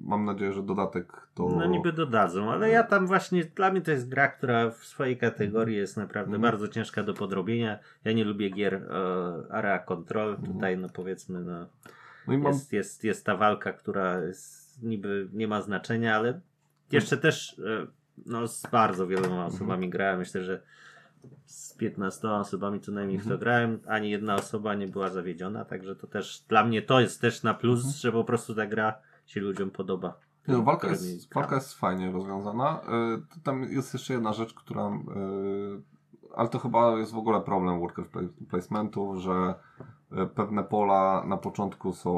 Mam nadzieję, że dodatek to... No niby dodadzą, ale ja tam właśnie, dla mnie to jest gra, która w swojej kategorii jest naprawdę Mhm. bardzo ciężka do podrobienia. Ja nie lubię gier e, Area Control, Mhm. tutaj no powiedzmy no, No mam... jest, jest, jest ta walka, która jest, niby nie ma znaczenia, ale jeszcze też e, no, z bardzo wieloma Mhm. osobami grałem, myślę, że z 15 osobami co najmniej w to Mhm. grałem, ani jedna osoba nie była zawiedziona, także to też dla mnie to jest też na plus, Mhm. że po prostu ta gra się ludziom podoba. Nie, no, walka, jest, walka jest fajnie rozwiązana. Y, tam jest jeszcze jedna rzecz, która. y, ale to chyba jest w ogóle problem worker pla- placementów, że y, pewne pola na początku są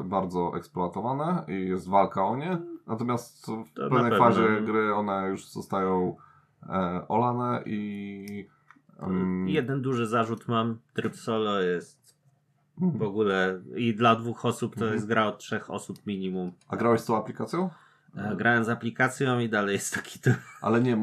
y, bardzo eksploatowane i jest walka o nie. Natomiast w To pewnej fazie gry one już zostają e, olane i. mm, Jeden duży zarzut mam. Tryb solo jest w ogóle i dla dwóch osób to Mhm. jest gra od trzech osób minimum. A grałeś z tą aplikacją? E, Grałem z aplikacją i dalej jest taki tryb. Ale nie,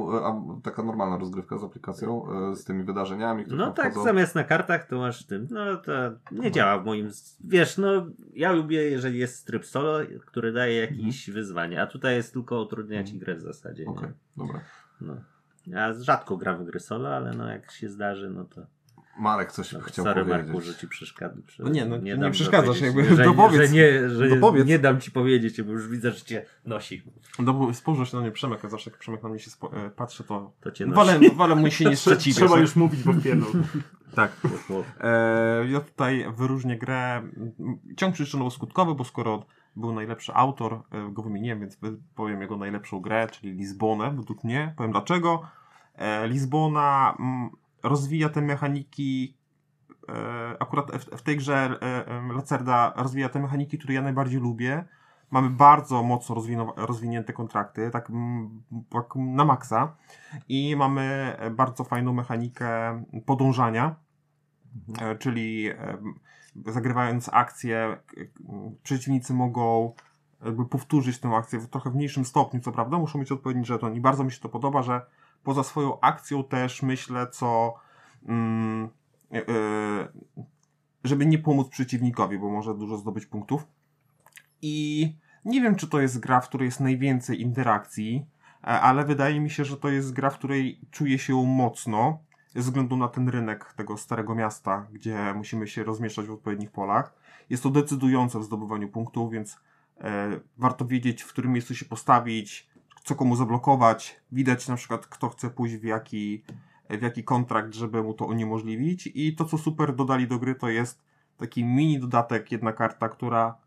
taka normalna rozgrywka z aplikacją, e, z tymi wydarzeniami, które No tak, wchodzą. zamiast na kartach to masz tym. No to nie działa w moim. Wiesz, no ja lubię, jeżeli jest tryb solo, który daje jakieś wyzwanie, a tutaj jest tylko utrudnia ci grę w zasadzie. Mhm. Okej, Nie? dobra. No. Ja rzadko gram w gry solo, ale no jak się zdarzy, no to. Marek coś No, chciał sorry powiedzieć. Marku, że ci przeszkadza. No nie, no, nie dam przeszkadzasz, jakby że, dopowiedz. że, nie, że Dopowiedz. nie dam ci powiedzieć, bo już widzę, że cię nosi. No, spojrzał się na mnie Przemek, a zawsze jak Przemek na mnie się spo, e, patrzy, to To cię nosi. wolę, wolę mu się nie [laughs] sprzeciwiać. Trzeba już mówić, bo wpierdol. [laughs] Tak. E, ja tutaj wyróżnię grę ciąg przyczynowo-skutkowy, bo skoro był najlepszy autor, e, go wymieniłem, więc powiem jego najlepszą grę, czyli Lizbonę, według mnie. Powiem dlaczego. E, Lizbona mm, rozwija te mechaniki, e, akurat w, tej grze Lacerda rozwija te mechaniki, które ja najbardziej lubię. Mamy bardzo mocno rozwinięte kontrakty, tak, tak na maksa. I mamy bardzo fajną mechanikę podążania. E, czyli e, zagrywając akcję, przeciwnicy mogą jakby powtórzyć tę akcję w trochę mniejszym stopniu, co prawda, muszą mieć odpowiedni żeton i bardzo mi się to podoba, że poza swoją akcją też myślę, co mm, e, żeby nie pomóc przeciwnikowi, bo może dużo zdobyć punktów. I nie wiem, czy to jest gra, w której jest najwięcej interakcji, ale wydaje mi się, że to jest gra, w której czuję się mocno, ze względu na ten rynek tego starego miasta, gdzie musimy się rozmieszczać w odpowiednich polach. Jest to decydujące w zdobywaniu punktów, więc e, warto wiedzieć, w którym miejscu się postawić, co komu zablokować, widać na przykład kto chce pójść w jaki, w jaki kontrakt, żeby mu to uniemożliwić i to co super dodali do gry to jest taki mini dodatek, jedna karta, która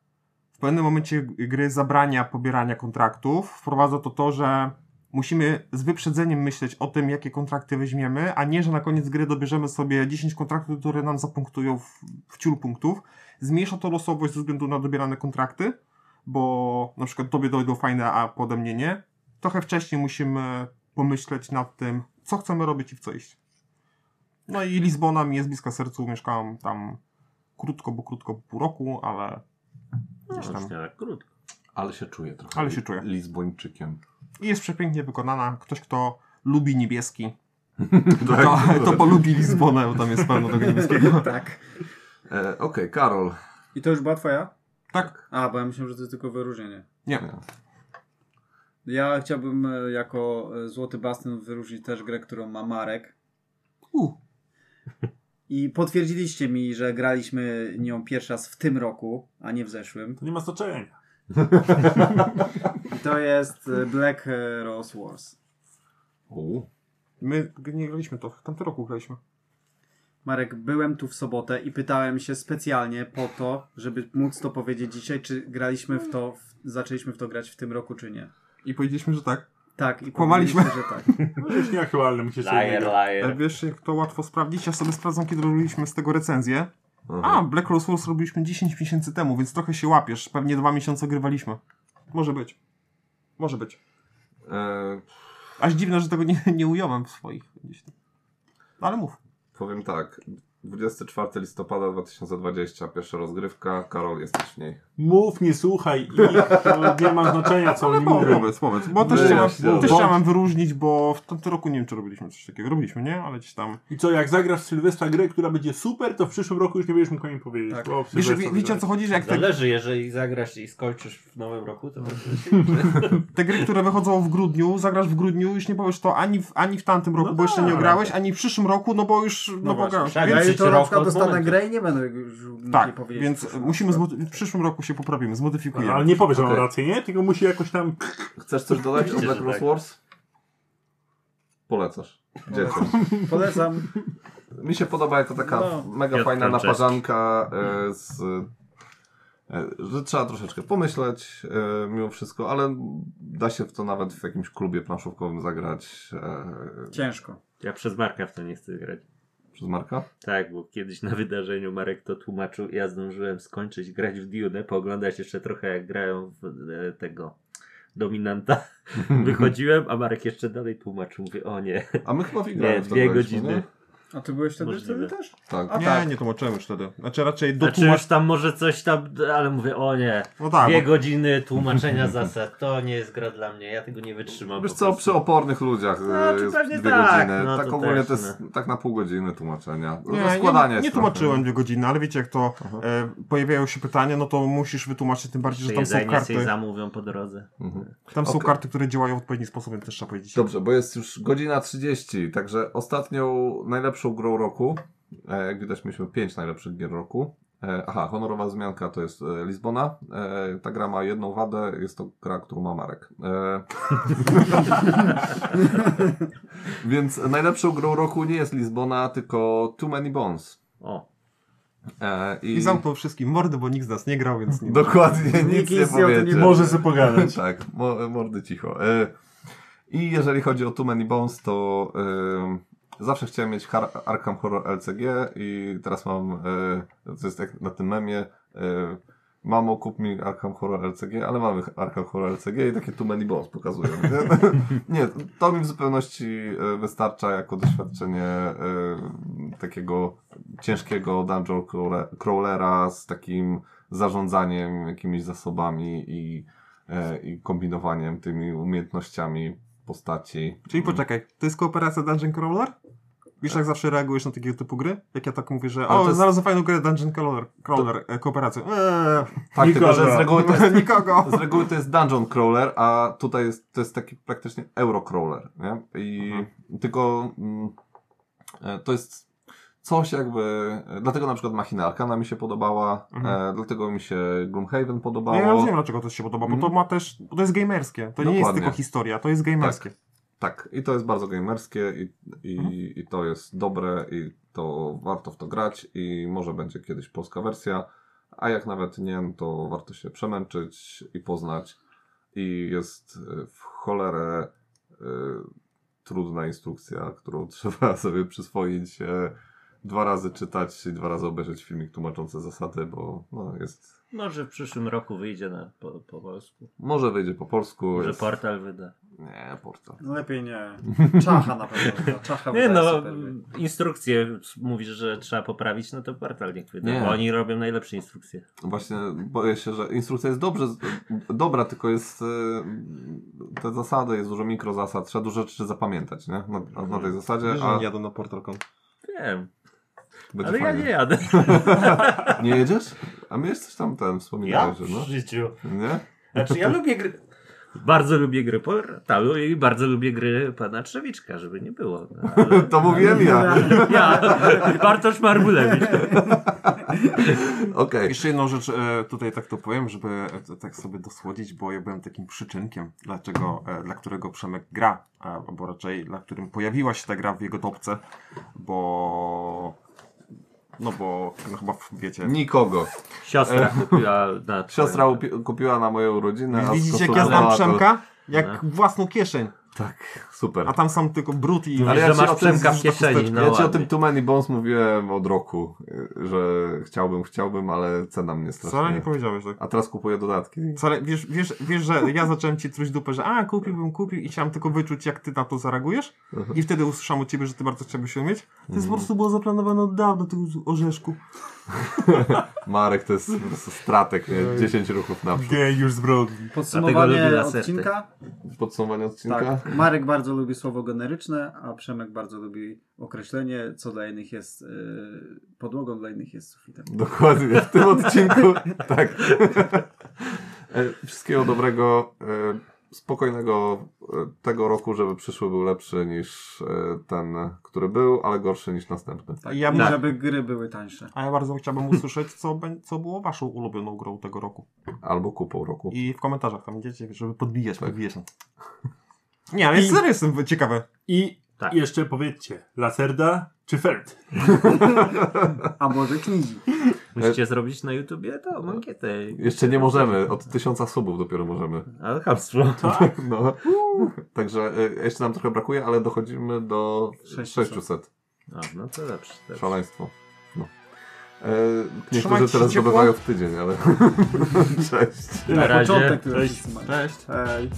w pewnym momencie gry zabrania pobierania kontraktów. Wprowadza to to, że musimy z wyprzedzeniem myśleć o tym, jakie kontrakty weźmiemy, a nie, że na koniec gry dobierzemy sobie 10 kontraktów, które nam zapunktują w, w ciul punktów. Zmniejsza to losowość ze względu na dobierane kontrakty, bo na przykład tobie dojdą fajne, a pode mnie nie. Trochę wcześniej musimy pomyśleć nad tym, co chcemy robić i w co iść. No i Lizbona mi jest bliska sercu, mieszkałam tam krótko, bo krótko pół roku, ale No, tam. nie tak krótko. Ale się czuję trochę. Ale się czuję. Lizbończykiem. I jest przepięknie wykonana. Ktoś, kto lubi niebieski, [laughs] Tak. to, to polubi Lizbonę, bo tam jest pełno tego niebieskiego. [laughs] Tak. E, Okej, Karol. I to już była twoja? Tak? A, bo ja myślałem, że to jest tylko wyróżnienie. Nie. Ja chciałbym e, jako e, Złoty Bastion wyróżnić też grę, którą ma Marek. U. I potwierdziliście mi, że graliśmy nią pierwszy raz w tym roku, a nie w zeszłym. To nie ma znaczenia. I to jest e, Black Rose Wars. U. My nie graliśmy to, w tamtym roku graliśmy. Marek, byłem tu w sobotę i pytałem się specjalnie po to, żeby móc to powiedzieć dzisiaj, czy graliśmy w to, w, zaczęliśmy w to grać w tym roku, czy nie. I powiedzieliśmy, że tak. Tak, i Kłamaliśmy. że tak. [laughs] No już nieaktualne, musisz Liar. Ale liar. wiesz, jak to łatwo sprawdzić? Ja sobie sprawdzam, kiedy robiliśmy z tego recenzję. Aha. A, Black Rose Wars robiliśmy 10 miesięcy temu, więc trochę się łapiesz. Pewnie dwa miesiące grywaliśmy. Może być. Może być. E, Aż dziwne, że tego nie, nie ująłem w swoich gdzieś tam. No, ale mów. powiem tak. 24 listopada 2020, pierwsza rozgrywka. Karol, jesteś w niej. Mów, nie słuchaj i to nie ma znaczenia, co oni No, mówią. powiedz, powiedz. Bo też, Nie, chciałem, no, też bo- chciałem wyróżnić, bo w tamtym roku nie wiem, czy robiliśmy coś takiego. Robiliśmy, nie? Ale gdzieś tam. I co, jak zagrasz w Sylwestra grę, która będzie super, to w przyszłym roku już nie będziesz mógł o nim powiedzieć. Tak. bo w Wiesz, wie, wiecie o co chodzi? Że jak te, Zależy, jeżeli zagrasz i skończysz w nowym roku, to [laughs] te gry, które wychodzą w grudniu, zagrasz w grudniu, już nie powiesz to ani w, ani w tamtym roku, No bo jeszcze nie tak. grałeś, ani w przyszłym roku, no bo już, no, bo właśnie. grałeś. Tak, Na rok przykład od dostanę grę i nie będę już Tak, powiedzieć. więc w przyszłym musimy w przyszłym roku się poprawimy, zmodyfikujemy. Ale nie powiesz, że mam Okej. rację, nie? Tylko musi jakoś tam... Chcesz coś dodać o Black Rose tak. Wars? Polecasz. Dzieciom. Polecam. Mi się podoba jako taka No. mega Piotr fajna Franceski. naparzanka e, z... E, że trzeba troszeczkę pomyśleć e, mimo wszystko, ale da się w to nawet w jakimś klubie planszówkowym zagrać e, Ciężko. ja przez Marka w to nie chcę grać. Przez Marka. Tak, bo kiedyś na wydarzeniu Marek to tłumaczył ja zdążyłem skończyć grać w Dune, pooglądać jeszcze trochę jak grają w e, tego dominanta. [laughs] Wychodziłem, a Marek jeszcze dalej tłumaczył. Mówię, o nie. A my chyba w Nie, dwie godziny. nie? A ty byłeś wtedy, wtedy też? Tak. A nie, tak. nie tłumaczyłem już wtedy. Znaczy raczej Znaczy dotłumacz... już tam może coś tam, ale mówię, o nie. No tak, Dwie bo- godziny tłumaczenia zasad, to nie jest gra dla mnie, ja tego nie wytrzymam. Wiesz co, przy opornych ludziach e, No, czy jest pewnie dwie tak, godziny. no tak to ogólnie też, to jest tak na pół godziny tłumaczenia. Nie, nie, Rozkładanie nie, nie tłumaczyłem dwie godziny, ale wiecie jak to e, pojawiają się pytania, no to musisz wytłumaczyć, tym bardziej, że tam są karty. sobie zamówią po drodze. Mhm. Tam są karty, które działają w odpowiedni sposób, więc też trzeba powiedzieć. Dobrze, bo jest już godzina 30, także ostatnią najlepszą grą roku, e, jak widać mieliśmy 5 najlepszych gier roku. E, aha, honorowa zmianka to jest e, Lizbona. E, ta gra ma jedną wadę, jest to gra, którą ma Marek. E, [laughs] więc najlepszą grą roku nie jest Lizbona, tylko Too Many Bones. O, E, I zamknął wszystkim mordy, bo nikt z nas nie grał, więc nie Dokładnie, nic Nikt nie nie. Może sobie pogadać. [laughs] Tak, mo- mordy cicho. E, I jeżeli chodzi o Too Many Bones, to e, zawsze chciałem mieć Arkham Horror LCG i teraz mam, e, to jest jak na tym memie, e, mamo kup mi Arkham Horror LCG, ale mamy Arkham Horror LCG i takie Too Many Bones pokazują. Nie, [laughs] nie to mi w zupełności e, wystarcza jako doświadczenie takiego ciężkiego dungeon crawle- crawlera z takim zarządzaniem jakimiś zasobami i, i kombinowaniem tymi umiejętnościami postaci. Czyli poczekaj, to jest kooperacja Dungeon Crawler? Wiesz jak zawsze reagujesz na takiego typu gry? Jak ja tak mówię, że. Ale o, to jest- znalazłem fajną grę Dungeon Crawler, crawler e, kooperację. Eee, Tak, tylko że z Nikogo. reguły, to jest, [laughs] nikogo. z reguły to jest dungeon crawler, a tutaj jest, to jest taki praktycznie euro crawler, nie? I tylko mm, e, to jest coś jakby, e, dlatego na przykład Machina Arcana mi się podobała, Mhm. e, dlatego mi się Gloomhaven podobało. Ja rozumiem, dlaczego to się podoba, bo to Mhm. ma też, bo to jest gamerskie. To nie jest Dokładnie. tylko historia, to jest gamerskie. Tak, i to jest bardzo gamerskie i, i, Mhm. i to jest dobre i to warto w to grać i może będzie kiedyś polska wersja, a jak nawet nie, no to warto się przemęczyć i poznać i jest e, w cholerę e, trudna instrukcja, którą [laughs] trzeba sobie przyswoić, e, dwa razy czytać i dwa razy obejrzeć filmik tłumaczący zasady, bo no, jest... Może w przyszłym roku wyjdzie na, po, po polsku. Może wyjdzie po polsku. Może jest... portal wyda. Nie, portal. No lepiej nie. [laughs] Czacha na pewno. wyda. Czacha Nie no, super. instrukcje mówisz, że trzeba poprawić, no to portal niech wyda, Nie. bo oni robią najlepsze instrukcje. Właśnie boję się, że instrukcja jest dobrze, dobra, tylko jest e, te zasady, jest dużo mikrozasad, trzeba dużo rzeczy zapamiętać, nie? Na, na, na tej zasadzie, Wiesz, że a nie jadą na PortalCon. Wiem, będzie ale ja fajnie. nie jadę. [laughs] Nie jedziesz? A my jesteś tam ten, wspominałeś, że no? życiu. Nie? Znaczy ja lubię gry. Bardzo lubię gry portalu i bardzo lubię gry pana Trzewiczka, żeby nie było. No, [laughs] ale... To mówiłem ja. Ja, Bartosz Marbulewicz. [laughs] Okej. Jeszcze jedną rzecz e, tutaj tak to powiem, żeby e, tak sobie dosłodzić, bo ja byłem takim przyczynkiem, dlaczego, e, dla którego Przemek gra, albo raczej dla którym pojawiła się ta gra w jego topce, bo no bo no chyba wiecie. Nikogo. Siostra kupiła na Siostra upi- kupiła na moje urodziny, a Widzicie jak ja znam skonsumowała to- Przemka? Jak No. własną kieszeń. Tak, super. A tam sam tylko brud i... Ale ja że masz o tym Przemka w kieszeni. No ja ci o tym Too Many Bones mówiłem od roku, że chciałbym, chciałbym, ale cena mnie Wcale strasznie... nie powiedziałeś tak. A teraz kupuję dodatki. Wcale, wiesz, wiesz, wiesz, że ja zacząłem ci truć dupę, że a, kupiłbym, kupił i chciałem tylko wyczuć, jak ty na to zareagujesz. Mhm. I wtedy usłyszałem od ciebie, że ty bardzo chciałbyś ją mieć. To jest Mhm. po prostu było zaplanowane od dawna, ty orzeszku. [laughs] Marek to jest stratek, nie? 10 ruchów naprzód. Geniusz zbrodni. Dlatego Podsumowanie odcinka. Podsumowanie odcinka? Tak. Marek bardzo lubi słowo generyczne, a Przemek bardzo lubi określenie, co dla innych jest y, podłogą, dla innych jest sufitem. Dokładnie, w tym odcinku. [laughs] tak. E, Wszystkiego dobrego, e, spokojnego e, tego roku, żeby przyszły był lepszy niż e, ten, który był, ale gorszy niż następny. Tak. Ja I tak. żeby gry były tańsze. A ja bardzo chciałbym usłyszeć, co, co było waszą ulubioną grą tego roku. Albo kupą roku. I w komentarzach tam idziecie, żeby podbijać, Tak. podbijać. [laughs] Nie, ale I- serio jestem ciekawe. I Tak. jeszcze powiedzcie, Lacerda czy Ferd? [laughs] A może knigi. Musicie zrobić na YouTubie to ankietę. Jeszcze nie możemy, od tysiąca subów dopiero możemy. Ale chamstwo. [laughs] No. Także e, jeszcze nam trochę brakuje, ale dochodzimy do 600. 600. A, no to lepsze. lepsze. Szaleństwo. No. E, niektórzy teraz ciepło. zdobywają w tydzień, ale [laughs] cześć. Na razie. Początek, Cześć. Cześć. Hej.